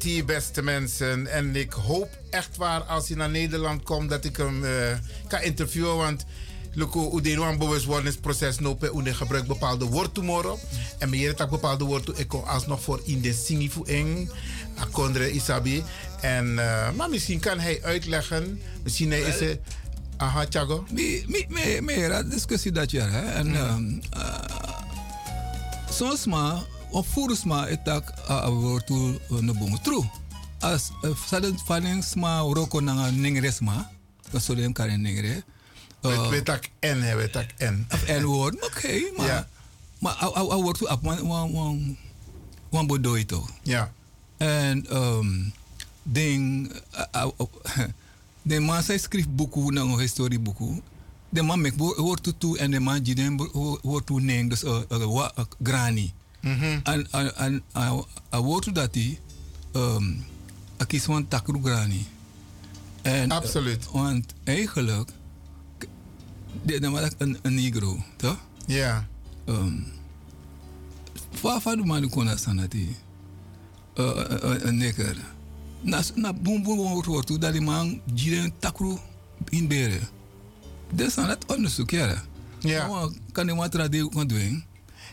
Genti, beste mensen. En ik hoop echt waar als hij naar Nederland komt dat ik hem eh, kan interviewen. Want Luko Udeno bewustwordingsproces nopen. Une gebruik bepaalde woord tomorrow. En meer dat bepaalde woord ik kom alsnog voor in de singifu eng. Akondre Isabi. En, eh, maar misschien kan hij uitleggen. Misschien hij is hij. Aha, Thiago. Me, me, me, me era discussie dat jaar. Hè? En uh, soms maar, of volgens mij, het tak a woord toe no boom true. As saden fanning sma roko nanga ningres ma, zo dem kan ningre. Weet tak en weet tak en. En woord, oké, maar. Maar a woord toe op wan wan wan bodoy to. Ja. En um, ding, de man zij schrijft boeken, nou historieboeken. De man woord toe toe en de man die den woord toe neemt, dus uh, uh, wa- uh, granny. En en en a woord toe dat hij, um, a kies van takru granny. En, Absoluut. uh, want eigenlijk, man is een, een negro, toch? Ja. Um, Waar van de man kon dat hij een neger. Na na boom boom wordt toe dat die man jiren takru in beren. Dus aan het onderzoek ja. Ja. Kan die man tradie kan doen?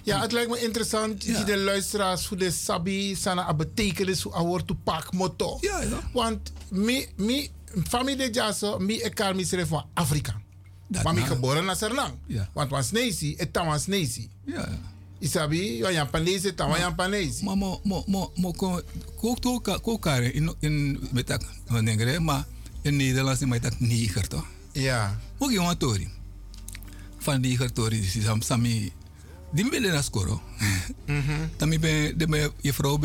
Ja, het lijkt me interessant ja. de luisteraars voor de sabi sana betekenis hoe hoort to pak motto. Ja, ja. Want mi mi familie de jaso mi e kar mi schreef van Afrika. Maar mi geboren na Sernang. Ja. Want was Nesi, het tam was Nesi. Ja. Isabi, ja Japanese, tam was Japanese. Maar mo mo mo mo ko ko ko kare in in met dat negre maar in Nederlands met dat neger toch? Ja. Ook jongen tori. Van neger tori dus sam sami die willen naar scoren. Dan ben de me je vrouw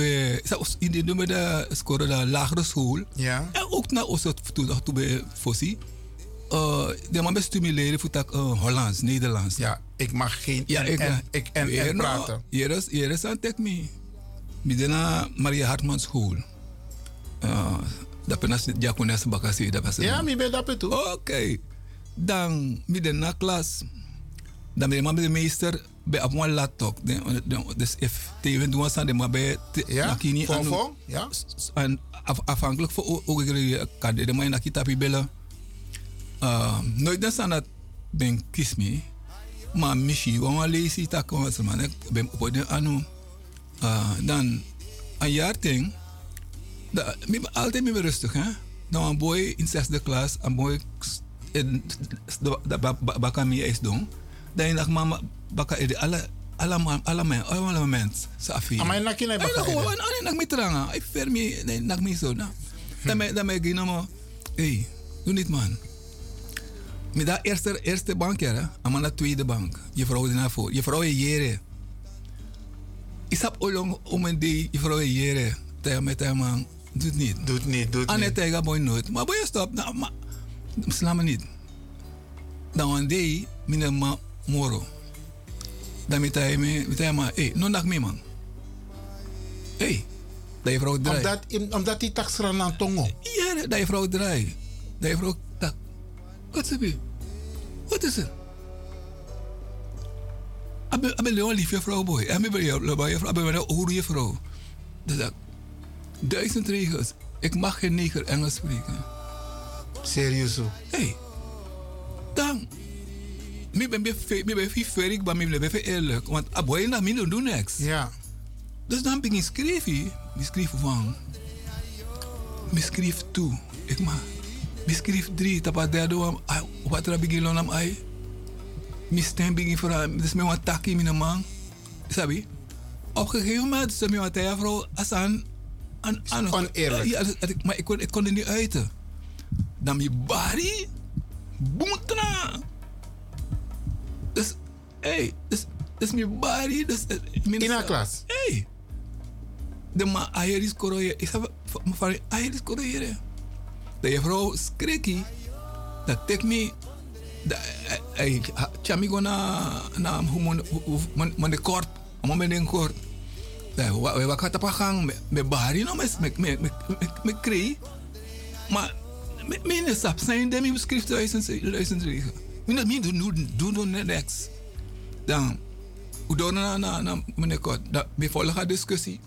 zelfs in die nummer de scoren de lagere school. Ja. En ook naar ons toen dat toen bij Fossi. Uh, de man bestimuleren voor dat uh, Hollands, Nederlands. Ja, ik mag geen ja, ik, en- ik en- nou, praten. Hier is, hier is aan tek me. Midena Maria Hartman School. Uh, dat penas Jacones Bakasi, dat was. Ja, mi ben dat toe. Oké. Dan midena klas. Dan ben je de meester bij op een laptop. De- de- Dus if teven doen aan de maar bij Ja, nakini anu- ja. En af- afhankelijk van hoe ik kan de maar nakita tapi bellen. Uh, nooit dan staan dat ben kies me. Maar misschien want we lezen dat kan ze man ik ben op de anu. Uh, dan een jaar ding. Da, ben altijd meer rustig hè. Dan een boy in zesde klas, een boy in de baka mi is doen. Dan dacht mama baka ede alle alle man alle man alle mensen sa afi. Amai nak kina baka naku, ano ano nak mitranga? Ay fermi nak miso na. Dan me dan me gina mo. Hey, doe niet man. Met dat eerste, eerste bank, ja, aan de tweede bank. Je vrouw is naar voor. Je vrouw is jere. Ik heb olong om een die je vrouw is jere. Tegen met hem man. Doet niet. Doet niet, doet Aan niet. het tegen boy nooit. Maar boy stop. Nou, maar. Sla me niet. Dan een day, mine ma moro. Dan met hij me, met hij maar, hey, non man. Hey, dat je vrouw draait. Omdat, omdat die taxra naar tongo. Ja, dat je vrouw draait. Dat je vrouw tak. Wat is het? Wat is het? Ik ben een lieve vrouw, boy. Ik ben een lieve vrouw. Goede. Dus dat, duizend regels. Ik mag geen neger Engels spreken. Serieus zo? Hey, dan. Ik ben ik ben veel ik ben ik ben eerlijk. Want ik ben niet doen niks. Ja. Dus dan ben ik schrijven. Ik schrijf van. Ik schrijf toe. Ik ma. Ik schrijf drie. Tapa derde wam. Wat er begin lonam ai. Ik stem begin voor. Dus mijn wat takkie mijn man. Sabi. Op een gegeven moment zei mijn hij vrouw als aan. aan, aan Oneerlijk. Ja, ik- maar ik kon, ik kon er niet uiten. Dan mijn body. Boemtra. Dus, hey, dus, dus mijn body. Dus, In klas? Hey. De ma ayeris koroye. Ik heb van ayeris koroye. De vrouw skriki. Dat tek me. Ik chami go na na humon man de kort. Amo men den kort. Da wa wa kata pa gang me me bahari no mes me me me me krei. Maar me me ne sap zijn dem ik schrift duizend duizend regen. Me dat me doen doen doen niks. Dan u doen na na na meneer kort. Me volgen discussie.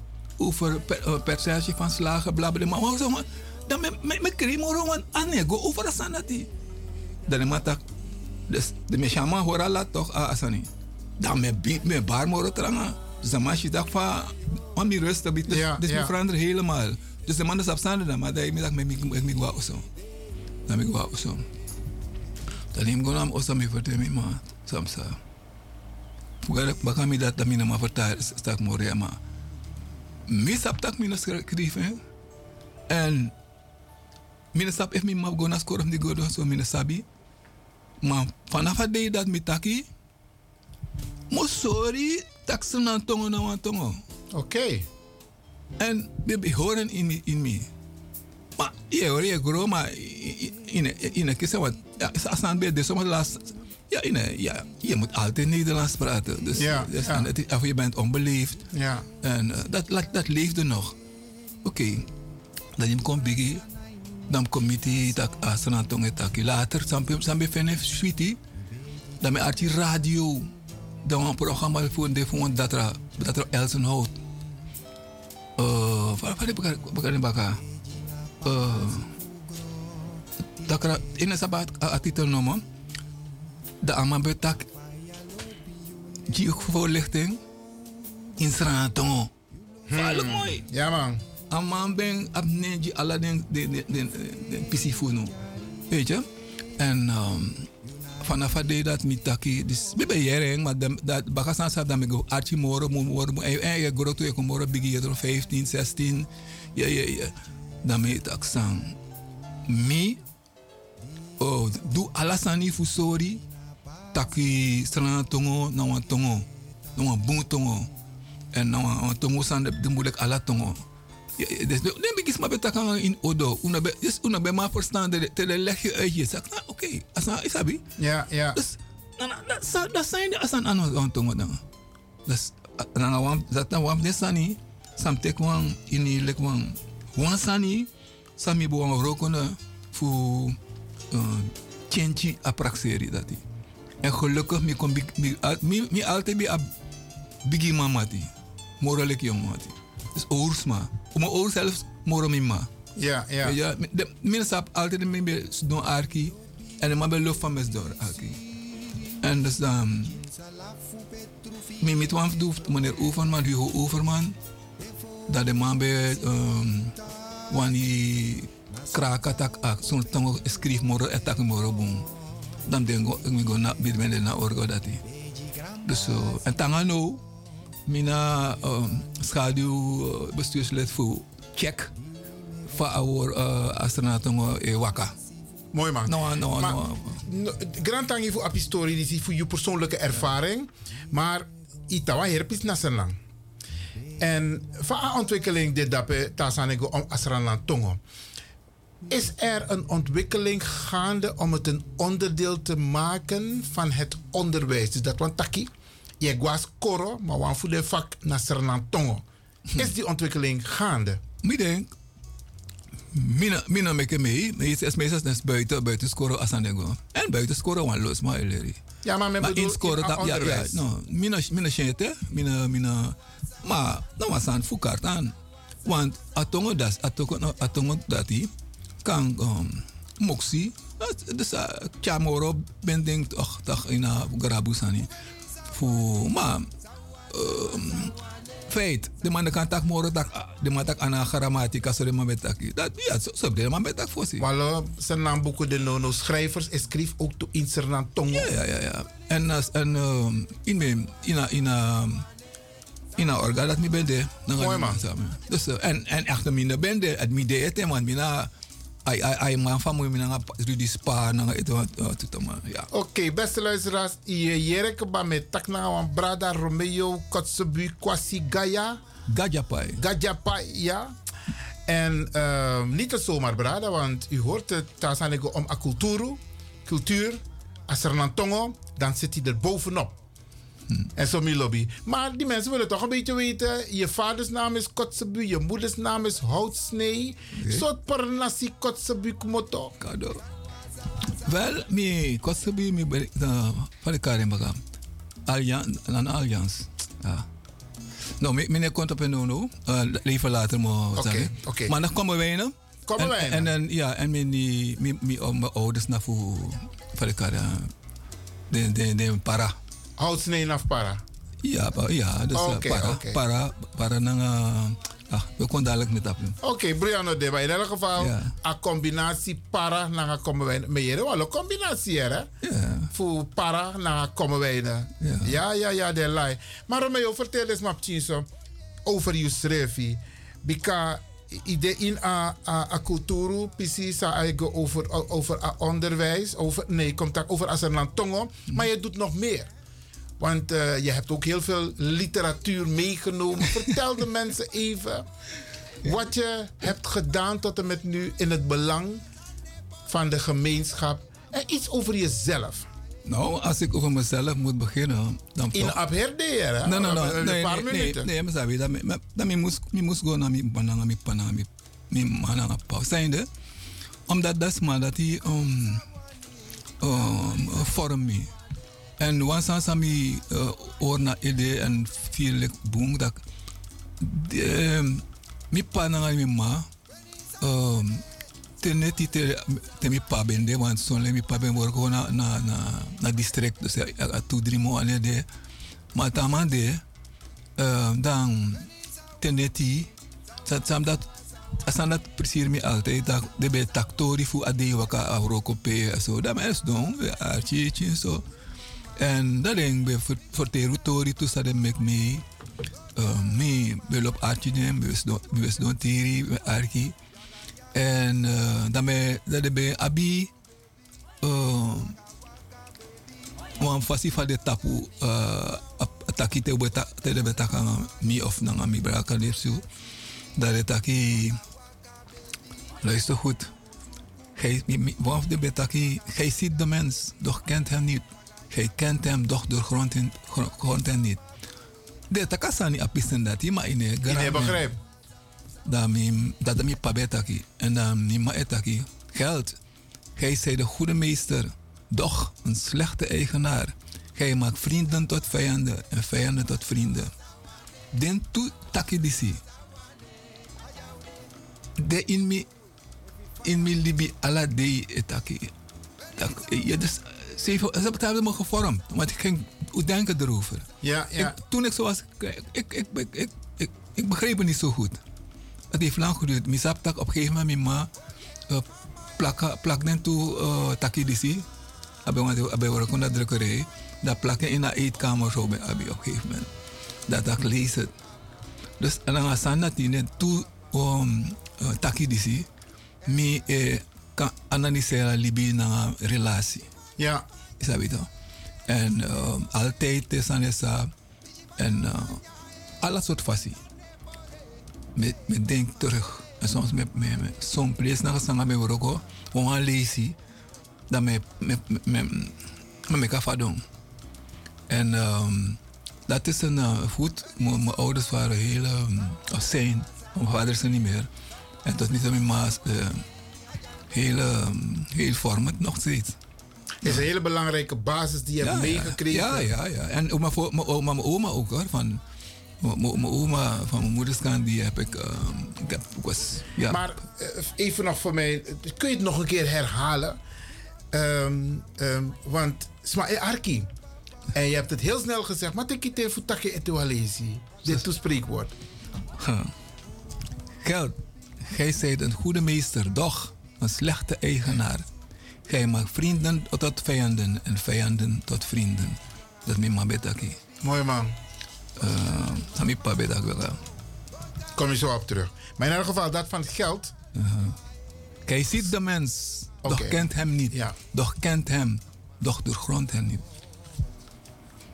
over uh, percentage van slagen, bla bla. Maar hoe zo, maar dan met met met krim hoor, want ane go over de sanati. Dan maar tak, dus de mechama hoor al toch asani. Dan met beat met bar moro tranga. Dus mas je dacht van, om die rust te bieden. Dus ja. me veranderen helemaal. Dus de man is afstaande dan, maar dat ik me dacht, ik me me zo. Dan me ik zo. Dan gewoon aan osa me vertellen me maar, samsa. Fugar baka mi dat mi na ma vertaal stak moria ma. Mi sap tak mi na schrijven. En mi na sap if mi ma go na score di go so mi na sabi. Maar vanaf het day dat mi taki, mo sorry tak se na tongo na wan tongo. Oké. En baby horen in mi in mi. Maar je hoor je gro maar in een kisse wat aan bij de sommige laatste ja, in, ja, je moet altijd Nederlands praten. Dus, Ja, dus ja. en het of je bent onbeleefd. Ja. En eh, dat, dat, dat leefde nog. Oké, dan je komt biggie. Dan kom je die tak tonge taki. Later, sampai sampai fene sweetie. Dan met arti radio. Dan een programma voor de voor dat er dat er Elsenhout. Eh, wat wat heb ik bakar. Eh, dat er in een artikel noemen. De aman betak. Die voorlichting. In Srantongo. Vaarlijk mooi. Ja man. Aman ben abneji alla den den den den den. Weet je? En um, vanaf dat dat met taki, dus ben jaren, maar dat- dat bakasan sap dat ik go archi moro mo moro mo en je groot toe ik moro bigi je 15, 16. Ja ja ja. Dan me tak sang. Mi oh do alasani fu sorry taki strana tongo na wan tongo. Na wan bung tongo en na wan tongo. San de moeilijk ala tongo dus dan begin maar betakken in odo una be dus una be maar verstaan de de leg je uit je zeg nou oké as na isabi Ja, ja. dus na na dat zijn de asan aan tongo dan dus na na wam dat na wam desani sam tek wan ini lek wan wan sani sami bo wan rokona fu uh, chenchi apraxeri dati en gelukkig mi kom altijd bi ab bigi mamati moralik jong mati. Dus oorsma om oor zelfs moro mima Ja, ja. ja de min sap altijd mi be don arki en ma be lof van mes door arki en dus dan mi mit wan doeft meneer Overman Hugo Overman. Dat de man be um, wani kraka tak ak sun tongo skrif moro etak moro bum dan dengo mi go na bid mende na orgo dati dus so en tanga no mina um, schaduw uh, bestuurslid voor check voor our uh, astronauten e waka Mooi man. no no Maar- no No, Grand tangi voor api story, die is voor je persoonlijke ervaring. Maar itawa herpis nasenlang. En van ontwikkeling dit dape tasanego om tongo. Is er een ontwikkeling gaande om het een onderdeel te maken van het onderwijs? Dus dat want taki, je was koro, maar wan voor de vak nasranlan tongo. Is die ontwikkeling gaande? Ik denk, mina mina meke mee, maar het is meestal dus buiten buiten scoren als aan go. En buiten scoren wan los maar eleri. Ja, maar men Maar bedoel in scoren dat ja ja no mina mina shete, mina mina maar nou was aan fukart aan. Want atongo das atongo atongo dati kan um, moxie dus uh, chamoro ben denk toch toch in garabusani. Fu maar um, feit de man kan tak moro tak de man tak ana grammatica so de man betak dat ja so so de man betak fosi Walo, zijn naam boeken de nono. Schrijvers en schreef ook to in Sernam Tongo. ja ja ja ja. En as en um, in me in a in a in a orga dat mi bende Mooi, man. dus uh, en en echt minder bende het mi de ete man. Mina ai ai ai man van mo mina Rudy Spa na het wat ja Oké, beste luisteraars, je jereke ba met takna wan brada Romeo Kotzebu Kwasi Gaya. Gajapai. Gajapai, ja. En ehm, niet het zomaar brada, want u hoort het, Tasanego om a culturo, cultuur, als er een tongo, dan zit hij er bovenop. En zo mi lobby. Maar die mensen willen toch een beetje weten. Je vaders naam is Kotzebu, je moeders naam is Houtsnee. Soort parnassi Kotzebu kumoto. Kado. Wel, mi kosabi mi beri na pare kare baga. Allianz, an alliance. Ja. Nou, me- meneer komt op een nono. Uh, even later maar Oké, oké. Maar dan komen wij nou. Komen en, wij En dan, ja, en mijn, ouders naar voor, eh, De, de, de para. Houtsnee af para. Ja, ja, dus eh, Oké, para, para, para nang, uh, ah, we kunnen dadelijk met dat. Oké, Brianna Deba. In elk geval, Ja. een combinatie para naar komen wij. Maar hier wel een combinatie, hè? Ja. Voor para naar komen wij. Ja, ja, ja, ja de lijn. Maar Romeo, vertel eens maar zo over je schrijfie. Bika, ide in a, a, a cultuur, precies, a over, over a onderwijs, over, nee, contact over Aserland Tongo. Maar je doet nog meer. Want eh, je hebt ook heel veel literatuur meegenomen. Vertel de mensen even wat je hebt gedaan tot en met nu in het belang van de gemeenschap. En iets over jezelf. Nou, als ik over mezelf moet beginnen, dan In Abherdeer, hè? Nee, nee, nee. Een nee, paar nee, minuten. Nee, nee, nee, nee, moest, ik gewoon naar mijn banana, mijn mijn, manana pauw. Zijnde, omdat dat is maar dat hij um, um, vorm me. En aan mijn uh, oor naar idee en viel ik boem, dat de, mijn panana en mijn ma, um, ten ti te te mi pa bende want son le mi pa ben work na na na na district dus ja a tu drimo ane de. Maar tama de uh, dan teneti dat sam dat asan dat presier mi altijd dat de be taktori fu ade waka auroko pe so dat mes don archi chi so en dat ding be voor territorie tu sa de mek me uh, me belop dem bewes don don tiri archi en uh, daarmee dat de abi uh, wan fasi fa de tapu uh, taki te beta te de beta mi of na mi braka dat de taki luister goed mi- wan of de betaki gij ziet de mens doch kent hem niet gij kent hem doch hem grondt hem niet de takasani apisten dat maar in Nee, begrijp. dat mi dat mi pabetaki en dan mi maetaki geld. Gij zijt de goede meester, doch een slechte eigenaar. Gij maakt vrienden tot vijanden en vijanden tot vrienden. Den tu taki disi. De in mi in mi libi ala de etaki. Tak, ja, dus, ze heeft- ze hebben me gevormd, want ik ging denken erover. Ja, ja. Ik, toen ik zo was, ik, ik, ik, ik, ik, begreep het niet zo goed. Het heeft lang geduurd. Mijn saptak op een gegeven moment, mijn ma, uh, plak, plak den toe uh, taki disi. Abe want abe worden kon dat drukkerij. Dat plakken in de eetkamer zo bij Abi op een gegeven moment. Dat ik lees het. Dus en dan gaan dat net toe um, uh, taki disi. Mi eh, kan analyseren libi na een relatie. Ja. Is dat weet En uh, altijd is aan esa en uh, alle soort fasie. Met, met denk terug. En soms met, met, met zo'n place naar met Morocco. We gaan lezen. Dat met met me kan doen. En um, dat is een uh. Mijn ouders waren heel um, zijn. Mijn vader is niet meer. En tot niet aan mijn maas. Uh, heel, um, heel vormend nog steeds. Het is een hele belangrijke basis die je hebt meegekregen. Ja, ja, ja. En ook maar voor mijn oma, mijn oma ook hoor. Van, mijn oma van mijn moeders kant, die heb ik. ehm, ik, heb, was, ja. Maar eh, even nog voor mij, kun je het nog een keer herhalen? Ehm, ehm, want Sma e Arki. En je hebt het heel snel gezegd, maar ik het voor takje etualesi. Dit toespreekwoord. Geld, gij zijt een goede meester, doch een slechte eigenaar. Gij maakt vrienden tot vijanden en vijanden tot vrienden. Dat is mijn mabetaki. Mooi man. Uh, pabetak wel. Kom je zo op terug. Maar in elk geval, dat van het geld. Gij ziet de mens, doch Oké. kent hem niet. Doch kent hem, doch doorgrondt hem niet.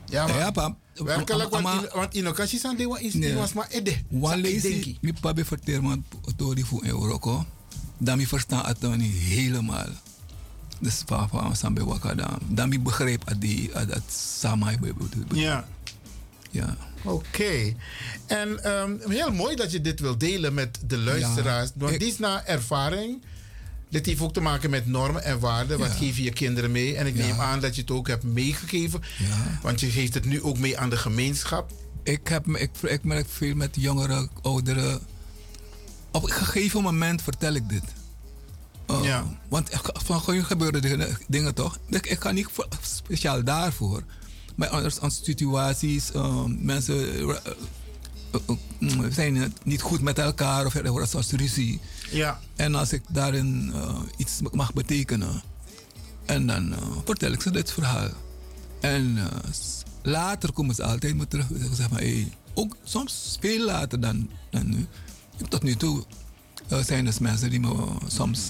Ja, maar Ja, pap. werkelijk, want, want in occasie zijn die is Nee. was maar edde. Wan lezen, mi pabe vertel me tori voor Euroko. Dan verstaan het niet helemaal. Dus papa sambe wakada. Dan mi begrijp dat die dat samai Ja. Ja. Oké. En ehm, heel mooi dat je dit wil delen met de luisteraars. Want ik- dit is naar ervaring. Dit heeft ook te maken met normen en waarden. Wat Ja. geef je je kinderen mee? En ik Ja. neem aan dat je het ook hebt meegegeven. Want je geeft het nu ook mee aan de gemeenschap. ik, heb, ik, ik merk veel met jongeren, ouderen. Op een gegeven moment vertel ik dit. Uh, Ja. Want van gebeuren dingen, toch? Ik, ik ga niet voor- speciaal daarvoor. Maar anders aan situaties, uh, mensen uh, uh, uh, zijn het niet goed met elkaar of er wordt soms ruzie. Ja. En als ik daarin iets mag betekenen, en dan vertel ik ze dit verhaal. En later komen ze altijd me terug en zeggen hey, ook soms veel later dan, dan nu. Tot nu toe zijn er mensen die me soms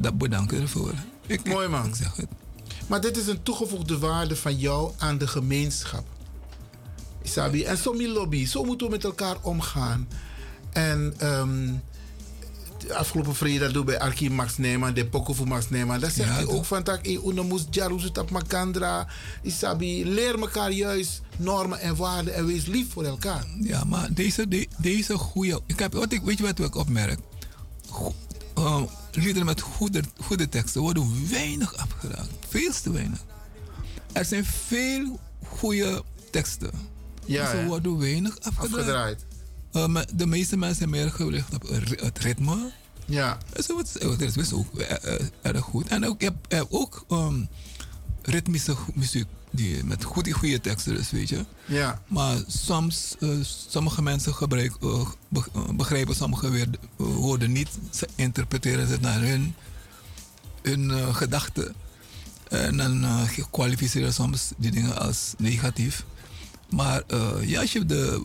dat bedanken ervoor. Ik, Mooi man. Ik zeg het. Maar dit is een toegevoegde waarde van jou aan de gemeenschap. Isabi. En sommige lobby, zo moeten we met elkaar omgaan. En de afgelopen vrijdag doen bij Arki Max Neyman, de voor Max Neyman. Daar zegt Ja, hij ook van tak, Unamus Jaruzut op Makandra. Isabi, leer elkaar juist normen en waarden en wees lief voor elkaar. Ja, maar deze, de- deze goede. Ik heb, wat ik, weet je wat ik opmerk? Uh, liederen met goede, goede teksten worden weinig afgeraakt. Veel te weinig. Er zijn veel goede teksten. Ja, ze worden weinig afgedraaid. Afgedraaid. Uh, maar de meeste mensen zijn meer gericht op het ri- het ritme. Ja. Zo, het, het is best ook eh, eh, erg goed. En ook, ik heb, ook um, ritmische muziek die met goede, goede teksten is, weet je. Ja. Maar soms, eh, sommige mensen gebruik, eh, eh, begrijpen sommige weer, woorden niet. Ze interpreteren het naar hun, hun gedachten. En dan kwalificeren soms die dingen als negatief. Maar ja, als je de,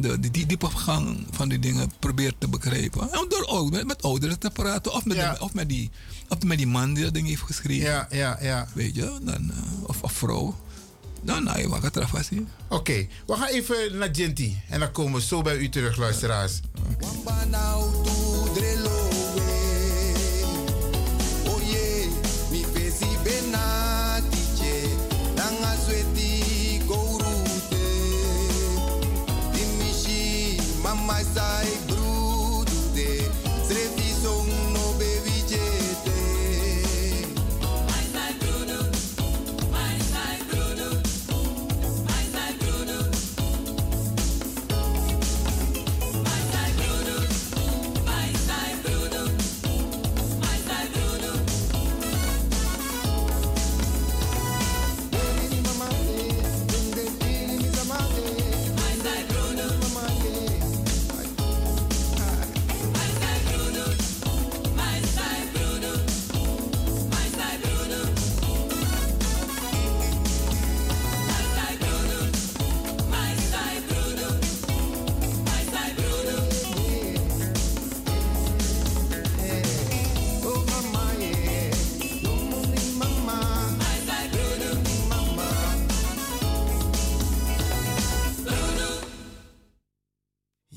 de, die, die diepgang van die dingen probeert te begrijpen. En door ook met, met ouderen te praten. Of met, Ja. de- of, met die, of met die man die dat ding heeft geschreven. Ja, ja, ja. Weet je, dan, eh, of, of vrouw. Dan nou, wat gaat eraf. Oké, we gaan even naar Genty. En dan komen we zo bij u terug, luisteraars. Oye,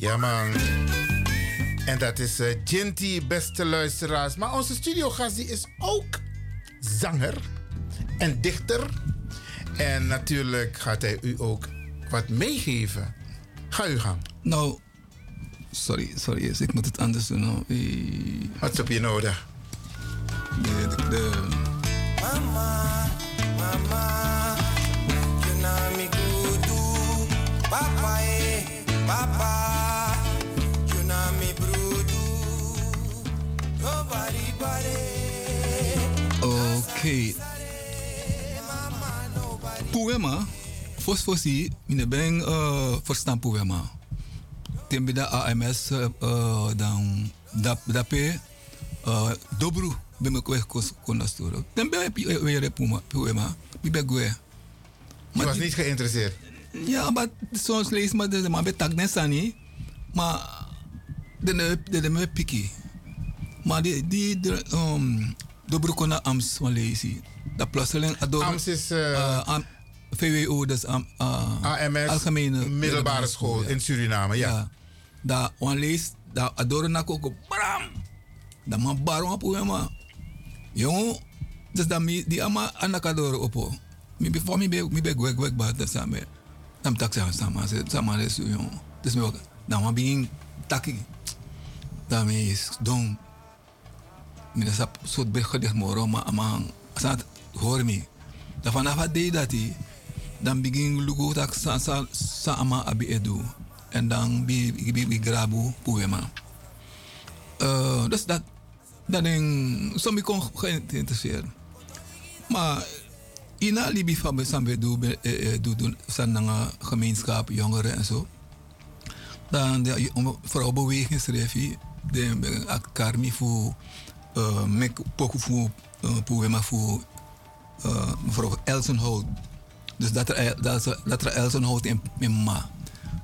Ja, man. En dat is eh Genty, beste luisteraars. Maar onze studiogast die is ook zanger en dichter. En natuurlijk gaat hij u ook wat meegeven. Ga u gang. Nou, sorry, sorry, yes, ik moet het anders doen. nou. Eh, Wat heb je nodig? De, de, de- Mama, mama, you know me good do. Papa, eh, papa, Oké. Poema, fosfosi, mine ben uh, verstaan poema. Tembe da AMS uh, uh, dan dap dape uh, dobru be me kwe kos konasturo. Tembe weer poema poema. Mi be gwe. Je was niet geïnteresseerd. Ja, maar soms lees maar de maar betak net sani. Maar de ne de de me piki. Maar die die de um dobro kona ams van lezen. Dat plotseling. AMS is, eh, am, VWO dus am, uh, AMS, algemene middelbare school in Suriname, ja. Daar on lees daar adoro na koko bram. Dat man baron op poema. Jongen, dus dan mi die ama anakadoro opo. Mi before mi be mi be gwek gwek ba dat samen. Dan tak sama sama se sama les jongen. Dus mi ook dan ma begin taki. Dan mi is don. Mi dat sap soort be gedicht moro ma amang. Asat hoor mi. Dan vanaf dat hij. dan begin lugu tak sa sa sa ama abi edu en dan bi bi bi grabu poema eh dus dat dat ding som ik kon geïnteresseerd maar ina libi van be sambe do eh, eh, do do san nanga gemeenschap jongeren en zo dan de vooral beweging schreef de akarmi voor uh, mek poku voor uh, poema voor uh, mevrouw Elsenhout. Dus dat er dat dat er Elsenhout in in ma.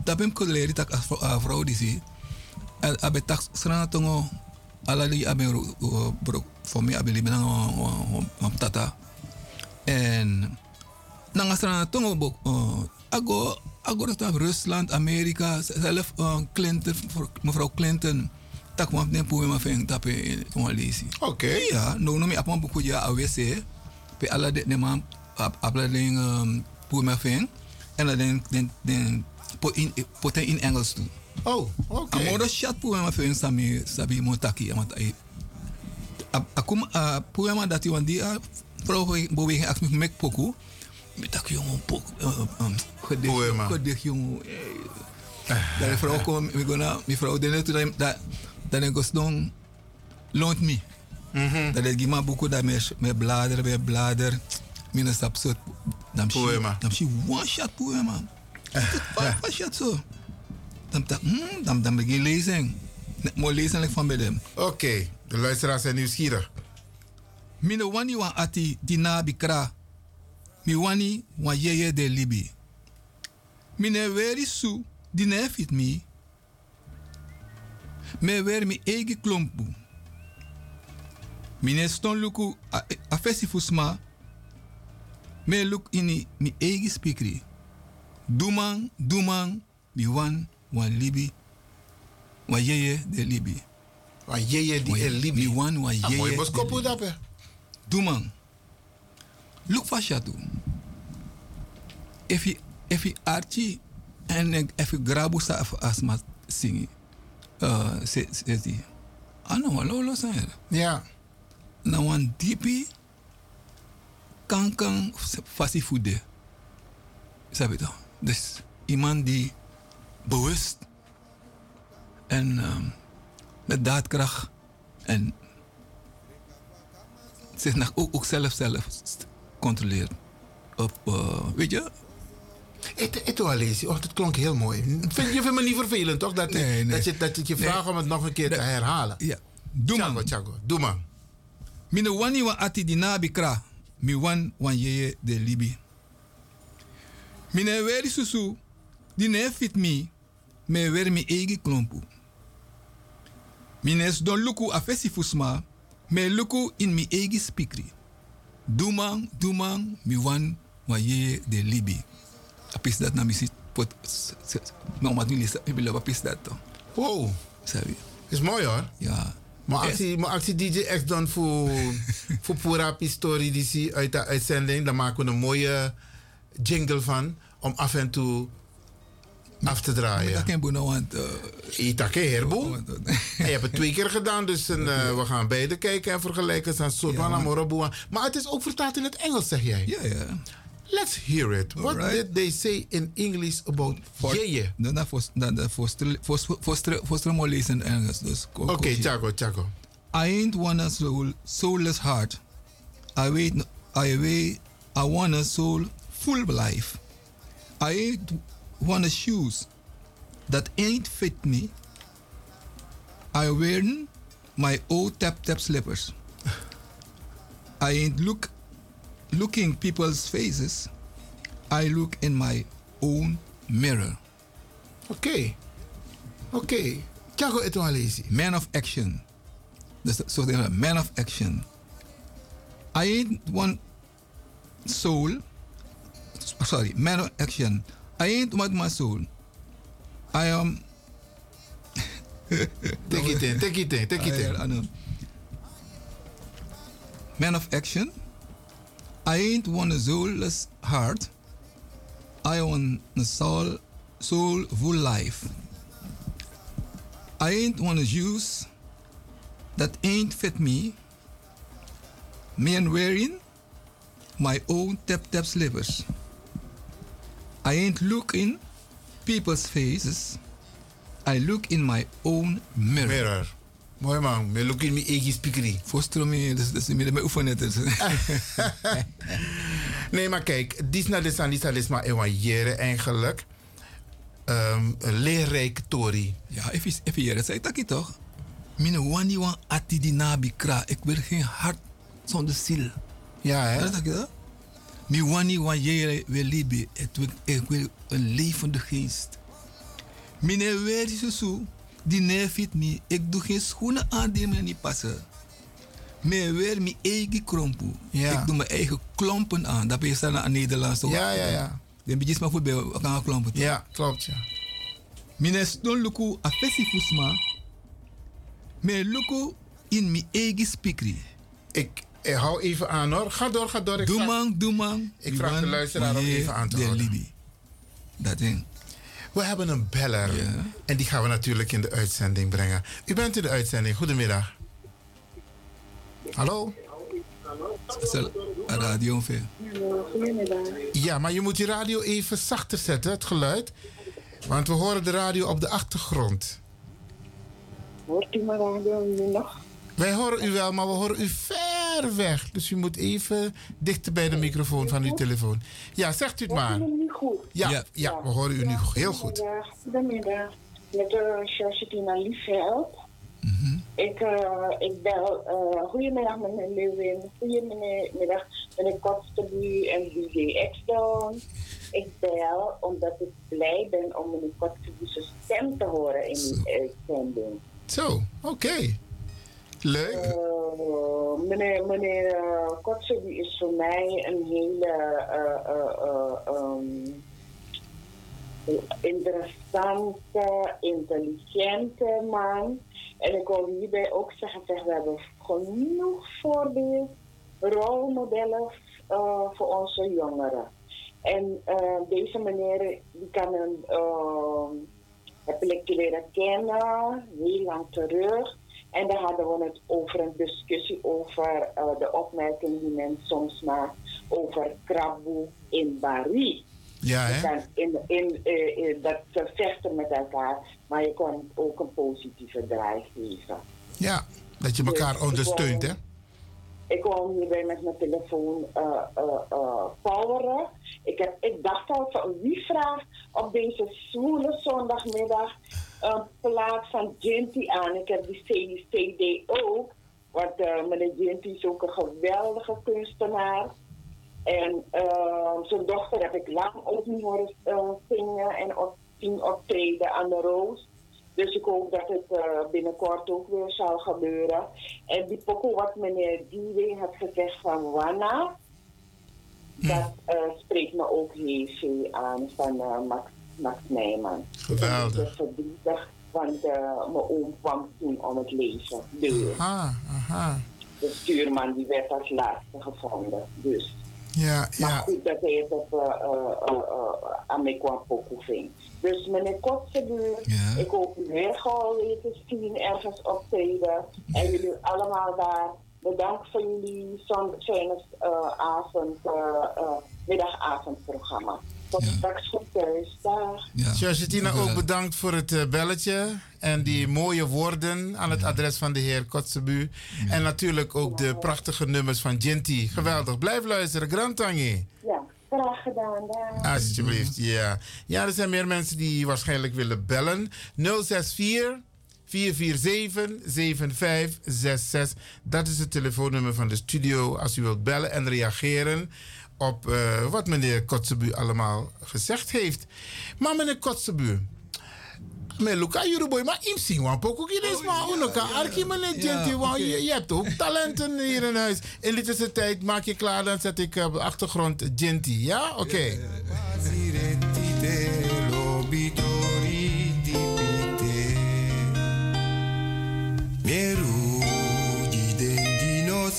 Dat ben ik leren dat als vrouw die zie abe tak strana ala li abe bro voor mij abe li benang tata. En nanga strana tongo bok ago ago dat Rusland Amerika zelf Clinton mevrouw Clinton tak ma feng tape on lesi oké ja no no mi apon buku ja awc pe ala de ne ma apla ding pu ma en la den den den po in po in Engels toe oh oké okay. amoro chat pu ma feng sami sabi mo taki akum pu ma dati wan dia pro bo we ak mi mek poku. Mi tak yo mo poku Poema. gedig jong daar vrouw kom vrouw net dat dat dan ik was dan loont me. Dat ik gima buku dat me me blader me blader. Mina stap so dan Poema. dan she one shot poema one shot so dan tak hmm dan dan begin lezen mo lezen like van bij oké de luisteraars zijn nieuwsgierig. Mine wani wan ati dina bikra. Mi wani wan yeye de libi. Mine weri su dine fit mi. Me wer mi egi klompu. Mine ston luku a, a fesi fusma. Me luk ini mi egi spikri. Duman, duman, mi wan wan libi. Wan yeye de libi. Wan yeye di el libi. Mi wan wan Ah, yeye de boskopu libi. dape. Doe man. Look for shatu. If je if je archie en if je grabu sa asma singi. Uh, se se di. Ano wala lo sa Ja. Na wan dipi kan kan fasi fude. Sabi to. Dus iemand die bewust en um, met daadkracht en zich ook, ook zelf zelf controleert. Op, uh, weet je? Het wel lezen. Oh, dat klonk heel mooi. Vind, je vindt me niet vervelend, toch? Dat, Nee, nee. dat, je, dat ik je vraag om het nog een keer te herhalen. Ja. Doe man. Chago. Doe man. Mine wani wa ati di nabi kra. Mi wan wan yeye de libi. Mine weri susu. Di ne fit mi. Me wer mi egi klompu. Mines don luku afesi fusma. Me luku in mi egi spikri. Duman, duman, mi wan wan yeye de libi. Apis dat na misi pot. Nu lezen, ik wil apis dat toch. Wow. Sabi. Is mooi hoor. Ja. Maar actie, maar actie DJ X dan voor, voor Pura Pistori die zie uit de uitzending, dan maken we een mooie jingle van om af en toe af te draaien. Dat kan boenen, want... Itake herboel. En je hebt het twee keer gedaan, dus een, eh, we gaan beide kijken en vergelijken. Een soort van amoroboa. Maar het is ook vertaald in het Engels, zeg jij? Ja, ja. Let's hear it. What Alright. did they say in English about for, yeye? Dat voor dan dat voor voor voor voor voor more lezen Engels dus. Oké, okay, Chago, Chago. I ain't want a soul soulless heart. I wait I wait I want a soul full life. I ain't want a shoes that ain't fit me. I wear my old tap tap slippers. I ain't look looking people's faces. I look in my own mirror. Okay. Oké. Chago Etoalesi. Man of action. Dus zo so man of action. I ain't one soul. Sorry, man of action. I ain't one my soul. I am. take it in, take it in, take it in. Man of action. I ain't a soulless heart. I want a soul, soulful life. I ain't a shoes that ain't fit me. Me and wearing my own tap tap slippers. I ain't look in people's faces. I look in my own mirror. Mirror. Mooi man, me look in mijn eigen speakerie. Voorstroom, dus dat is meer mijn oefenen. dus. Nee, maar kijk, dit is naar de Sanisa is maar ewailleren eigenlijk. Um, een leerrijke Tori. Ja, even, even hier, dat zei ik toch? Mine wani wan ati di nabi kra. Ik wil geen hart zonder ziel. Ja, hè? Dat is dat? Mi wani wan jere we libi. Ik wil, ik wil een levende geest. Mine weer zo Die neefit me. Ik doe geen schoenen aan die me niet passen. Me weer mijn eigen krompoe. Ja. Ik doe mijn eigen klompen aan. Dat ben je staan aan Nederlands? Ja, ja, ja. Dan ben je maar goed bij elkaar klompen. toch? Ja, klopt ja. Ston luku a fesi fusma. Luku in mijn eigen spikri. Ik, ik hou even aan hoor. Ga door, ga door. Ik Doe man, doe man. Ik vraag de luisteraar om even aan te de houden. Dat ding. We hebben een beller. En die gaan we natuurlijk in de uitzending brengen. U bent in de uitzending. Goedemiddag. Hallo? Radio. Goedemiddag. Ja, maar je moet je radio even zachter zetten, het geluid. Want we horen de radio op de achtergrond. Hoort u mijn radio nog? Wij horen u wel, maar we horen u ver weg. Dus u moet even dichter bij de microfoon van uw telefoon. Ja, zegt u het maar. Goed? Ja, ja, we horen u nu heel goed. Goedemiddag. Goedemiddag. Met de Georgina Liefeld. Ik, eh, ik bel. eh goedemiddag meneer Lewin. Goedemiddag meneer Kotsterbu en DJ Exton. Ik bel omdat ik blij ben om meneer Kotsterbu's stem te horen in die uitzending. Zo, oké. Leuk. Eh, meneer meneer uh, Kotzebu is voor mij een hele eh, eh, eh, ehm, interessante, intelligente man. En ik wil hierbij ook zeggen, zeg, we hebben genoeg voorbeeld, rolmodellen eh, voor onze jongeren. En eh, deze meneer die kan een, ehm, heb ik leren kennen, heel lang terug. En daar hadden we het over een discussie over eh, de opmerking die men soms maakt over krabboe in Bari. Ja, hè? in, in, eh, eh, dat ze vechten met elkaar, maar je kan ook een positieve draai geven. Ja, dat je elkaar Dus ik ondersteunt, hè? Ik kwam hierbij met mijn telefoon eh, poweren. Ik, heb, ik dacht al van wie vraagt op deze zwoele zondagmiddag een plaat van Jinty aan. Ik heb die CD ook. Want eh, meneer Jinty is ook een geweldige kunstenaar. En eh, zijn dochter heb ik lang ook niet horen eh, zingen en op, zien optreden aan de Roos. Dus ik hoop dat het eh, binnenkort ook weer zal gebeuren. En die pokoe wat meneer Diewe had gezegd van Wana, dat eh, spreekt me ook heel veel aan van Max, Max Nijman. Geweldig. Ik ben verdrietig, want eh, mijn oom kwam toen om het leven. Dus Aha, aha. de stuurman die werd als laatste gevonden. Dus. Ja, Maar ja. goed dat hij het op, eh, eh, eh, eh, aan mij kwam pokoe. Dus meneer Kotzebuur, ik hoop u weer weer te zien ergens optreden. En jullie allemaal daar. Bedankt voor jullie zondag uh, avond, eh, eh, middagavondprogramma. Tot straks goed thuis. Dag. Georgetina, ook bedankt voor het eh, belletje. En die mooie woorden aan het adres van de heer Kotzebu. En natuurlijk ook de prachtige nummers van Jinty. Geweldig. Blijf luisteren. Grantangi. Ja, graag gedaan. Dag. Alsjeblieft, ja. Ja, er zijn meer mensen die waarschijnlijk willen bellen. 064 447 7566. Dat is het telefoonnummer van de studio als u wilt bellen en reageren op eh, wat meneer Kotzebu allemaal gezegd heeft. Maar meneer Kotzebu, me luka juruboy, maar im sing wan poko kines ma unoka arki meneer Genty, want je, hebt ook talenten hier in huis. In de tussentijd maak je klaar, dan zet ik op de achtergrond Genty, ja? Oké.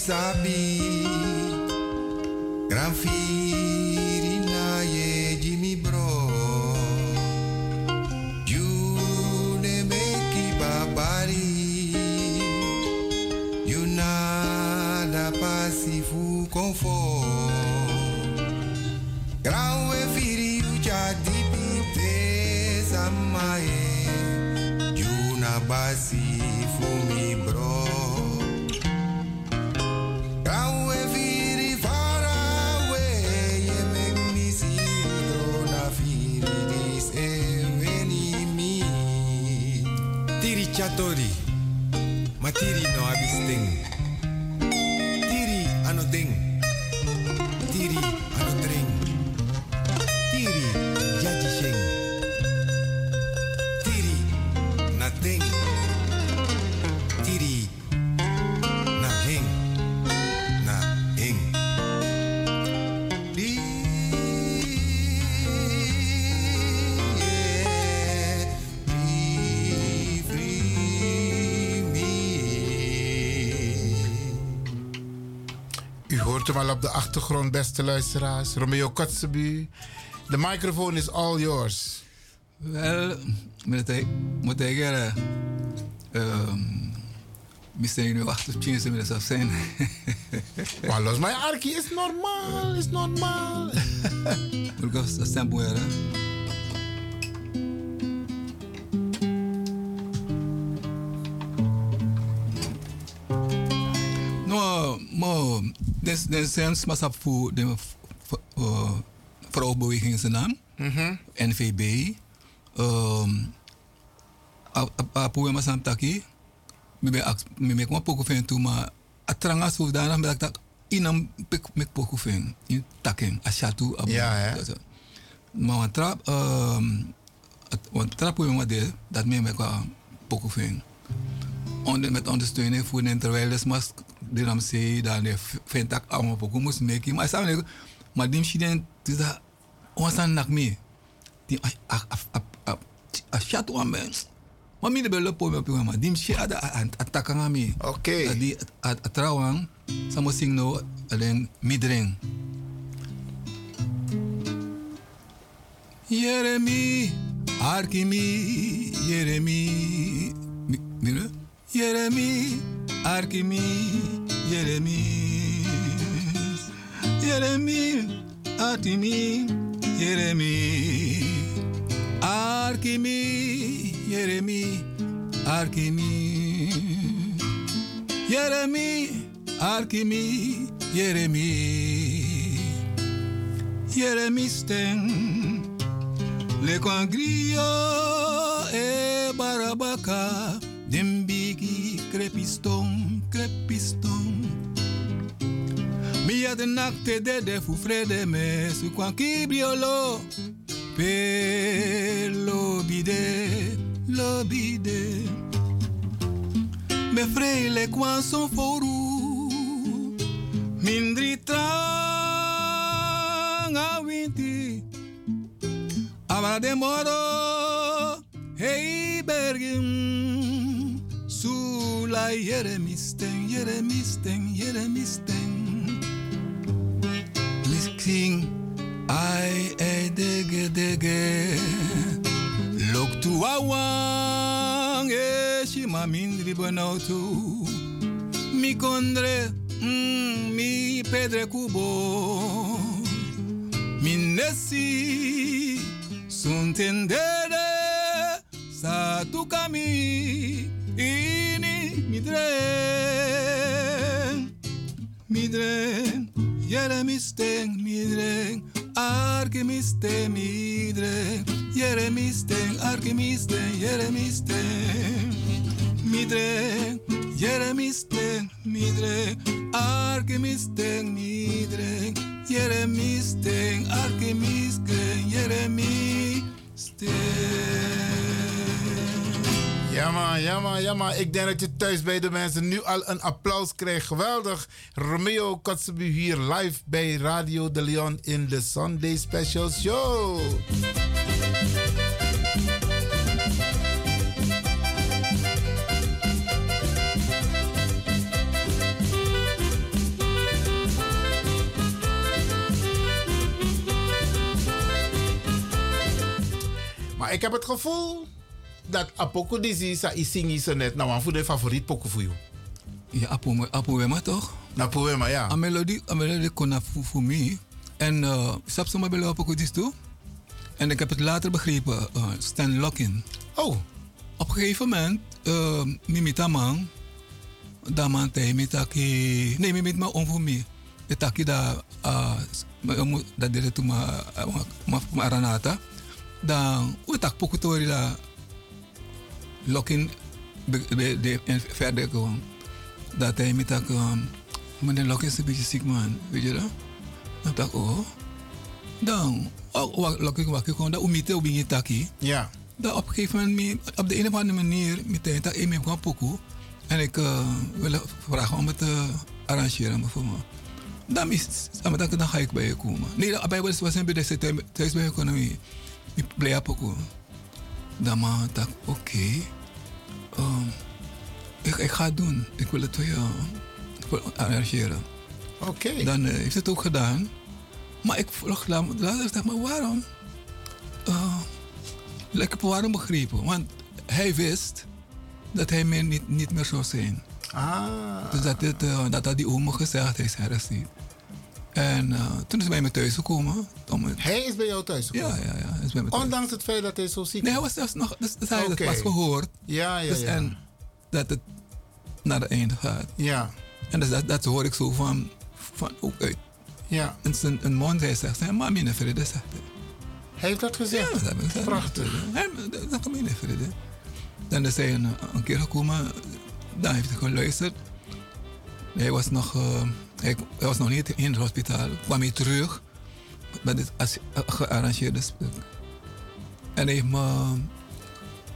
Sabi Gran in lae Jimi bro. You me ki babari, You know la pasifou comfort Grandfire you jar deep Chatori, matiri no abisting. Hoort al op de achtergrond, beste luisteraars. Romeo Kotzebu. De microfoon is all yours. Wel, moet ik moet zeggen, ehm, misschien nu achter tien minuten af zijn. Maar los mij, Arki, is normaal, is normaal. Moet ik als stem hè? No, mo, des des sens op voor de uh, vrouwenbeweging zijn naam, Mhm. NVB. Um, apu mas am taki, mi me kwa poco fen tu ma atranga so dana me tak inam pek mek poco fen in taken ashatu abu. Ja, hè? Maar wat trap, um, wat trap we maar de dat me me kwa poco fen. Onder, met ondersteuning voor en terwijl mas de nam zei dan de vindt dat allemaal poco moest maken. Maar samen maar dim shiden dus dat ons aan nak me. Die a a a a a shatu aan me. Maar mi de belo po me po maar dim shi ada ataka ngami. Oké. Di atrawang samo sing no alleen midring. Jeremy, Arkimi, Jeremy, mire, Jeremy, Arkimi, Jeremy, Jeremy, Arkimi, Jeremy, Arkimi, Jeremy, Arkimi, Jeremy, Arkimi, Jeremy, Jeremy Steng. Le congrio e barabaka Dembigi crepiston, crepiston Mia de nakte de de fu frede me Su quan kibriolo Pe lobide, lobide Me freile quan son foru Mindri trang a winti Abra demoro, hey bergim, sula jeremisten, jeremisten, jeremisten. Misschien, ai, ai, dege, dege, lok tu awang, e shima mindri bonautu, mi condre, mm, mi pedre cubo, mi nesi, Suntendere sa tu kami midren midren yere misten midren arke miste midren yere misten arke misten yere misten midren yere misten midren arke misten midren yere misten arke misten yere misten Jamma, jamma, jamma. Ik denk dat je thuis bij de mensen nu al een applaus krijgt. Geweldig. Romeo Kotzebu hier live bij Radio de Leon in de Sunday Special Show. Maar ik heb het gevoel dat Apoko Dizzy sa isingi zo net. Nou, voor de favoriet poko voor jou. Ja, Apo, Apo Wema toch? Apo Wema, ja. A melodie, a melodie kon voor mij. En uh, snap ze maar bij Apo Dizzy toe? En ik heb het later begrepen, uh, Stan Lockin. Oh. op een gegeven moment, uh, mimita man, dan man te mitaki, nee, mimit ma onfumi. Itaki da, uh, dat dele tu ma, ma, ma aranata. Dan, utak pokutori la, lokin, en verder gewoon. Dat hij met dat, um, meneer Lokin is een beetje ziek man, weet je dat? Dan dacht ik, oh. Dan, oh, Lokin wakker gewoon, dat umite op je taki. Ja. Dan op een gegeven moment, me- op de een of andere manier, meteen dat ik me gewoon pokoe. En ik uh, wil vragen om het te arrangeren voor me. Dan, is, dan, ga ik bij je komen. Nee, bij was een beetje thuis bij je komen. Ik blijf pokoe. Dan dacht ik, oké. Um, ik, ik ga het doen. Ik wil het voor je arrangeren. Oké. Dan uh, heeft het ook gedaan. Maar ik vroeg later, dacht maar waarom? Uh, ik heb waarom begrepen. Want hij wist dat hij meer niet, niet meer zou zijn. Ah. Dus dat, dit, uh, dat had die oom gezegd, hij is herfst En uh, toen is hij bij me thuis gekomen. Het... Hij is bij jou thuis gekomen? Ja, ja, ja. Hij is bij me thuis. Ondanks het feit dat hij zo ziek Nee, hij was zelfs nog... Dus, dus hij had het pas gehoord. Ja, ja, dus, ja. En dat het naar het einde gaat. Ja. En dus dat, dat hoor ik zo van, van ook uit. Ja. En zijn een mond, hij zegt, hij mami in vrede, zegt hij. Hij heeft dat gezegd? Ja, dat heb ik gezegd. Prachtig. Hij, dat kan in vrede. Dan is hij een, een keer gekomen, dan heeft hij geluisterd. Hij was nog, uh, hij, was nog niet in het hospitaal. Kwam hij terug met uh, gearrangeerde stuk. En hij heeft me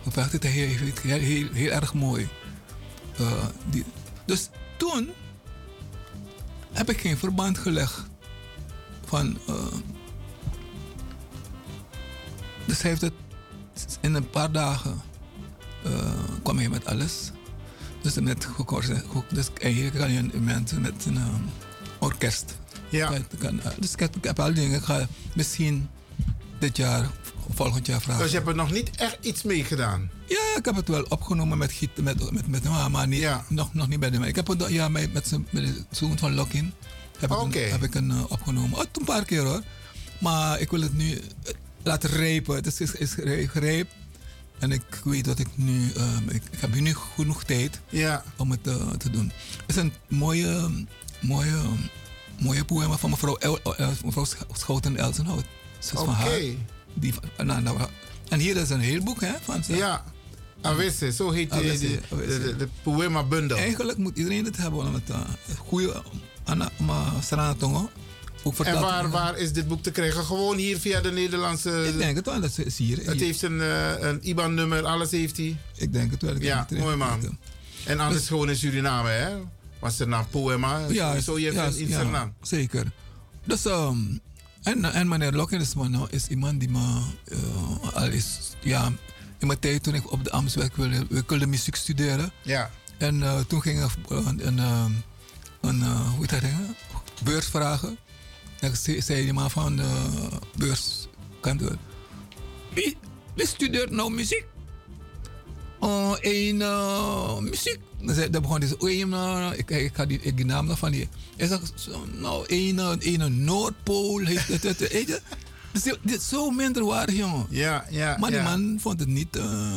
gevraagd, het heel, heel, heel, heel erg mooi. Die, dus toen heb ik geen verband gelegd van. Uh, dus hij heeft het in een paar dagen uh, kwam hij met alles. Dus met gekort, dus eigenlijk kan je mensen met een um, orkest. Ja. Kan, dus ik heb, ik heb al dingen. Ik ga misschien dit jaar, volgend jaar vragen. Dus je hebt er nog niet echt iets mee gedaan? Ja, ik heb het wel opgenomen met Giet, met, met, met maar niet, ja. nog, nog niet bij de Ik heb het ja, met, met, met de zoon van Lockin heb ik, een, heb ik een uh, opgenomen. Oh, een paar keer hoor. Maar ik wil het nu laten rijpen. Het is, is, is gereep. En ik weet dat ik nu, um, ik, ik, heb nu genoeg tijd ja. om het uh, te doen. Het is een mooie, mooie, mooie poema van mevrouw, El, mevrouw Schouten Elsenhout. Oké. Okay. Die, nou, nou, en hier is een heel boek hè, van ze. Ja. Awisse, zo heet die, de, de, de, de poema bundel. Eigenlijk moet iedereen het hebben om het uh, goede En waar, waar is dit boek te krijgen? Gewoon hier via de Nederlandse... Ik denk het wel, dat is hier. Het heeft een, uh, een IBAN-nummer, alles heeft hij. Ik denk het wel. Ja, mooi man. En anders dus, gewoon in Suriname, hè? Was er nou Poema? Ja, zo je ja, in ja, zeker. Dus, um, en, en meneer Lokken is, man, is iemand die me uh, al is... Ja, in mijn tijd toen ik op de Amsterdam wilde, we wilde muziek studeren. Ja. En uh, toen ging ik een, een, een, een hoe heet dat ding? Beurs vragen. En zei, zei die man van de beurskantoor. Wie, wie studeert nou muziek? Oh, een uh, muziek. Dan begon hij zo, oh, ik, ik ga die, ik die naam van die. Hij zegt, nou, een, een Noordpool. Heeft het, het, het, dit is zo minder waardig, jongen. Ja, ja. Maar die ja. man vond het niet uh,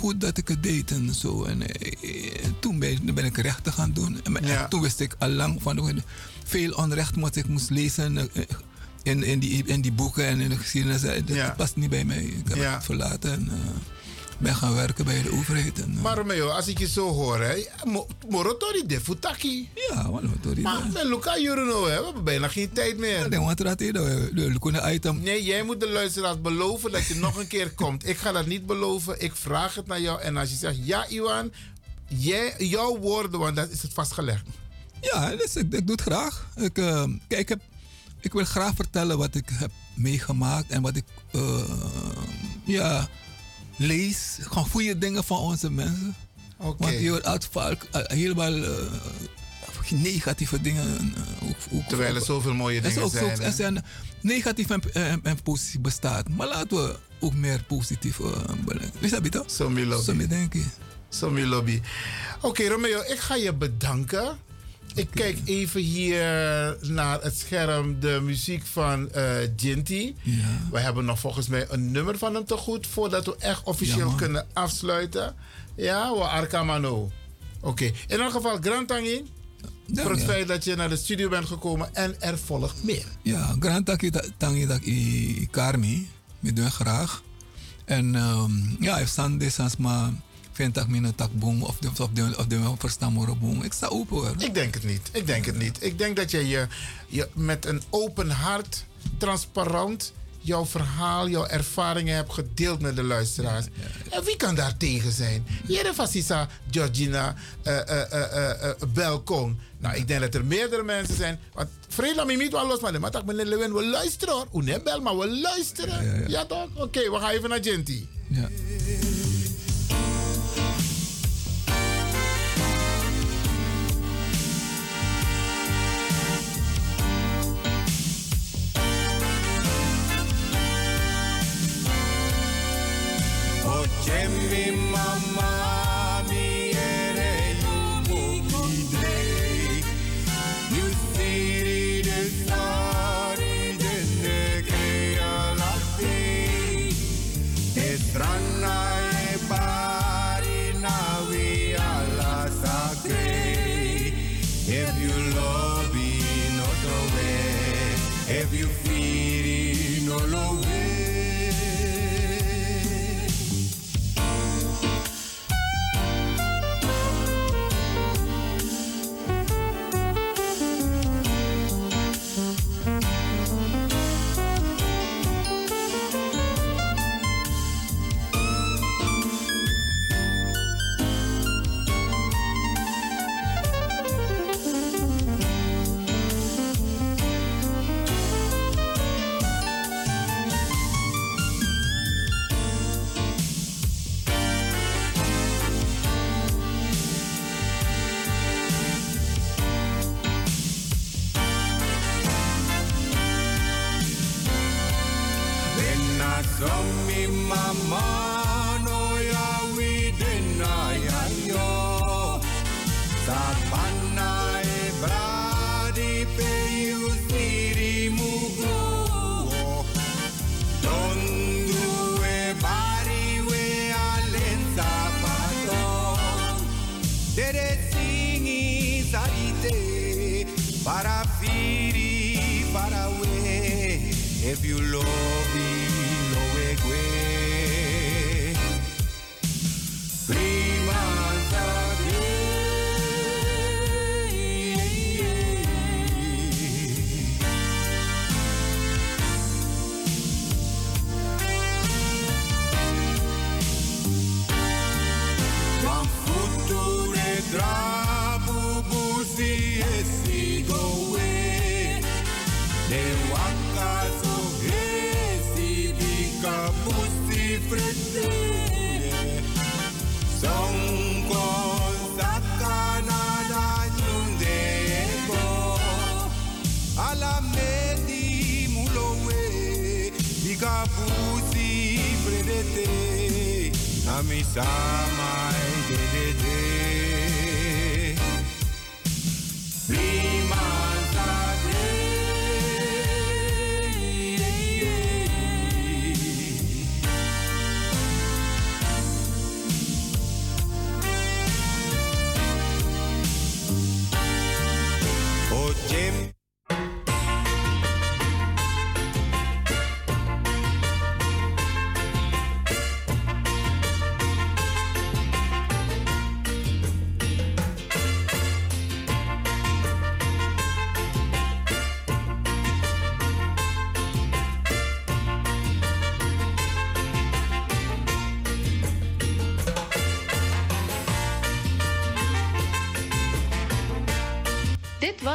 goed dat ik het deed en zo. En uh, toen ben, ben ik rechten gaan doen. En ja. toen wist ik al lang van veel onrecht wat ik moest lezen uh, in, in, die, in die boeken en in de geschiedenis. Dat ja. past niet bij mij. Ik heb ja. het verlaten en ben gaan werken bij de overheid. En, maar Romeo, als ik je zo hoor, hè, Morotori de Futaki. Ja, Morotori. Maar met Luca Juruno, we hebben bijna geen tijd meer. Nee, want dat is de item. Nee, jij moet de luisteraars beloven dat je nog een keer komt. Ik ga dat niet beloven. Ik vraag het naar jou. En als je zegt, ja, Iwan, jij, jouw woorden, want dat is het vastgelegd. Ja, dus ik, ik doe het graag. Ik, uh, kijk, ik, heb, ik wil graag vertellen wat ik heb meegemaakt en wat ik, uh, ja lees gewoon goede dingen van onze mensen. Okay. Want je hoort altijd vaak helemaal uh, negatieve dingen. Ook, ook, Terwijl er zoveel mooie dingen ook, zijn. Er zijn negatief en, en, en, positief bestaat. Maar laten we ook meer positief uh, bedenken. Is dat beter? Zo mi lobby. Zo mi denk ik. Zo mi lobby. Oké okay, Romeo, ik ga je bedanken. Ik kijk even hier naar het scherm de muziek van eh Ginty. We hebben nog volgens mij een nummer van hem te goed voordat we echt officieel Ja, kunnen afsluiten. Ja, we Arkamano. Oké, in elk geval, Grand Tangi. voor het ja. feit dat je naar de studio bent gekomen en er volgt meer. Ja, grand tangi dat i karmi, me doen graag. En um, ja, if Sunday sans maar vind ik mijn tak boom of de of de of de boom. Ik sta open hoor. Ik denk het niet. Ik denk het niet. Ik denk dat je, je, je met een open hart, transparant, jouw verhaal, jouw ervaringen hebt gedeeld met de luisteraars. En wie kan daar tegen zijn? Jere Fasisa, Georgina, eh, eh, Belkom. Nou, ik denk dat er meerdere mensen zijn. Want Vrede me niet wel los, maar tak meneer Lewin, we luisteren hoor. Bel, maar we luisteren. Ja, toch? Oké, we gaan even naar Genty. Ja. Oye mi